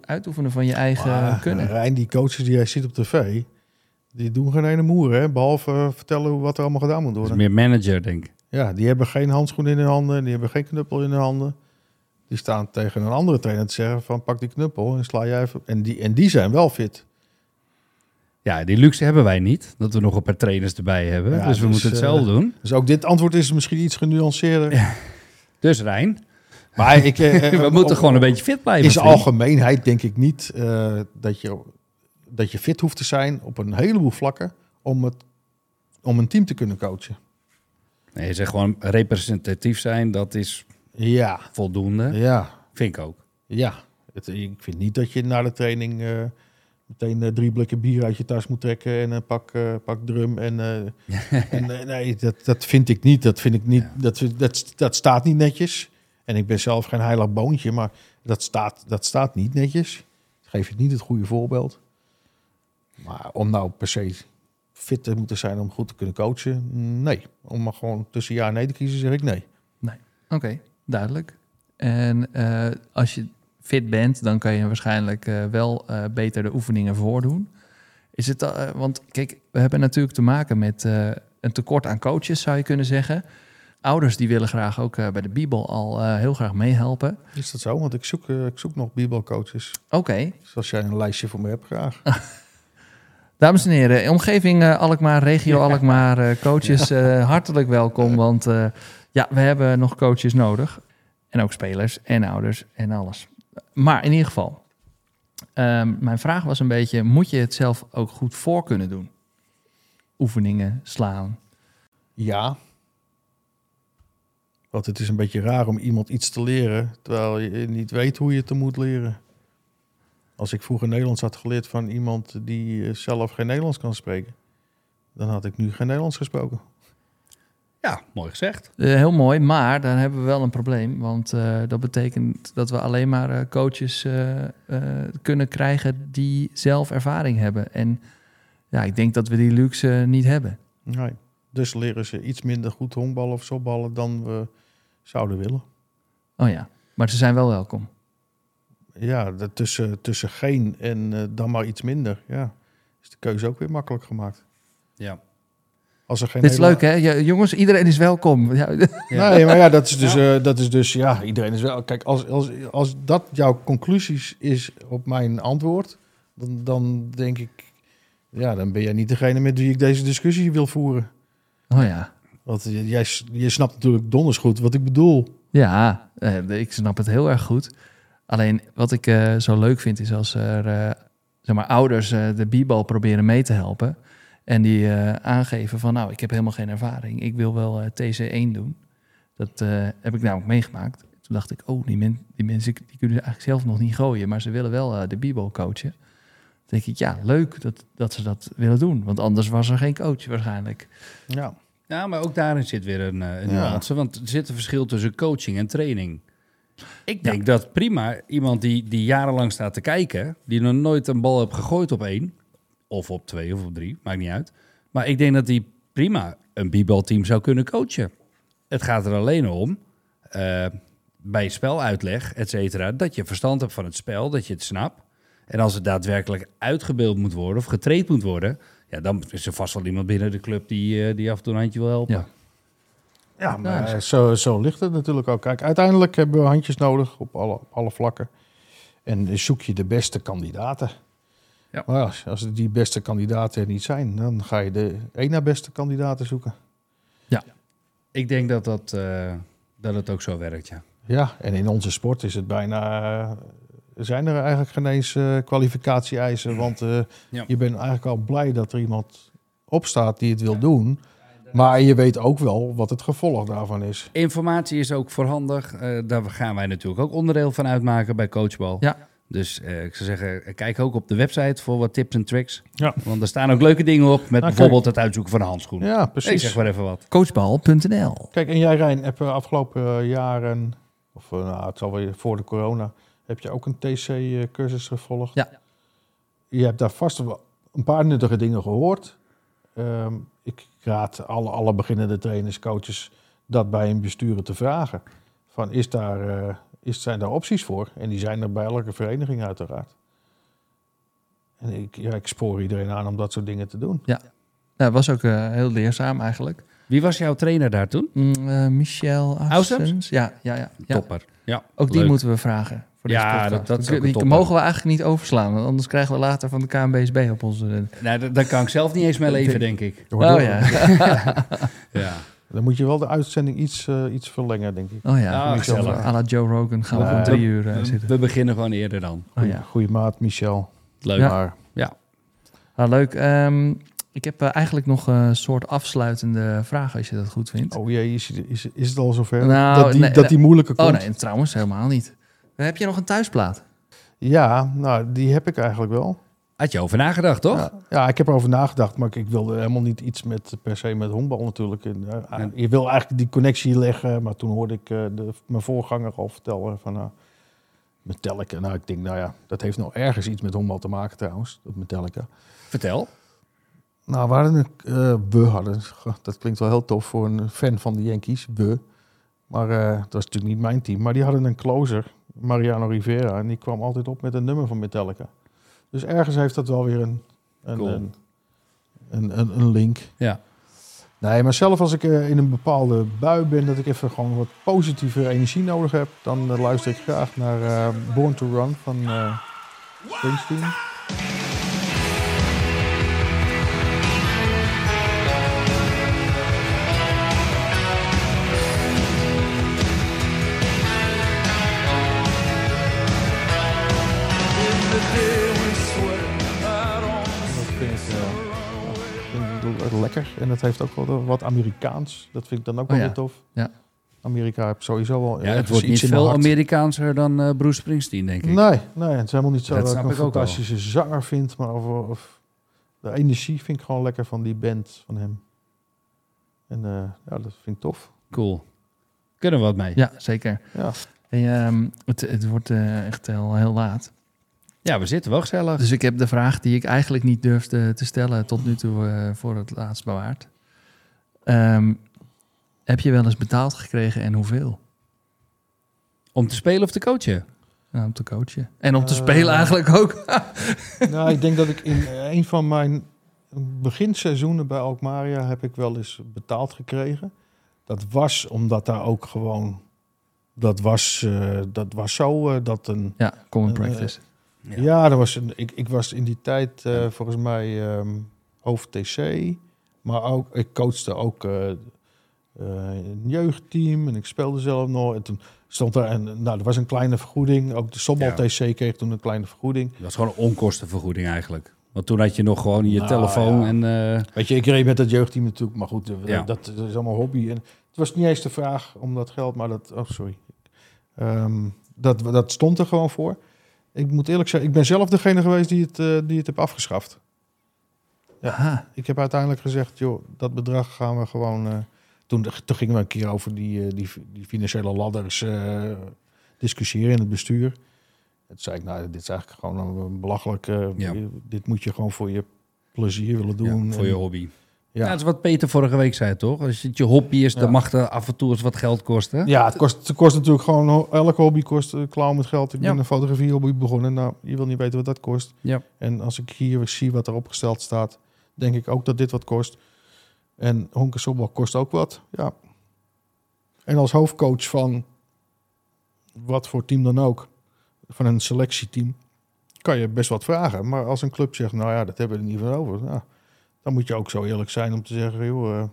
uitoefenen van je eigen maar, kunnen. Rijn, die coaches die jij ziet op tv, die doen geen ene moer, hè? Behalve eh, vertellen hoe- wat er allemaal gedaan moet Dat is worden. meer manager, denk ik. Ja, die hebben geen handschoen in hun handen, die hebben geen knuppel in hun handen. Die staan tegen een andere trainer te zeggen van pak die knuppel en sla jij even. En die, en die zijn wel fit. Ja, die luxe hebben wij niet. Dat we nog een paar trainers erbij hebben. Ja, dus we dus, moeten het eh, zelf doen. Dus ook dit antwoord is misschien iets genuanceerder. Dus Rijn, Maar ik, eh, *laughs* eh, we moeten gewoon een beetje fit blijven. In zijn algemeenheid denk ik niet eh, dat, je, dat je fit hoeft te zijn op een heleboel vlakken om, het, om een team te kunnen coachen. Nee, je zegt gewoon representatief zijn, dat is Ja, voldoende. ja, Vind ik ook. ja. Het, ik vind niet dat je na de training meteen eh, drie blikken bier uit je tas moet trekken en een pak, eh, pak drum. En, eh, *laughs* en nee, dat, dat vind ik niet. Dat, vind ik niet dat, dat, dat staat niet netjes. En ik ben zelf geen heilig boontje, maar dat staat, dat staat niet netjes. Geef je niet het goede voorbeeld. Maar om nou per se fit te moeten zijn om goed te kunnen coachen, nee. Om maar gewoon tussen ja en nee te kiezen, zeg ik nee. Oké, duidelijk. En als je fit bent, dan kan je waarschijnlijk eh, wel eh, beter de oefeningen voordoen. Is het, eh, want kijk, we hebben natuurlijk te maken met een tekort aan coaches, zou je kunnen zeggen. Ouders die willen graag ook bij de Bibel al heel graag meehelpen. Is dat zo? Want ik zoek, ik zoek nog bibelcoaches. Oké, Dus als jij een lijstje voor me hebt, graag. *laughs* Dames en heren, omgeving Alkmaar, regio Alkmaar, coaches, hartelijk welkom. Want ja, we hebben nog coaches nodig. En ook spelers en ouders en alles. Maar in ieder geval, ehm, mijn vraag was een beetje, moet je het zelf ook goed voor kunnen doen? Oefeningen, slaan. Ja. Want het is een beetje raar om iemand iets te leren, terwijl je niet weet hoe je het moet leren. Als ik vroeger Nederlands had geleerd van iemand die eh, zelf geen Nederlands kan spreken, dan had ik nu geen Nederlands gesproken. Ja, mooi gezegd. Eh, heel mooi, maar daar hebben we wel een probleem. Want eh, dat betekent dat we alleen maar eh, coaches kunnen krijgen die zelf ervaring hebben. En ja, ik denk dat we die luxe niet hebben. Nee. Dus leren ze iets minder goed honkballen of softballen dan we zouden willen. Oh ja, maar ze zijn wel welkom. Ja, tussen, tussen geen en dan maar iets minder. Ja, is de keuze ook weer makkelijk gemaakt. Ja. Als er geen Dit is leuk, hè? Ja, jongens, iedereen is welkom. Ja, *laughs* Nee, maar ja, dat is dus, eh, dat is dus ja, iedereen is wel. Kijk, als, als, als dat jouw conclusies is op mijn antwoord, dan, dan denk ik, ja, dan ben jij niet degene met wie ik deze discussie wil voeren. oh ja. Want jij, je snapt natuurlijk donders goed wat ik bedoel. Ja, eh, ik snap het heel erg goed. Alleen wat ik eh, zo leuk vind is als er eh, zeg maar, ouders eh, de b-ball proberen mee te helpen. En die eh, aangeven van nou, ik heb helemaal geen ervaring. Ik wil wel eh, TC1 doen. Dat eh, heb ik namelijk meegemaakt. Toen dacht ik, oh, die, men, die mensen die kunnen eigenlijk zelf nog niet gooien. Maar ze willen wel eh, de b-ball coachen. Dan denk ik, ja, leuk dat, dat ze dat willen doen. Want anders was er geen coach waarschijnlijk. Ja, Ja, maar ook daarin zit weer een, een Ja. nuance. Want er zit een verschil tussen coaching en training. Ik denk dat prima iemand die, die jarenlang staat te kijken... die nog nooit een bal heeft gegooid op één... of op twee of op drie, maakt niet uit. Maar ik denk dat die prima een b-ball-team zou kunnen coachen. Het gaat er alleen om... eh, bij speluitleg, et cetera, dat je verstand hebt van het spel, dat je het snapt. En als het daadwerkelijk uitgebeeld moet worden of getraind moet worden, ja, dan is er vast wel iemand binnen de club die, eh, die af en toe een handje wil helpen. Ja. ja maar eh, zo, zo ligt het natuurlijk ook. Kijk, uiteindelijk hebben we handjes nodig op alle, op alle vlakken. En zoek je de beste kandidaten. Ja. Maar als, als die beste kandidaten er niet zijn, dan ga je de één na beste kandidaten zoeken. Ik denk dat, dat, eh, dat het ook zo werkt, ja. Ja, en in onze sport is het bijna. eh, zijn er eigenlijk geen eens eh, kwalificatie-eisen? Want Ja. je bent eigenlijk al blij dat er iemand opstaat die het wil doen. Maar je weet ook wel wat het gevolg daarvan is. Informatie is ook voorhandig. Eh, daar gaan wij natuurlijk ook onderdeel van uitmaken bij Coachbal. Ja. Dus eh, ik zou zeggen, eh, kijk ook op de website voor wat tips en tricks. Ja. Want er staan ook leuke dingen op, met bijvoorbeeld het uitzoeken van een handschoen. Ja, ik precies. zeg maar even wat. Coachbal.nl Kijk, en jij Rijn, heb je afgelopen eh, jaren, of eh, nou, het zal weer voor de corona, heb je ook een TC-cursus gevolgd? Ja. Je hebt daar vast wel een paar nuttige dingen gehoord. Ehm, ik raad alle, alle beginnende trainers, coaches, dat bij een besturen te vragen. Van, is daar, eh, is, zijn daar opties voor? En die zijn er bij elke vereniging uiteraard. En ik, ja, ik spoor iedereen aan om dat soort dingen te doen. Nou, dat was ook eh, heel leerzaam eigenlijk. Wie was jouw trainer daar toen? Mm, eh, Michel? Aussems. Ja, ja, ja. ja. Topper. Ja, Ook die leuk. moeten we vragen. Voor Ja, dat- dat is Die- mogen we eigenlijk niet overslaan, want anders krijgen we later van de KNBSB op onze... Nou, dat- daar kan ik zelf niet eens mee leven, denk ik. Oh ja. *laughs* Ja. Dan moet je wel de uitzending iets, eh, iets verlengen, denk ik. Oh ja. Gezellig. à la Joe Rogan gaan we Nee. om drie uur eh, zitten. We beginnen gewoon eerder dan. Oh ja. Goeie maat, Michel. Leuk. Ja. Maar Ah, leuk. Ehm, ik heb eh, eigenlijk nog een soort afsluitende vraag, als je dat goed vindt. Oh jee, is, is, is het al zover? Nou, dat die, nee, dat die moeilijke Oh komt? nee, trouwens helemaal niet. Heb je nog een thuisplaat? Ja, nou, die heb ik eigenlijk wel. Had je over nagedacht, toch? Ja, ja, ik heb erover nagedacht, maar ik, ik wilde helemaal niet iets met per se met honkbal natuurlijk. En, eh, Ja. Je wil eigenlijk die connectie leggen, maar toen hoorde ik eh, de, mijn voorganger al vertellen van nou, Metallica. Nou, ik denk, nou ja, dat heeft nou ergens iets met honkbal te maken trouwens, dat Metallica. Vertel. Nou, we hadden een, eh, we hadden, dat klinkt wel heel tof voor een fan van de Yankees, we. Maar dat was natuurlijk niet mijn team. Maar die hadden een closer, Mariano Rivera, en die kwam altijd op met een nummer van Metallica. Dus ergens heeft dat wel weer een, een, Cool. een, een, een, een link. Ja. Nee, maar zelf als ik eh, in een bepaalde bui ben, dat ik even gewoon wat positieve energie nodig heb, dan eh, luister ik graag naar eh, Born to Run van Springsteen. Lekker. En dat heeft ook wel wat Amerikaans. Dat vind ik dan ook Oh wel ja. weer tof. Ja. Amerika heeft sowieso wel Ja, het ergens wordt niet iets de veel. Amerikaanser dan eh, Bruce Springsteen, denk ik. Nee, nee, het is helemaal niet zo Dat dat, snap ik een ik wel. fantastische zanger vind. Maar of, of de energie vind ik gewoon lekker van die band van hem. En eh, ja, dat vind ik tof. Cool. Kunnen we wat mee? Ja, zeker. Ja. Hey, ehm, het, het wordt eh, echt heel, heel laat. Ja, we zitten wel gezellig. Dus ik heb de vraag die ik eigenlijk niet durfde te stellen tot nu toe eh, voor het laatst bewaard. Ehm, heb je wel eens betaald gekregen en hoeveel? Om te spelen of te coachen? Nou, om te coachen. En om te Eh, spelen eigenlijk ook. *laughs* nou, ik denk dat ik in eh, een van mijn beginseizoenen bij Alkmaria heb ik wel eens betaald gekregen. Dat was omdat daar ook gewoon... Dat was, eh, dat was zo eh, dat een... ja, common practice. Ja, er was een, ik, ik was in die tijd eh, volgens mij ehm, hoofd TC. Maar ook, ik coachte ook eh, eh, een jeugdteam en ik speelde zelf nog. En toen stond daar, en, nou, er was een kleine vergoeding. Ook de Sobbal Ja. TC kreeg toen een kleine vergoeding. Dat is gewoon een onkostenvergoeding eigenlijk. Want toen had je nog gewoon je Nou, telefoon ja. en... Weet je, ik reed met het jeugdteam natuurlijk, maar goed, Ja. dat, dat is allemaal hobby. En het was niet eens de vraag om dat geld, maar dat, oh sorry. Ehm, dat, dat stond er gewoon voor. Ik moet eerlijk zeggen, ik ben zelf degene geweest die het, eh, die het heb afgeschaft. Ja. Aha. Ik heb uiteindelijk gezegd, joh, dat bedrag gaan we gewoon... eh, toen, toen gingen we een keer over die, eh, die, die financiële ladders discussiëren in het bestuur. Toen zei ik, nou, dit is eigenlijk gewoon een belachelijk... Ja. Dit moet je gewoon voor je plezier willen doen. ja, voor je hobby. Ja. Ja. dat is wat Peter vorige week zei, toch? Als het je hobby is, Ja. dan mag het af en toe eens wat geld kosten. Ja, het kost, het kost natuurlijk gewoon... Elke hobby kost uh, klauw met geld. Ik Ja. ben een fotografie-hobby begonnen. Nou, je wil niet weten wat dat kost. Ja. En als ik hier zie wat er opgesteld staat... denk ik ook dat dit wat kost. En honkensobbel kost ook wat. Ja. En als hoofdcoach van... wat voor team dan ook... van een selectieteam... kan je best wat vragen. Maar als een club zegt... nou ja, dat hebben we er niet van over... Nou, dan moet je ook zo eerlijk zijn om te zeggen... joh, eh,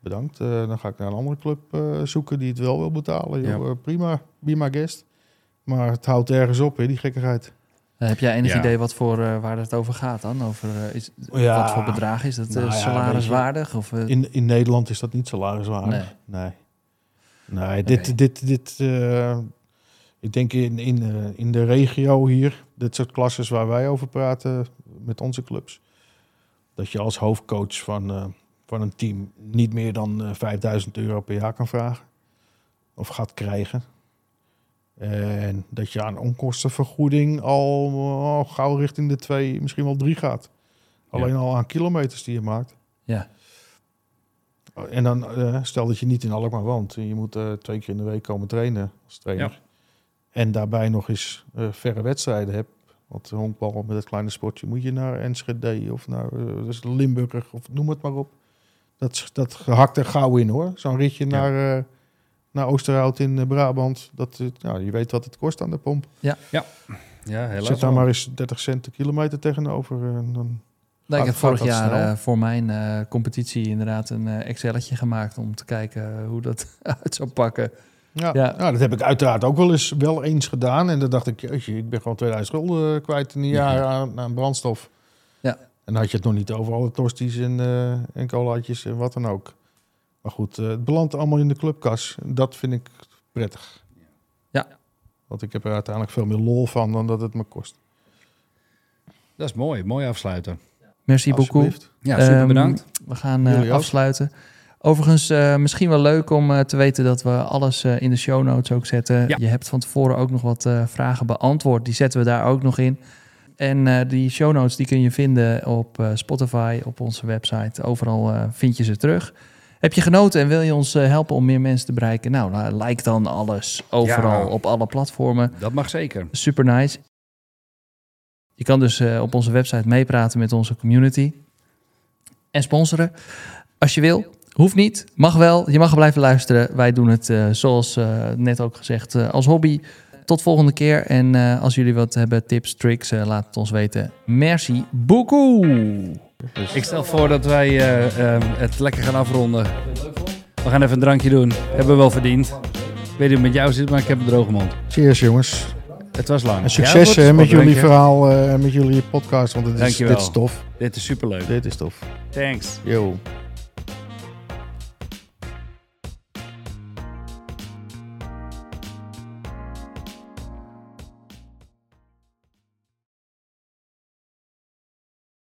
bedankt. Eh, dan ga ik naar een andere club eh, zoeken die het wel wil betalen. Joh, Ja. eh, prima, be my guest. Maar het houdt ergens op, hè, die gekkigheid. Heb jij enig Ja. idee wat voor, eh, waar het over gaat dan? Over, eh, is, Ja. Wat voor bedrag is dat? Nou ja, salariswaardig? Of, eh, In, in Nederland is dat niet salariswaardig. Nee. Nee, dit, Oké. dit, dit eh, ik denk in, in, eh, in de regio hier, dit soort klasses waar wij over praten met onze clubs, dat je als hoofdcoach van, eh, van een team niet meer dan eh 5000 euro per jaar kan vragen. Of gaat krijgen. En dat je aan onkostenvergoeding al oh, gauw richting de twee, misschien wel drie gaat. Alleen al aan kilometers die je maakt. ja. En dan eh, stel dat je niet in Alkmaar woont. Je moet twee keer in de week komen trainen als trainer. En daarbij nog eens verre wedstrijden hebt. Want honkbal met het kleine sportje moet je naar Enschede of naar eh, dus Limburg of noem het maar op. Dat, dat gehakt er gauw in hoor. Zo'n ritje naar, eh, naar Oosterhout in eh, Brabant. Dat, ja, je weet wat het kost aan de pomp. Ja, helaas. Zet daar maar eens 30 cent de kilometer tegenover. en dan, Nou, ik heb vorig dat jaar eh, voor mijn eh, competitie inderdaad een eh Excelletje gemaakt om te kijken hoe dat *laughs* uit zou pakken. Ja, Ja. ja. dat heb ik uiteraard ook wel eens, wel eens gedaan. En dan dacht ik, jeetje, ik ben gewoon 2000 gulden kwijt in een jaar aan, aan brandstof. Ja. En dan had je het nog niet over alle tosties en, eh en colaatjes en wat dan ook. Maar goed, eh, het belandt allemaal in de clubkas. Dat vind ik prettig. Ja. Want ik heb er uiteindelijk veel meer lol van dan dat het me kost. Dat is mooi. Mooi afsluiten. Merci beaucoup. Ja, super Ehm, bedankt. We gaan eh, ook. afsluiten. Overigens, eh, misschien wel leuk om eh, te weten dat we alles eh, in de show notes ook zetten. Ja. Je hebt van tevoren ook nog wat vragen beantwoord. Die zetten we daar ook nog in. En die show notes die kun je vinden op Spotify, op onze website. Overal vind je ze terug. Heb je genoten en wil je ons helpen om meer mensen te bereiken? Nou, nou, like dan alles overal Ja. op alle platformen. Dat mag zeker. Super nice. Je kan dus op onze website meepraten met onze community. En sponsoren. Als je wil. Hoeft niet. Mag wel. Je mag blijven luisteren. Wij doen het, eh, zoals eh, net ook gezegd, eh, als hobby. Tot volgende keer. En eh, als jullie wat hebben, tips, tricks, eh, laat het ons weten. Merci beaucoup. Ik stel voor dat wij eh, eh, het lekker gaan afronden. We gaan even een drankje doen. Hebben we wel verdiend. Ik weet niet hoe het met jou zit, maar ik heb een droge mond. Cheers jongens. Het was lang. En succes met jullie verhaal eh, en met jullie podcast. Want het is, dit is tof. Dit is superleuk. Dit is tof. Thanks. Yo.